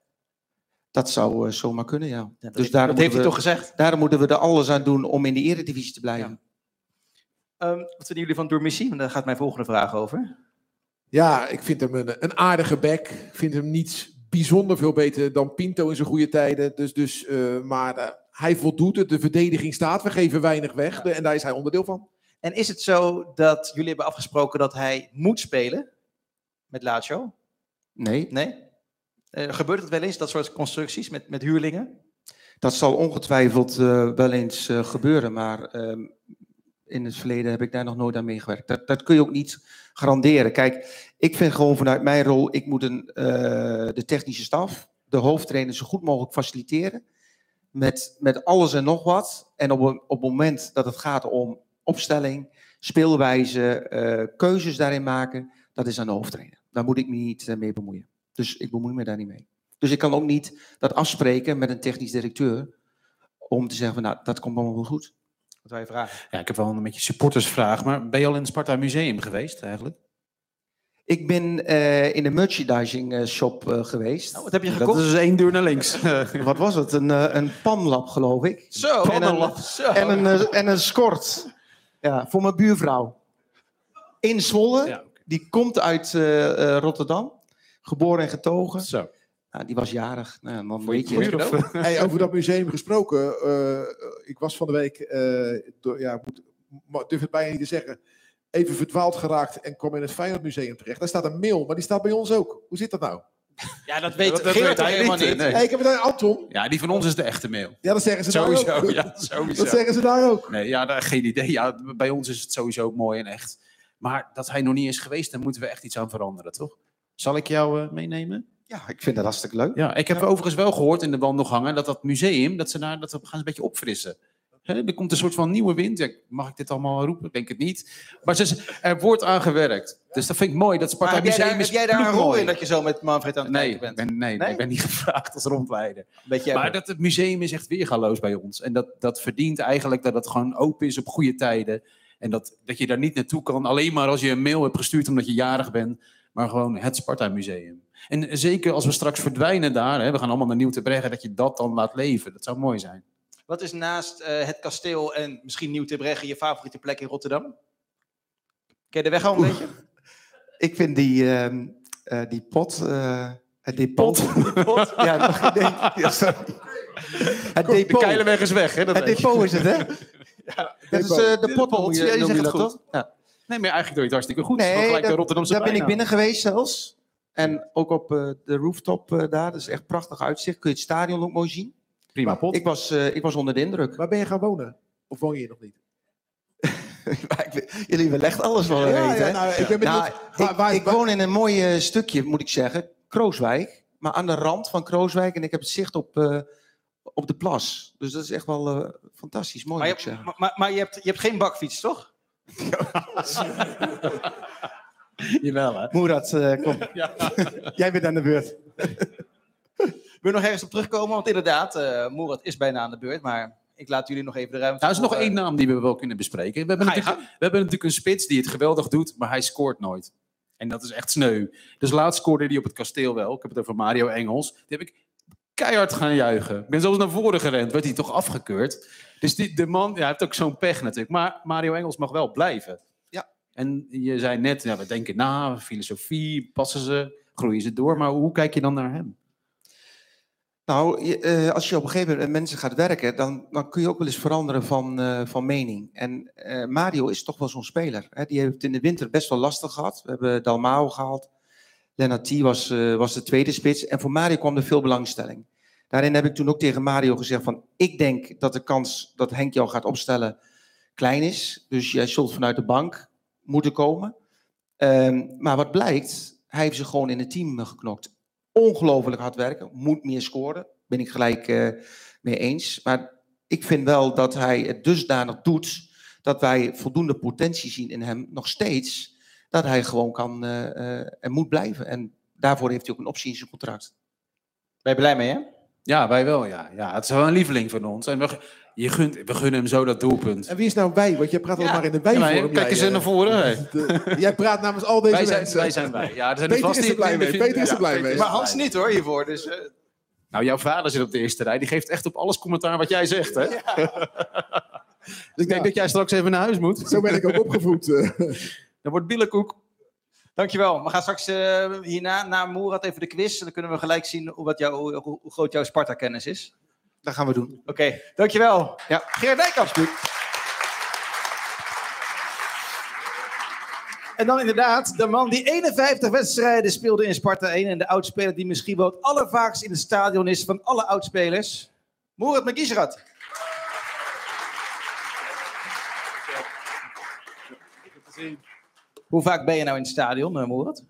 Speaker 8: Dat zou eh, zomaar kunnen, ja.
Speaker 2: Ja, dat
Speaker 8: dus
Speaker 2: heeft,
Speaker 8: daarom
Speaker 2: dat heeft hij toch gezegd.
Speaker 8: daarom moeten we er alles aan doen om in de eredivisie te blijven.
Speaker 2: Ehm, wat vinden jullie van Doormissie? Want daar gaat mijn volgende vraag over.
Speaker 3: Ja, ik vind hem een, een aardige back. Ik vind hem niet bijzonder veel beter dan Pinto in zijn goede tijden. Dus, dus, eh, maar eh, hij voldoet het. De verdediging staat. We geven weinig weg. De- en daar is hij onderdeel van.
Speaker 2: En is het zo dat jullie hebben afgesproken dat hij moet spelen met Lazio?
Speaker 8: Nee,
Speaker 2: Nee? Eh, gebeurt het wel eens, dat soort constructies met, met huurlingen?
Speaker 8: dat zal ongetwijfeld eh, wel eens eh, gebeuren. Maar ehm, in het verleden heb ik daar nog nooit aan meegewerkt. Dat, dat kun je ook niet garanderen. Kijk, ik vind gewoon vanuit mijn rol, ik moet een, de technische staf, de hoofdtrainer zo goed mogelijk faciliteren. Met, met alles en nog wat. En op, een- op het moment dat het gaat om opstelling, speelwijze, eh, keuzes daarin maken, dat is aan de hoofdtrainer. Daar moet ik me niet eh, mee bemoeien. Dus ik bemoei me daar niet mee. Dus ik kan ook niet dat afspreken met een technisch directeur om te zeggen van nou, dat komt allemaal wel goed.
Speaker 2: Wat wil je vragen?
Speaker 4: Ja, ik heb wel een beetje supportersvraag. Maar ben je al in het Sparta Museum geweest eigenlijk?
Speaker 8: Ik ben eh, in een merchandising shop geweest.
Speaker 2: Nou, wat heb je
Speaker 4: Dat
Speaker 2: gekocht?
Speaker 4: is één deur naar links.
Speaker 8: Wat was het? Een, een panlap, geloof ik.
Speaker 2: Zo,
Speaker 8: En een-
Speaker 2: Pannenlap. Zo.
Speaker 8: En een, en een skort. Ja, voor mijn buurvrouw. in Zwolle.
Speaker 4: Ja,
Speaker 8: Die komt uit eh, eh, Rotterdam. Geboren en getogen.
Speaker 4: Zo.
Speaker 8: Nou, die was jarig. Nou,
Speaker 4: je
Speaker 8: weet je Of,
Speaker 3: Hey, over dat museum gesproken. eh, ik was van de week, eh, door, ja, moet, durf het bijna niet te zeggen, even verdwaald geraakt en kwam in het Feyenoord Museum terecht. Daar staat een mail, maar die staat bij ons ook. Hoe zit dat nou?
Speaker 2: Ja, dat weet
Speaker 4: Dat- weet
Speaker 2: helemaal
Speaker 4: niet,
Speaker 2: niet.
Speaker 4: nee.
Speaker 3: Hey, ik heb het aan Anton.
Speaker 4: Ja, die van ons is de echte mail.
Speaker 3: Ja, dat zeggen ze daar
Speaker 4: Sowieso,
Speaker 3: ook.
Speaker 4: ja, sowieso.
Speaker 3: Dat zeggen ze daar ook.
Speaker 4: Nee, ja, daar, geen idee. Ja, bij ons is het sowieso mooi en echt. Maar dat hij nog niet is geweest, daar moeten we echt iets aan veranderen, toch? Zal ik jou eh, meenemen?
Speaker 8: ja, ik vind dat hartstikke leuk.
Speaker 4: Ja, ik heb overigens wel gehoord in de wandelgangen dat dat museum, dat ze daar, dat we gaan een beetje opfrissen. Er komt een soort van nieuwe wind. Ja, mag ik dit allemaal roepen? Ik denk het niet. Maar ze, er wordt aan gewerkt. Dus dat vind ik mooi. Dat
Speaker 2: Maar
Speaker 4: Sparta
Speaker 2: heb jij, daar, heb jij daar een rol in dat je zo met Manfred aan het
Speaker 4: Nee,
Speaker 2: bent?
Speaker 4: ben, nee,
Speaker 2: Nee?
Speaker 4: ik ben niet gevraagd als rondleider.
Speaker 2: Beetje
Speaker 4: Maar dat het museum is echt weergaloos bij ons. En dat, dat verdient eigenlijk dat het gewoon open is op goede tijden. En dat, dat je daar niet naartoe kan alleen maar als je een mail hebt gestuurd omdat je jarig bent. Maar gewoon het Sparta Museum. En zeker als we straks verdwijnen daar, hè, we gaan allemaal naar Nieuw te Breggen, dat je dat dan laat leven. Dat zou mooi zijn.
Speaker 2: Wat is naast eh, het kasteel en misschien Nieuw Terbregge je favoriete plek in Rotterdam? Ken je de weg al een beetje?
Speaker 8: Ik vind die, ehm, eh, die pot, eh, het depot. ja, nog- nee, ja, sorry. Het
Speaker 4: De
Speaker 8: depot.
Speaker 4: Keilenweg is weg, hè? Dat
Speaker 8: Het
Speaker 4: weet je.
Speaker 8: depot is het, hè? Dat is de pot,
Speaker 4: pot, ja,
Speaker 8: je
Speaker 4: zegt
Speaker 8: dat
Speaker 4: het
Speaker 8: toch? Ja.
Speaker 4: Nee, maar eigenlijk doe je het hartstikke goed.
Speaker 8: Nee,
Speaker 4: de
Speaker 8: dat-
Speaker 4: Rotterdamse
Speaker 8: daar ben ik binnen geweest zelfs. En ook op de rooftop daar. Dat is echt prachtig uitzicht. Kun je het stadion ook mooi zien.
Speaker 4: Prima pot.
Speaker 8: Ik was, eh, ik was onder de indruk.
Speaker 3: Waar ben je gaan wonen? Of woon je hier nog niet?
Speaker 8: Jullie echt alles me
Speaker 3: Ja,
Speaker 8: weten,
Speaker 3: ja, nou, ik ben benieuwd.
Speaker 8: Nou,
Speaker 3: waar-
Speaker 8: ik,
Speaker 3: waar-
Speaker 8: ik
Speaker 3: waar-
Speaker 8: woon in een mooi stukje, moet ik zeggen. Krooswijk. Maar aan de rand van Krooswijk. En ik heb het zicht op, eh, op de plas. Dus dat is echt wel eh, fantastisch mooi,
Speaker 2: Maar,
Speaker 8: moet ik
Speaker 2: je,
Speaker 8: zeggen.
Speaker 2: maar, maar, maar je, hebt, je hebt geen bakfiets, toch?
Speaker 4: Jawel, hè?
Speaker 8: Moerat, eh, kom. Jij bent aan de beurt.
Speaker 2: Wil je nog ergens op terugkomen? Want inderdaad, eh Moerat is bijna aan de beurt. Maar ik laat jullie nog even de ruimte.
Speaker 4: Nou, er is nog
Speaker 2: voor, eh,
Speaker 4: één naam die we wel kunnen bespreken. We hebben, natuurlijk, we hebben natuurlijk een spits die het geweldig doet, maar hij scoort nooit. En dat is echt sneu. Dus laatst scoorde hij op het kasteel wel. Ik heb het over Mario Engels. Die heb ik keihard gaan juichen. Ik ben zelfs naar voren gerend. Werd hij toch afgekeurd. Dus die, de man ja, hij heeft ook zo'n pech natuurlijk. Maar Mario Engels mag wel blijven.
Speaker 8: Ja.
Speaker 4: En je zei net, ja, we denken na, filosofie, passen ze, groeien ze door. Maar hoe kijk je dan naar hem?
Speaker 8: Nou, eh, als je op een gegeven moment met mensen gaat werken, dan, dan kun je ook wel eens veranderen van, eh, van mening. En eh, Mario is toch wel zo'n speler. Hè? Die heeft in de winter best wel lastig gehad. We hebben Dalmao gehaald. Lennart T. Was, was de tweede spits. En voor Mario kwam er veel belangstelling. Daarin heb ik toen ook tegen Mario gezegd van... ik denk dat de kans dat Henk jou gaat opstellen klein is. Dus jij zult vanuit de bank moeten komen. Ehm, maar wat blijkt, hij heeft zich gewoon in het team geknokt ongelooflijk hard werken, moet meer scoren. Ben ik gelijk eh, mee eens. Maar ik vind wel dat hij het dusdanig doet dat wij voldoende potentie zien in hem nog steeds. Dat hij gewoon kan eh, eh, en moet blijven. En daarvoor heeft hij ook een optie in zijn contract.
Speaker 2: Ben je blij mee, hè?
Speaker 4: Ja, wij wel, ja. ja het is wel een lieveling van ons. En we, je gunt, we gunnen hem zo dat doelpunt.
Speaker 3: En wie is nou wij? Want jij praat al
Speaker 2: Ja.
Speaker 3: maar in de
Speaker 4: Ja, maar
Speaker 3: wij-vorm.
Speaker 4: kijk eens naar voren.
Speaker 3: De- jij praat namens al deze
Speaker 4: Wij zijn,
Speaker 3: mensen.
Speaker 4: wij zijn wij. Ja, er zijn er
Speaker 3: Peter
Speaker 4: vast
Speaker 3: is er blij mee, Peter is er
Speaker 4: ja,
Speaker 3: blij mee.
Speaker 2: Maar Hans niet hoor, hiervoor. Dus, eh,
Speaker 4: Nou, jouw vader zit op de eerste rij. Die geeft echt op alles commentaar wat jij zegt, hè? dus ik denk
Speaker 3: Ja.
Speaker 4: dat jij straks even naar huis moet.
Speaker 3: Zo ben ik ook opgevoed. eh.
Speaker 4: Dan wordt billenkoek.
Speaker 2: dankjewel. We gaan straks eh, hierna, na Moerat, even de quiz. En dan kunnen we gelijk zien hoe, wat jou, hoe groot jouw Sparta-kennis is.
Speaker 8: Dat gaan we doen.
Speaker 2: Oké, dankjewel.
Speaker 8: Ja.
Speaker 2: Gerard Dijkamp. En dan inderdaad de man die 51 wedstrijden speelde in Sparta 1. En de oudspeler die misschien wel het allervaakst in het stadion is van alle oudspelers. Moerat Magizrat. Hoe vaak ben je nou in het stadion, uh, Moerat?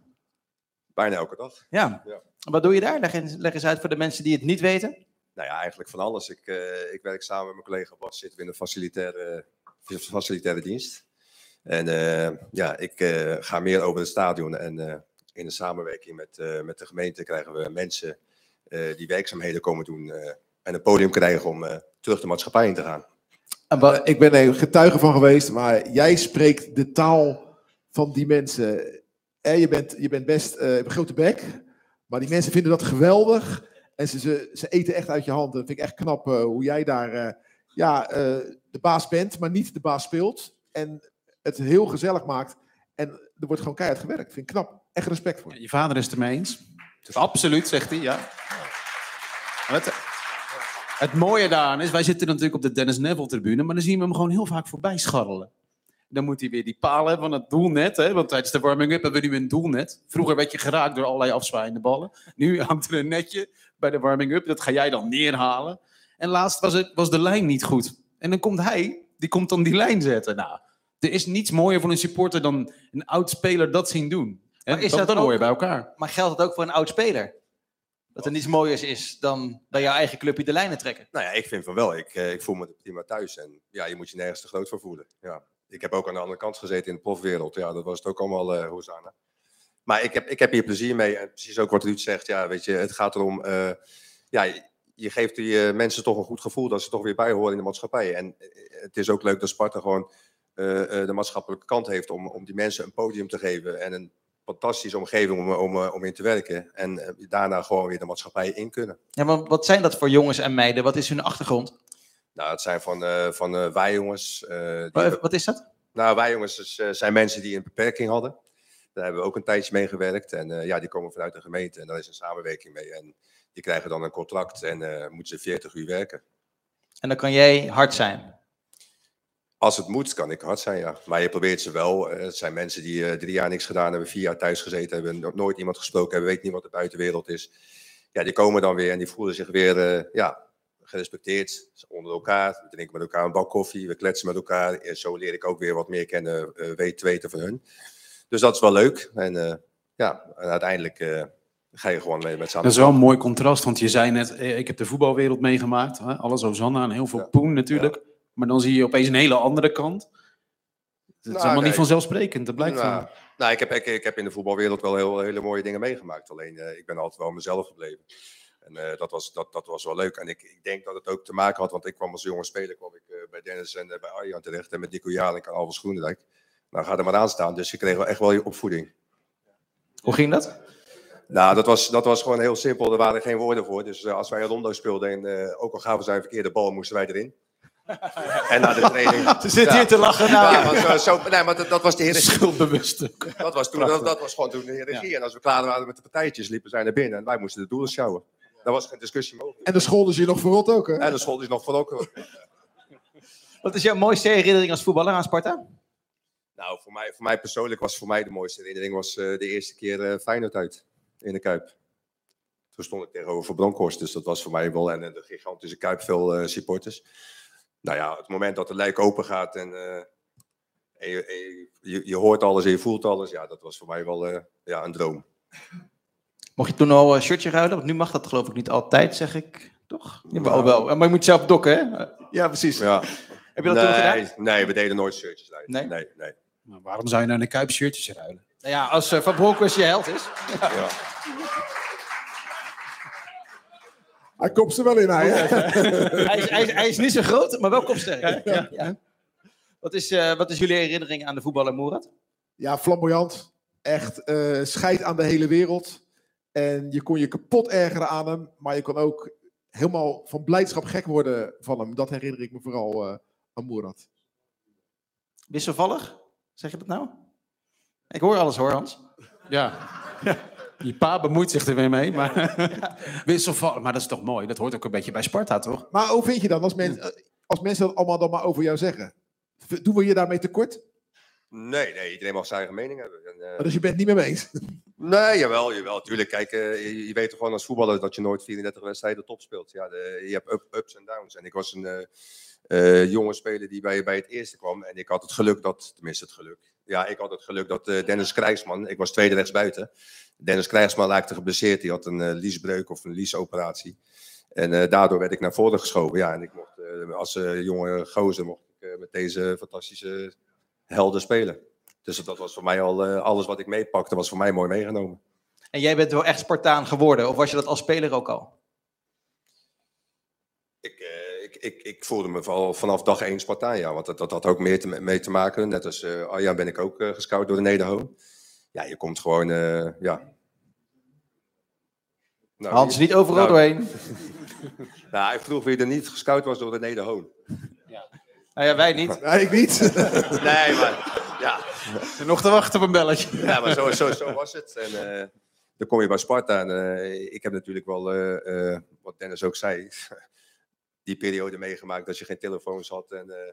Speaker 9: Bijna elke dag.
Speaker 2: Ja.
Speaker 9: Ja.
Speaker 2: Wat doe je daar? Leg eens, leg eens uit voor de mensen die het niet weten.
Speaker 9: Nou ja, eigenlijk van alles. Ik, eh, ik werk samen met mijn collega Bas, zitten we in de facilitaire, facilitaire dienst. En eh, ja, ik eh, ga meer over het stadion. En eh, in de samenwerking met, eh, met de gemeente krijgen we mensen eh, die werkzaamheden komen doen. eh, en een podium krijgen om eh, terug de maatschappij in te gaan.
Speaker 3: En ik ben er getuige van geweest, maar jij spreekt de taal van die mensen. Eh, je, bent, je bent best eh, een grote bek, maar die mensen vinden dat geweldig. En ze, ze, ze eten echt uit je hand. Dat vind ik echt knap eh, hoe jij daar eh, ja, eh, de baas bent, maar niet de baas speelt. En het heel gezellig maakt. En er wordt gewoon keihard gewerkt. Vind ik knap. Echt respect voor.
Speaker 4: Je vader is het ermee eens. Absoluut, zegt hij, ja. Het, het mooie daaraan is, wij zitten natuurlijk op de Dennis Neville-tribune, maar dan zien we hem gewoon heel vaak voorbij scharrelen. Dan moet hij weer die paal hebben van het doelnet, hè? want tijdens de warming-up hebben we nu een doelnet. Vroeger werd je geraakt door allerlei afzwaaiende ballen. Nu hangt er een netje bij de warming-up, dat ga jij dan neerhalen. En laatst was, het, was de lijn niet goed. En dan komt hij, die komt dan die lijn zetten. Nou, er is niets mooier voor een supporter dan een oud speler dat zien doen. En
Speaker 2: Maar is
Speaker 4: dat,
Speaker 2: dat
Speaker 4: dan hoor je bij elkaar.
Speaker 2: Maar geldt het ook voor een oud speler? Dat er niets mooiers is dan bij jouw eigen clubje de lijnen trekken.
Speaker 9: Nou ja, ik vind van wel. Ik, eh, ik voel me prima thuis. En ja, je moet je nergens te groot voor voelen. Ja. Ik heb ook aan de andere kant gezeten in de profwereld. Ja, dat was het ook allemaal eh Hosanna. Maar ik heb, ik heb hier plezier mee. En precies ook wat Ruud zegt. Ja, weet je, het gaat erom... eh, ja, je, geeft die mensen toch een goed gevoel dat ze toch weer bij horen in de maatschappij. En eh, het is ook leuk dat Sparta gewoon eh, de maatschappelijke kant heeft om, om die mensen een podium te geven. En een fantastische omgeving om, om, om in te werken. En daarna gewoon weer de maatschappij in kunnen.
Speaker 2: Ja, maar wat zijn dat voor jongens en meiden? Wat is hun achtergrond?
Speaker 9: Nou, het zijn van, van wij jongens. die
Speaker 2: Wat, is dat?
Speaker 9: Nou, wij jongens dus, zijn mensen die een beperking hadden. Daar hebben we ook een tijdje mee gewerkt. En eh, ja, die komen vanuit de gemeente en daar is een samenwerking mee. En die krijgen dan een contract en eh, moeten ze 40 uur werken.
Speaker 2: En dan kan jij hard zijn.
Speaker 9: Als het moet, kan ik hard zijn, ja. Maar je probeert ze wel. Eh, het zijn mensen die eh, drie jaar niks gedaan hebben, vier jaar thuis gezeten hebben, no- nooit iemand gesproken hebben, weten niet wat de buitenwereld is. Ja, die komen dan weer en die voelen zich weer eh, ja, gerespecteerd. Onder elkaar, we drinken met elkaar een bak koffie, we kletsen met elkaar. En zo leer ik ook weer wat meer kennen, eh weet te weten van hun. Dus dat is wel leuk. En eh, ja, en uiteindelijk eh, ga je gewoon mee met z'n
Speaker 4: Dat is wel een mooi contrast, want je zei net, eh, ik heb de voetbalwereld meegemaakt. Hè? Alles Hosanna en heel veel
Speaker 9: Ja.
Speaker 4: poen natuurlijk. Maar dan zie je opeens een hele andere kant. Het is
Speaker 9: Nou,
Speaker 4: allemaal niet vanzelfsprekend, dat blijkt
Speaker 9: nou,
Speaker 4: van.
Speaker 9: nou, ik, heb, ik, ik heb in de voetbalwereld wel heel, hele mooie dingen meegemaakt. Alleen ik ben altijd wel mezelf gebleven. En dat, was, dat, dat was wel leuk. En ik, ik denk dat het ook te maken had, want ik kwam als jonge speler kwam ik, eh, bij Dennis en bij Arjan terecht. En met Nico Jalink en Alves Groenendijk. Nou, ga er maar aan staan. Dus je kreeg wel echt wel je opvoeding.
Speaker 2: Hoe ging dat?
Speaker 9: Nou, dat was, dat was gewoon heel simpel. Er waren geen woorden voor. Dus eh, als wij een rondo speelden, en eh, ook al gaven zij een verkeerde bal, moesten wij erin. en na de training.
Speaker 2: Ze zit
Speaker 9: Ja.
Speaker 2: hier te lachen. Nou,
Speaker 9: Ja, maar zo, zo- nee, maar dat, dat was de heer
Speaker 4: Schuldbewust.
Speaker 9: dat was, toen, dat, dat was gewoon toen de regie. En als we klaar waren met de partijtjes, liepen zij naar binnen. En wij moesten de doelen sjouwen. Daar was geen discussie mogelijk.
Speaker 3: En de school is je nog verrot ook, hè?
Speaker 9: En de school is nog voor ook.
Speaker 2: wat is jouw mooiste herinnering als voetballer aan Sparta?
Speaker 9: Nou, voor mij, voor mij persoonlijk was voor mij de mooiste herinnering was, eh, de eerste keer eh Feyenoord uit in de Kuip. Toen stond ik tegenover Bronkhorst, dus dat was voor mij wel. En de gigantische Kuip, veel eh, supporters. Nou ja, het moment dat de lijk open gaat en, eh, en je, en je, hoort alles en je voelt alles, ja, dat was voor mij wel eh, ja, een droom.
Speaker 2: Mocht je toen al een shirtje ruilen? Want nu mag dat geloof ik niet altijd, zeg ik. Toch? Ja, wel, wel. Maar je moet zelf dokken, hè? Ja, precies.
Speaker 9: Ja.
Speaker 2: Heb je dat toen gedaan?
Speaker 9: nee, nee, we deden nooit shirtjes uit.
Speaker 2: Nee?
Speaker 9: Nee, nee.
Speaker 4: Nou, waarom zou je nou een Kuip shirtjes ruilen?
Speaker 2: Nou ja, als eh, Van Bronckhorst je held is.
Speaker 9: Ja.
Speaker 3: Hij komt ze wel in, hij. hè?
Speaker 2: hij, is, hij, is, hij is niet zo groot, maar wel kopsterk. Ja, ja. Wat, is, eh, wat is jullie herinnering aan de voetballer Moerat?
Speaker 3: Ja, flamboyant. Echt eh scheid aan de hele wereld. En je kon je kapot ergeren aan hem. Maar je kon ook helemaal van blijdschap gek worden van hem. Dat herinner ik me vooral eh, aan Moerat.
Speaker 2: Wisselvallig? Zeg je dat nou? Ik hoor alles hoor, Hans.
Speaker 4: Ja. Je pa bemoeit zich er weer mee, maar wisselvallig. Maar dat is toch mooi? Dat hoort ook een beetje bij Sparta, toch?
Speaker 3: Maar hoe vind je dan als, men, als mensen dat allemaal dan maar over jou zeggen? Doen we je daarmee tekort?
Speaker 9: Nee, nee, iedereen mag zijn eigen mening hebben. En, eh,
Speaker 3: Dus je bent het niet met me eens?
Speaker 9: Nee, jawel, jawel. Tuurlijk, kijk, eh, je, je weet toch gewoon als voetballer dat je nooit 34 wedstrijden top speelt. Ja, de, je hebt up- ups en downs. En ik was een eh, eh, jonge speler die bij, bij het eerste kwam. En ik had het geluk dat, tenminste het geluk. Ja, ik had het geluk dat eh, Dennis Krijgsman, ik was tweede rechtsbuiten. Dennis Krijgsman raakte geblesseerd. Die had een eh, liesbreuk of een liesoperatie. En daardoor werd ik naar voren geschoven. Ja, en ik mocht als jonge gozer mocht ik met deze fantastische helden spelen. Dus dat was voor mij al alles wat ik meepakte, was voor mij mooi meegenomen.
Speaker 2: En jij bent wel echt Spartaan geworden, of was je dat als speler ook al?
Speaker 9: Ik, ik, ik, voelde me al vanaf dag één Spartaan, ja. Want dat, dat had ook meer te, mee te maken. Net als eh Arjan ben ik ook eh, gescout door de Nederhoon. Ja, je komt gewoon, eh, ja. Nou,
Speaker 2: Hans, niet overal
Speaker 9: nou,
Speaker 2: doorheen.
Speaker 9: Nou, ik vroeg wie er niet gescout was door de Nederhoon.
Speaker 2: Nou ja, wij niet.
Speaker 3: Nee, ik niet.
Speaker 9: Nee, maar Ja,
Speaker 4: En nog te wachten op een belletje.
Speaker 9: ja maar zo, zo, zo was het. En eh, dan kom je bij Sparta. En, eh, ik heb natuurlijk wel, eh, eh, wat Dennis ook zei, die periode meegemaakt dat je geen telefoons had. En eh,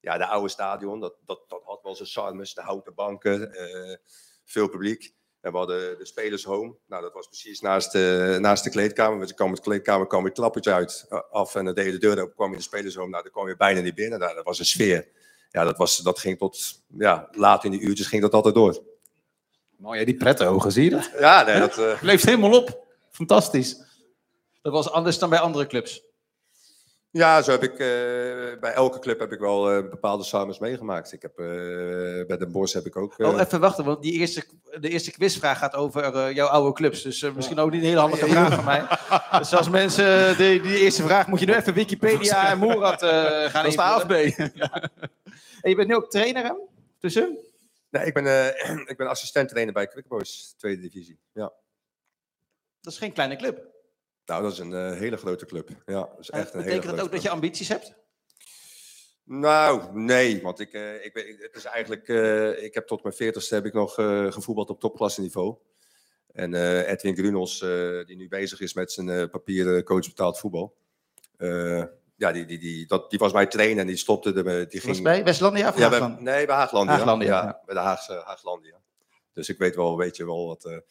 Speaker 9: ja, de oude stadion, dat, dat, dat had wel zijn charmes. De houten banken, eh, veel publiek. En we hadden de spelers home. Nou, dat was precies naast de, naast de kleedkamer. Want je kwam met de kleedkamer kwam je trappetje uit eh, af en dan deed je de deur open, kwam je de spelers home. Nou, dan kwam je bijna niet binnen. Nou, dat was een sfeer. Ja, dat, was, dat ging tot, ja, laat in die uurtjes ging dat altijd door.
Speaker 4: Mooi, hè, die prettogen, zie je dat?
Speaker 9: Ja, nee, dat...
Speaker 4: Leeft helemaal op. Fantastisch.
Speaker 2: Dat was anders dan bij andere clubs.
Speaker 9: Ja, zo heb ik eh, bij elke club heb ik wel eh, bepaalde samens meegemaakt. Ik heb eh, bij Den Bosch heb ik ook.
Speaker 2: Oh, even wachten, want die eerste, de eerste quizvraag gaat over jouw oude clubs. Dus misschien ook niet een hele handige vraag van mij. Dus als mensen die, die eerste vraag moet je nu even Wikipedia en Moerad eh, gaan
Speaker 4: Dat is de.
Speaker 2: En je bent nu ook trainer, hè? Tussen?
Speaker 9: nee, ik ben, eh, ik ben assistent trainer bij Quick Boys, tweede divisie. Ja.
Speaker 2: Dat is geen kleine club.
Speaker 9: Nou, dat is een eh, hele grote club. Ja, dat is echt een hele
Speaker 2: Betekent dat ook dat je ambities hebt?
Speaker 9: Nou, nee, want ik, eh, ik, ben, het is eigenlijk, eh, ik heb tot mijn veertigste heb ik nog gevoetbald op topklasseniveau. En Edwin Grunels, die nu bezig is met zijn papieren coach betaald voetbal. ja, die, die, die, dat, die was mijn trainer en die stopte. De, die
Speaker 2: Was
Speaker 9: ging,
Speaker 2: bij Westlandia of
Speaker 9: ja, bij, nee, bij Haaglandia.
Speaker 2: Haaglandia,
Speaker 9: ja,
Speaker 2: ja.
Speaker 9: bij de Haagse Haaglandia. Dus ik weet wel, weet je wel wat.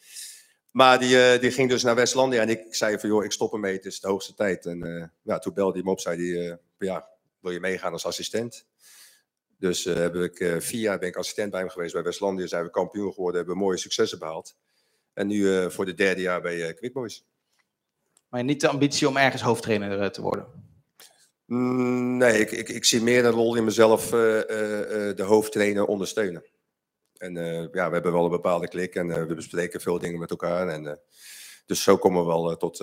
Speaker 9: Maar die, eh, die ging dus naar Westlandia en ik zei van, joh, ik stop ermee, het is de hoogste tijd. En eh, ja, toen belde hij me op, zei hij, eh, ja, wil je meegaan als assistent? Dus heb ik vier jaar ben ik assistent bij hem geweest bij Westlandia, zijn we kampioen geworden, hebben mooie successen behaald. En nu voor de derde jaar bij eh Quick Boys.
Speaker 2: Maar niet de ambitie om ergens hoofdtrainer te worden.
Speaker 9: Mm, Nee, ik, ik, ik zie meer een rol in mezelf de hoofdtrainer ondersteunen. En eh, ja, we hebben wel een bepaalde klik en eh, we bespreken veel dingen met elkaar. En, eh, dus zo komen we wel tot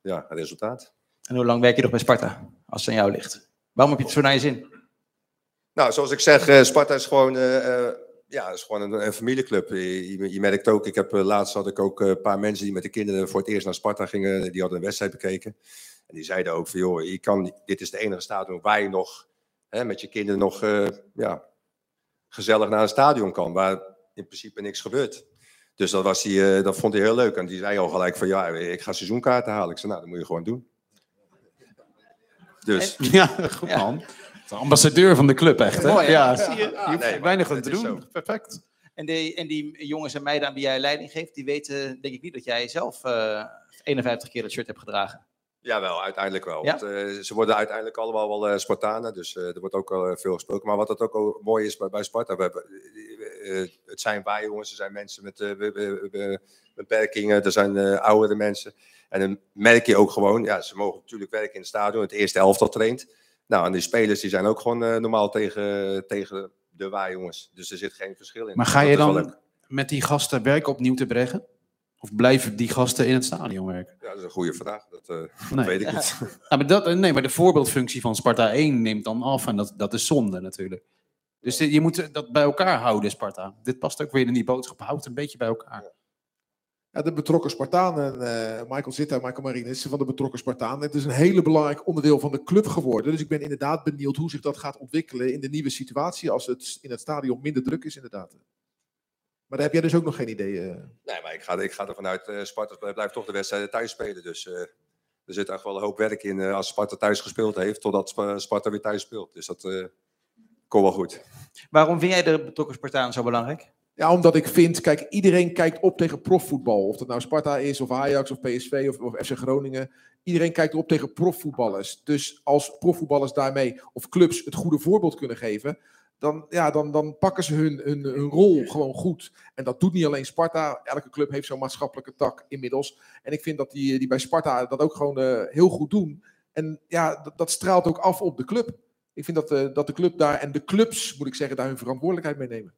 Speaker 9: ja, een resultaat.
Speaker 2: En hoe lang werk je nog bij Sparta, als het aan jou ligt? Waarom heb je het zo naar je zin?
Speaker 9: Nou, zoals ik zeg, Sparta is gewoon, ja, is gewoon een, een familieclub. Je, je, je merkt ook, ik heb, laatst had ik ook een paar mensen die met de kinderen voor het eerst naar Sparta gingen. Die hadden een wedstrijd bekeken. En die zeiden ook van, joh, je kan, dit is de enige stadion waar je nog hè, met je kinderen nog ja, gezellig naar een stadion kan. Waar in principe niks gebeurt. Dus dat, was die, eh, dat vond hij heel leuk. En die zei al gelijk van, ja, ik ga seizoenkaarten halen. Ik zei, nou, dat moet je gewoon doen. Dus,
Speaker 4: Ja, goed
Speaker 2: Ja.
Speaker 4: man. De ambassadeur van de club, echt. Hè?
Speaker 2: Mooi,
Speaker 4: ja, je.
Speaker 9: Nee,
Speaker 4: weinig aan te doen.
Speaker 9: zo.
Speaker 4: Perfect.
Speaker 2: En, die, en die jongens en meiden aan wie jij leiding geeft, die weten denk ik niet dat jij zelf eh 51 keer het shirt hebt gedragen.
Speaker 9: Jawel, uiteindelijk wel.
Speaker 2: Ja?
Speaker 9: Want, eh, ze worden uiteindelijk allemaal wel eh, Spartanen, dus eh, er wordt ook veel gesproken. Maar wat dat ook al mooi is bij, bij Sparta, we hebben, het zijn wij jongens, er zijn mensen met beperkingen, er zijn oudere mensen. En dan merk je ook gewoon, ja, ze mogen natuurlijk werken in het stadion, het eerste elftal traint. Nou, en die spelers die zijn ook gewoon normaal tegen, tegen de wij jongens. Dus er zit geen verschil in.
Speaker 4: Maar ga je dan met die gasten werken opnieuw te brengen? Of blijven die gasten in het stadion werken?
Speaker 9: Ja, dat is een goede vraag, dat, eh, dat weet ik niet.
Speaker 4: Ja, maar dat, nee, maar de voorbeeldfunctie van Sparta 1 neemt dan af en dat, dat is zonde natuurlijk. Dus dit- je moet dat bij elkaar houden, Sparta. Dit past ook weer in die boodschap. Houd het een beetje bij elkaar.
Speaker 3: Ja, de betrokken Spartanen, eh, Michael Zitta Michael Marines van de betrokken Spartanen. Het is een hele belangrijk onderdeel van de club geworden. Dus ik ben inderdaad benieuwd hoe zich dat gaat ontwikkelen in de nieuwe situatie als het in het stadion minder druk is inderdaad. Maar daar heb jij dus ook nog geen idee. eh.
Speaker 9: Nee, maar ik ga, ik ga ervan uit, eh Sparta blijft toch de wedstrijden thuis spelen. Dus eh, er zit echt wel een hoop werk in eh, als Sparta thuis gespeeld heeft, totdat Sp- Sparta weer thuis speelt. Dus dat eh komt wel goed.
Speaker 2: Waarom vind jij de betrokken Spartaan zo belangrijk?
Speaker 3: Ja, omdat ik vind, kijk, iedereen kijkt op tegen profvoetbal. Of dat nou Sparta is, of Ajax, of PSV, of, of FC Groningen. Iedereen kijkt op tegen profvoetballers. Dus als profvoetballers daarmee, of clubs, het goede voorbeeld kunnen geven, dan, ja, dan, dan pakken ze hun, hun, hun rol gewoon goed. En dat doet niet alleen Sparta. Elke club heeft zo'n maatschappelijke tak inmiddels. En ik vind dat die, die bij Sparta dat ook gewoon eh, heel goed doen. En ja, dat, dat straalt ook af op de club. Ik vind dat, eh, dat de club daar, en de clubs, moet ik zeggen, daar hun verantwoordelijkheid mee nemen.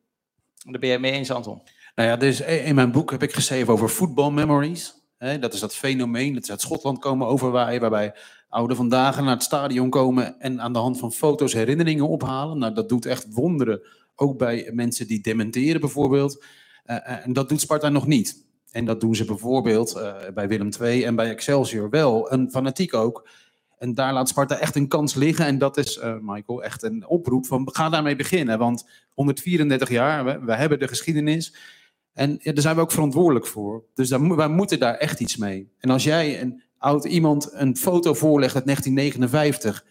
Speaker 2: Daar ben jij mee eens, Anton.
Speaker 4: Nou ja, dus in mijn boek heb ik geschreven over football memories. Hè, dat is dat fenomeen dat ze uit Schotland komen overwaaien, waarbij ouderen vandaag naar het stadion komen en aan de hand van foto's herinneringen ophalen. Nou, dat doet echt wonderen, ook bij mensen die dementeren bijvoorbeeld. Eh, eh, en dat doet Sparta nog niet. En dat doen ze bijvoorbeeld eh, bij Willem II en bij Excelsior wel. En fanatiek ook. En daar laat Sparta echt een kans liggen. En dat is, Michael, echt een oproep van ga daarmee beginnen. Want 134 jaar, we, hebben de geschiedenis. En ja, daar zijn we ook verantwoordelijk voor. Dus daar, wij moeten daar echt iets mee. En als jij een oud iemand een foto voorlegt uit 1959...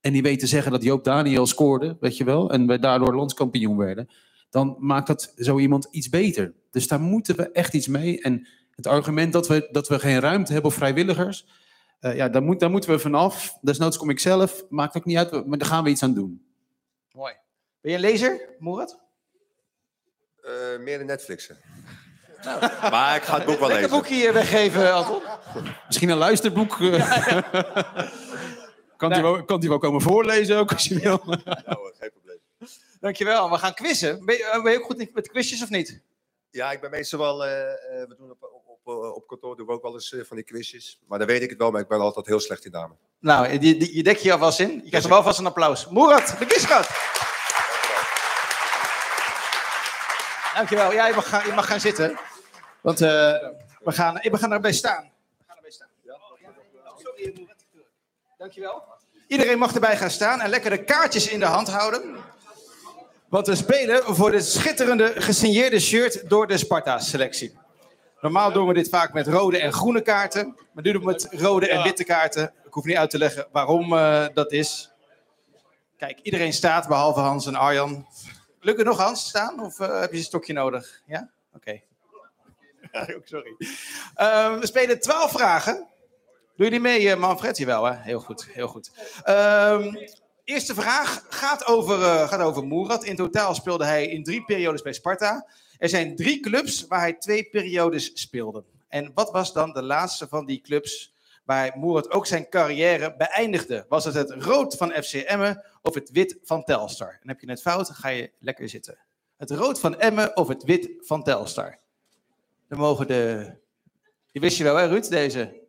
Speaker 4: en die weet te zeggen dat Joop Daniel scoorde, weet je wel... en we daardoor landskampioen werden... dan maakt dat zo iemand iets beter. Dus daar moeten we echt iets mee. En het argument dat we, dat we geen ruimte hebben voor vrijwilligers... eh, ja, daar, moet, daar moeten we vanaf. Desnoods kom ik zelf, maakt ook niet uit, maar daar gaan we iets aan doen.
Speaker 2: Mooi. Ben je een lezer, Moerat?
Speaker 9: Eh, meer de Netflixen. Maar ik ga het boek wel lezen.
Speaker 2: boekje weggeven, Anton.
Speaker 4: Misschien een luisterboek. eh. kan, die wel, kan die wel komen voorlezen ook als je wil.
Speaker 9: Nou, geen probleem.
Speaker 2: Dankjewel. We gaan quizzen. Ben je, eh, ben je ook goed in- met quizjes of niet?
Speaker 9: Ja, ik ben meestal wel. eh, we doen op, op, op, op kantoor doen we ook wel eens van die quizjes. Maar dan weet ik het wel, maar ik ben altijd heel slecht in namen.
Speaker 2: Nou, die, je dek je alvast in. Je krijgt er wel vast een applaus. Moerat, de quizgat. Dankjewel. Ja, je mag, gaan, je mag gaan zitten. Want eh, we, gaan, we gaan erbij staan. We gaan erbij staan. Oh, sorry. Dankjewel. Iedereen mag erbij gaan staan en lekker de kaartjes in de hand houden. Want we spelen voor de schitterende gesigneerde shirt door de Sparta-selectie. Normaal doen we dit vaak met rode en groene kaarten. Maar nu doen we het met rode en witte kaarten. Ik hoef niet uit te leggen waarom eh, dat is. Kijk, iedereen staat, behalve Hans en Arjan. Lukt het nog, Hans, staan? Of eh, heb je een stokje nodig? Ja? Oké. Sorry. Eh, we spelen twaalf vragen. Doe je die mee, eh, Manfred? Jawel, hè? Heel goed, heel goed. Ehm, eerste vraag gaat over, eh gaat over Moerat. In totaal speelde hij in drie periodes bij Sparta. Er zijn drie clubs waar hij twee periodes speelde. En wat was dan de laatste van die clubs waar Moerat ook zijn carrière beëindigde? Was het het rood van FC Emmen of het wit van Telstar? En heb je het fout, ga je lekker zitten. Het rood van Emmen of het wit van Telstar? Dan mogen de... Die wist je wel, hè Ruud, deze?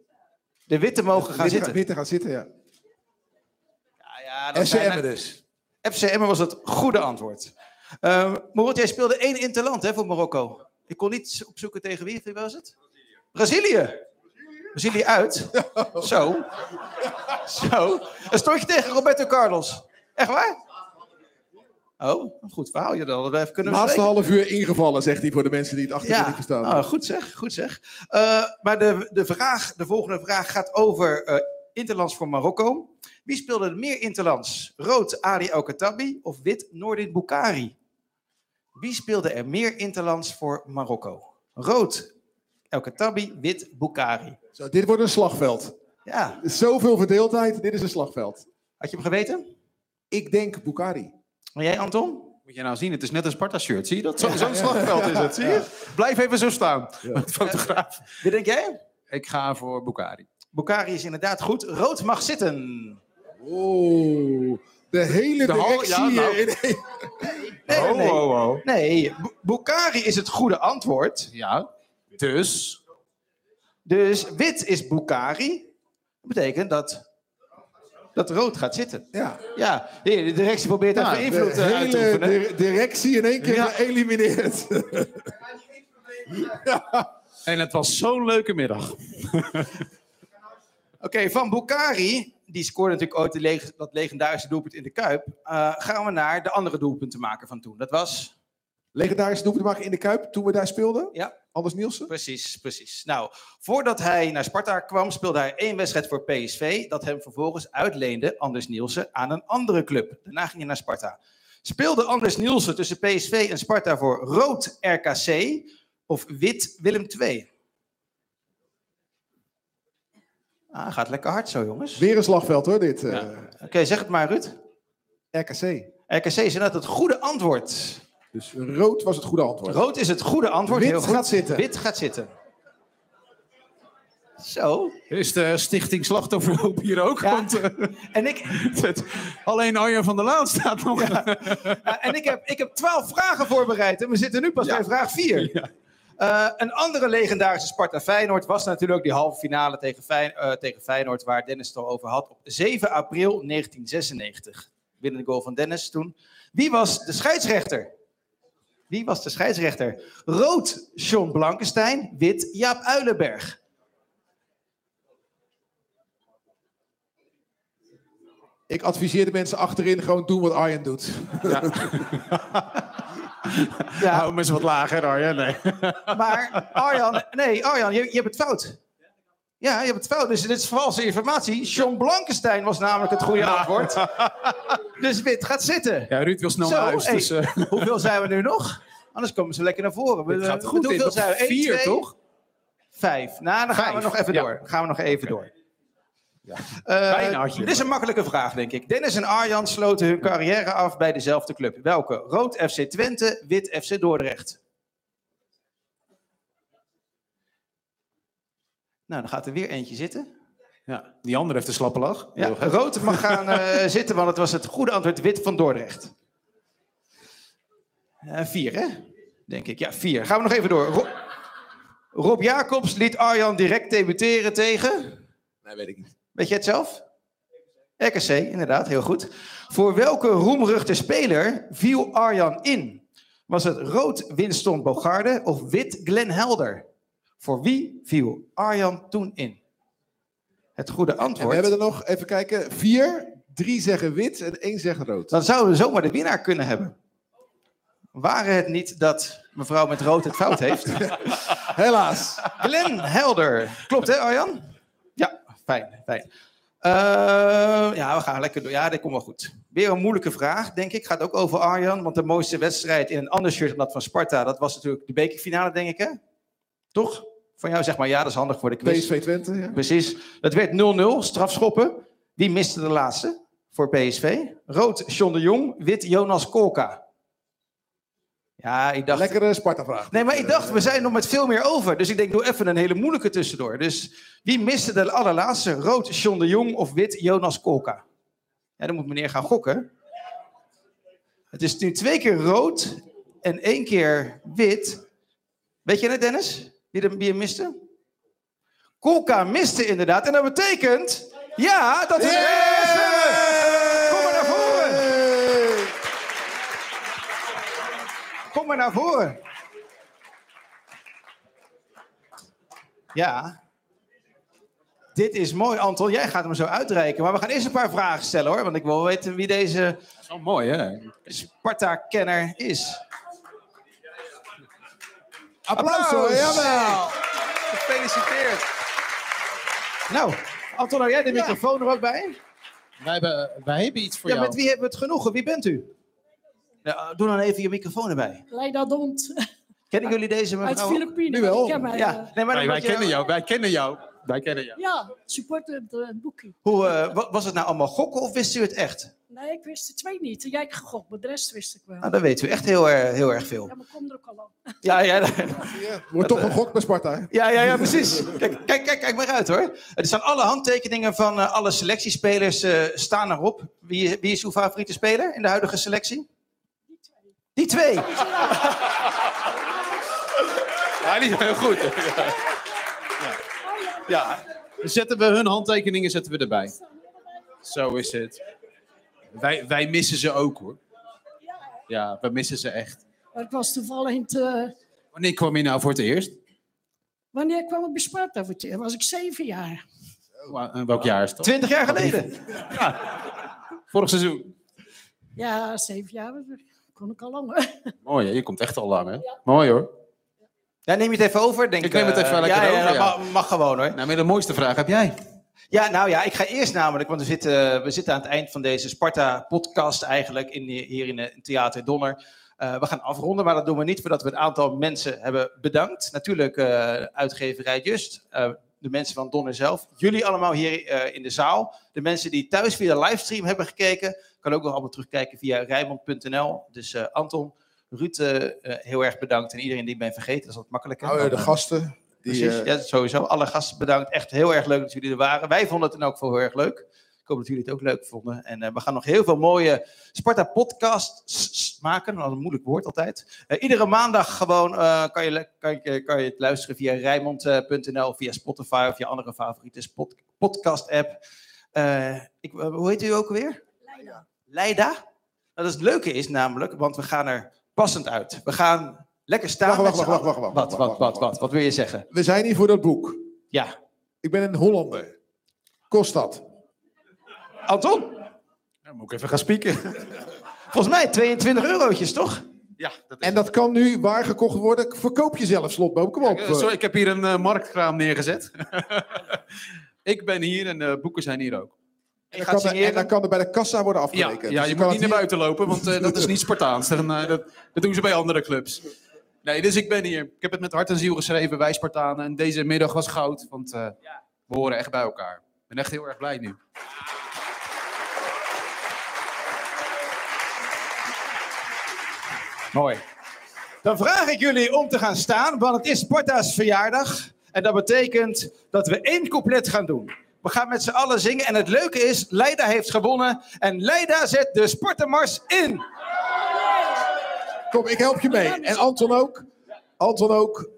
Speaker 2: De witte mogen gaan
Speaker 3: Witte-
Speaker 2: zitten.
Speaker 3: Witte gaan zitten, ja.
Speaker 2: Ja, ja, dat
Speaker 3: FC
Speaker 2: zijn-
Speaker 3: Emmen dus.
Speaker 2: FC Emmen was het goede antwoord. Uh, jij speelde één interland hè, voor Marokko. Ik kon niet opzoeken tegen wie. Wie was het? Brazilië. Brazilië uit. Zo. Zo. Dan stond je tegen Roberto Carlos. Echt waar? Oh, een goed verhaal je dan. We even kunnen
Speaker 3: Laatste half uur ingevallen, zegt hij voor de mensen die het achter niet verstaan.
Speaker 2: Ah, goed zeg, goed zeg. Eh, maar de, de, vraag, de volgende vraag gaat over eh, Interlands voor Marokko. Wie speelde er meer Interlands? Rood Ali El Khattabi of wit Noordin Boukari? Wie speelde er meer Interlands voor Marokko? Rood El Khattabi, wit Boukari.
Speaker 3: Zo, dit wordt een slagveld.
Speaker 2: Ja.
Speaker 3: Zoveel verdeeldheid, dit is een slagveld.
Speaker 2: Had je hem geweten?
Speaker 3: Ik denk Bukari.
Speaker 2: En jij, Anton?
Speaker 4: Moet je nou zien, het is net een Sparta-shirt. Zie je dat? Zo- Zo'n slagveld is het, zie je? Blijf even zo staan. Met fotograaf.
Speaker 2: Wie denk jij?
Speaker 4: Ik ga voor Bukari.
Speaker 2: Boukari is inderdaad goed. Rood mag zitten.
Speaker 3: Oh, de hele
Speaker 2: De hal-
Speaker 3: directie
Speaker 2: ja, nou.
Speaker 3: hier in één-
Speaker 2: Nee,
Speaker 4: Oh,
Speaker 2: nee.
Speaker 4: oh, oh.
Speaker 2: Nee, Bu- Boukari is het goede antwoord.
Speaker 4: Ja, dus...
Speaker 2: Dus wit is Boukari. Dat betekent dat, dat rood gaat zitten.
Speaker 3: Ja.
Speaker 2: Ja, hier, de directie probeert
Speaker 3: Ja,
Speaker 2: even invloed
Speaker 3: de
Speaker 2: eh, uit te oefenen.
Speaker 3: di- directie in één keer
Speaker 2: Ja.
Speaker 3: geëlimineerd.
Speaker 4: En het was zo'n leuke middag.
Speaker 2: Oké, van Boukari, die scoorde natuurlijk ooit de leg- dat legendarische doelpunt in de Kuip. eh, gaan we naar de andere doelpunten maken van toen. Dat was...
Speaker 3: Legendarische doelpunt maken in de Kuip toen we daar speelden.
Speaker 2: Ja.
Speaker 3: Anders Nielsen.
Speaker 2: Precies, precies. Nou, voordat hij naar Sparta kwam, speelde hij één wedstrijd voor PSV. Dat hem vervolgens uitleende, Anders Nielsen, aan een andere club. Daarna ging hij naar Sparta. Speelde Anders Nielsen tussen PSV en Sparta voor rood RKC of wit Willem II? Ah, gaat lekker hard zo, jongens.
Speaker 3: Weer een slagveld hoor, dit. eh.
Speaker 2: Oké, zeg het maar, Ruud.
Speaker 3: RKC.
Speaker 2: RKC is inderdaad het goede antwoord.
Speaker 3: Dus rood was het goede antwoord.
Speaker 2: Rood is het goede antwoord.
Speaker 3: Wit
Speaker 2: Heel goed.
Speaker 3: gaat zitten.
Speaker 2: Wit gaat zitten. Zo.
Speaker 4: Is de stichting Slachtofferhulp hier ook? Want, eh,
Speaker 2: En ik,
Speaker 4: het- alleen Arjen van der Laan staat nog.
Speaker 2: Ja, en ik heb, ik heb twaalf vragen voorbereid en we zitten nu pas bij vraag vier. Eh, een andere legendarische Sparta Feyenoord was natuurlijk ook die halve finale tegen, Fey- eh, tegen Feyenoord, waar Dennis het al over had, op 7 april 1996. Binnen de goal van Dennis toen. Wie was de scheidsrechter? Wie was de scheidsrechter? Rood John Blankenstein, wit Jaap Uilenberg.
Speaker 3: Ik adviseer de mensen achterin gewoon doen wat Arjen doet.
Speaker 2: Ja,
Speaker 4: Hou hem eens wat lager, Arjen. Nee.
Speaker 2: maar Arjan, nee, Arjan, je, je hebt het fout. Ja, je hebt het fout. Dus dit is valse informatie. John Blankenstein was namelijk het goede antwoord. Dus wit gaat zitten.
Speaker 4: Ja, Ruud wil snel
Speaker 2: Zo,
Speaker 4: naar huis.
Speaker 2: hey,
Speaker 4: Dus, eh,
Speaker 2: Hoeveel zijn we nu nog? Anders komen ze lekker naar voren. We-
Speaker 4: het gaat
Speaker 2: we-
Speaker 4: goed.
Speaker 2: Hoeveel
Speaker 4: Dit
Speaker 2: zijn we? Eén,
Speaker 4: vier,
Speaker 2: twee,
Speaker 4: toch?
Speaker 2: Vijf. Nou, dan gaan we nog even
Speaker 4: ja.
Speaker 2: door. Dan gaan we nog even door.
Speaker 4: Ja.
Speaker 2: Eh,
Speaker 4: Bijna
Speaker 2: dit is een makkelijke vraag, denk ik. Dennis en Arjan sloten hun carrière af bij dezelfde club. Welke? Rood FC Twente, Wit FC Dordrecht. Nou, dan gaat er weer eentje zitten.
Speaker 4: ja, die andere heeft een slappe lach.
Speaker 2: Ja, rood mag gaan eh, zitten, want het was het goede antwoord wit van Dordrecht. Eh, vier, hè? Denk ik. Ja, vier. Gaan we nog even door. Ro- Rob Jacobs liet Arjan direct debuteren tegen...
Speaker 3: Nee, weet ik niet.
Speaker 2: Weet je het zelf? RKC, inderdaad, heel goed. Voor welke roemruchte speler viel Arjan in? Was het rood Winston Bogarde of wit Glenn Helder? Voor wie viel Arjan toen in? Het goede
Speaker 3: En we
Speaker 2: antwoord...
Speaker 3: hebben er nog, even kijken, vier. Drie zeggen wit en één zegt rood.
Speaker 2: Dan zouden we zomaar de winnaar kunnen hebben. Waren het niet dat mevrouw met rood het fout heeft?
Speaker 3: Helaas.
Speaker 2: Glenn Helder. Klopt hè, Arjan? Ja, fijn, fijn. Eh, ja, we gaan lekker door. Ja, dit komt wel goed. Weer een moeilijke vraag, denk ik. Gaat ook over Arjan. Want de mooiste wedstrijd in een ander shirt dan dat van Sparta... dat was natuurlijk de bekerfinale, denk ik, hè? Toch? Van jou zeg maar ja, dat is handig voor de quiz.
Speaker 3: PSV Twente, ja.
Speaker 2: Precies. Dat werd 0-0, strafschoppen. Wie miste de laatste voor PSV? Rood, John de Jong. Wit, Jonas Kolka. Ja, ik dacht...
Speaker 3: Lekkere Sparta-vraag.
Speaker 2: Nee, maar ik dacht, we zijn nog met veel meer over. Dus ik denk, doe even een hele moeilijke tussendoor. Dus wie miste de allerlaatste? Rood, John de Jong of wit, Jonas Kolka? Ja, dan moet meneer gaan gokken. Het is nu twee keer rood en één keer wit. Weet je het, Dennis? Wie, hem miste? Kolka miste inderdaad. En dat betekent... Ja, dat is... Kom maar naar voren. Kom maar naar voren. Ja. Dit is mooi, Anton. Jij gaat hem zo uitreiken. Maar we gaan eerst een paar vragen stellen, hoor. Want ik wil weten wie deze
Speaker 4: Dat is wel mooi, hè?
Speaker 2: Sparta-kenner is.
Speaker 3: Applaus hoor, jawel.
Speaker 2: Gefeliciteerd. Nou, Anton, hou jij de microfoon er ook bij?
Speaker 4: Wij hebben, wij hebben iets voor
Speaker 2: Ja,
Speaker 4: jou.
Speaker 2: met wie hebben we het genoegen? Wie bent u? Ja, doe dan even je microfoon erbij.
Speaker 10: Leida Dont
Speaker 2: Kennen jullie deze
Speaker 10: uit
Speaker 2: mevrouw?
Speaker 10: Filipijnen.
Speaker 3: Nu wel.
Speaker 10: Ik ken mij,
Speaker 2: Ja,
Speaker 10: eh,
Speaker 2: nee, maar
Speaker 4: Wij, kennen jou, wij kennen jou. Wij kennen jou.
Speaker 10: ja, supporter het eh, boekje.
Speaker 2: Hoe, eh, wa- was het nou allemaal gokken of wist u het echt?
Speaker 10: Nee, ik wist de twee niet. Jij hebt gegokt, maar de rest wist ik wel.
Speaker 2: Nou, dan weet u echt heel, erg- heel erg veel.
Speaker 10: Ja, maar kom er ook al aan.
Speaker 2: Ja, ja,
Speaker 3: Ja, wordt toch een gok bij Sparta, hè?
Speaker 2: ja, ja, ja precies. Kijk, kijk, kijk, kijk maar uit hoor. Er staan alle handtekeningen van eh, alle selectiespelers eh, staan erop. Wie, wie is uw favoriete speler in de huidige selectie? Die twee.
Speaker 4: Ja, die zijn heel goed. Ja. ja. Dan zetten we hun handtekeningen zetten we erbij. Zo is het. Wij, wij missen ze ook hoor. Ja, we missen ze echt.
Speaker 10: Maar ik was toevallig in het... eh,
Speaker 4: Wanneer kwam je nou voor het eerst?
Speaker 10: wanneer kwam ik bij Sparta? voor het eerst? was ik zeven jaar.
Speaker 4: En Welk jaar is dat?
Speaker 2: Twintig jaar geleden.
Speaker 4: Vorig seizoen.
Speaker 10: Ja, zeven jaar. Kon ik al langer.
Speaker 4: Mooi, hè? je komt echt al lang hè? Mooi hoor.
Speaker 2: Ja, neem je het even over? Denk,
Speaker 4: Ik neem het
Speaker 2: eh,
Speaker 4: even lekker
Speaker 2: ja, ja,
Speaker 4: over, ja.
Speaker 2: Mag, mag gewoon hoor.
Speaker 4: Nou, maar de mooiste vraag heb jij.
Speaker 2: Ja, nou ja, ik ga eerst namelijk, want we zitten, we zitten aan het eind van deze Sparta-podcast eigenlijk in, hier in, in Theater Donner. Eh, we gaan afronden, maar dat doen we niet voordat we een aantal mensen hebben bedankt. Natuurlijk eh, uitgeverij Just, eh, de mensen van Donner zelf, jullie allemaal hier in de zaal. De mensen die thuis via de livestream hebben gekeken, kan ook nog allemaal terugkijken via rijmond.nl. Dus Anton, Ruud, heel erg bedankt. En iedereen die ik ben vergeten, dat is wat makkelijker.
Speaker 3: Nou, de gasten. Die,
Speaker 2: Precies,
Speaker 3: eh,
Speaker 2: ja, sowieso. Alle gasten bedankt. Echt heel erg leuk dat jullie er waren. Wij vonden het in elk geval heel erg leuk. Ik hoop dat jullie het ook leuk vonden. En eh, we gaan nog heel veel mooie Sparta-podcasts maken. Dat is een moeilijk woord altijd. Eh, iedere maandag gewoon eh, kan, je, kan, je, kan je het luisteren via Rijmond.nl, via Spotify of je andere favoriete spot- podcast-app. Eh, ik, hoe heet u ook alweer?
Speaker 10: Leida.
Speaker 2: Leida. Nou, dat is het leuke is namelijk, want we gaan er passend uit. We gaan lekker staan.
Speaker 3: Wacht, wacht, wacht, wacht, wacht,
Speaker 2: Wat,
Speaker 3: wacht,
Speaker 2: wat,
Speaker 3: wacht,
Speaker 2: wat, wat? Wat wil je zeggen?
Speaker 3: we zijn hier voor dat boek.
Speaker 2: Ja.
Speaker 3: Ik ben een Hollander. Kost dat?
Speaker 2: Anton?
Speaker 4: Dan moet ik even gaan spieken.
Speaker 2: Volgens mij 22 eurotjes, toch?
Speaker 4: Ja, dat is
Speaker 3: En dat kan nu waar gekocht worden. Verkoop je zelf, Slotboom. Kom op.
Speaker 4: Eh, Sorry, ik heb hier een eh, marktkraam neergezet. ik ben hier en de boeken zijn hier ook.
Speaker 3: En dan, kan er, en dan kan er bij de kassa worden afgerekend.
Speaker 4: ja
Speaker 3: Dus
Speaker 4: je
Speaker 3: kan
Speaker 4: moet niet naar buiten lopen, want eh, dat is niet Spartaans. Dan, eh, dat, dat doen ze bij andere clubs. Nee, dus ik ben hier. Ik heb het met hart en ziel geschreven, wij Spartanen. En deze middag was goud, want eh, we horen echt bij elkaar. Ik ben echt heel erg blij nu.
Speaker 2: Mooi. Dan vraag ik jullie om te gaan staan, want het is Sparta's verjaardag. En dat betekent dat we één couplet gaan doen. We gaan met z'n allen zingen. En het leuke is, Leida heeft gewonnen. En Leida zet de Spartamars in.
Speaker 3: Kom, ik help je mee. En Anton ook. Anton ook.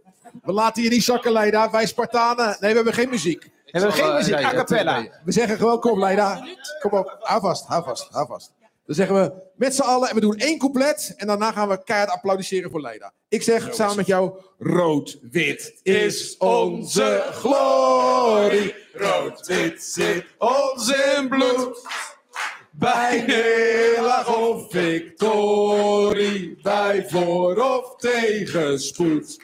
Speaker 3: We laten je niet zakken, Leida. Wij Spartanen. Nee, we hebben geen muziek.
Speaker 2: We hebben geen
Speaker 4: eh,
Speaker 2: muziek, a
Speaker 4: dat,
Speaker 2: cappella.
Speaker 3: We zeggen gewoon, kom Leida. Kom op, hou vast, hou vast, hou vast. Dan zeggen we met z'n allen en we doen één couplet. En daarna gaan we keihard applaudisseren voor Leida. Ik zeg samen met jou, rood-wit is onze glorie. Rood-wit zit ons in bloed. Bij nederlaag of victorie, bij voor of tegenspoed.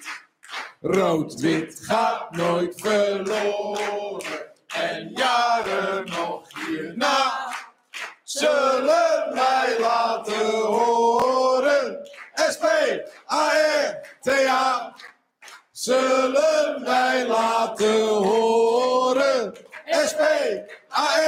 Speaker 3: Rood-wit gaat nooit verloren. En jaren nog hierna zullen wij laten horen. S-P-A-R-T-A zullen wij laten horen. S-P-A-R-T-A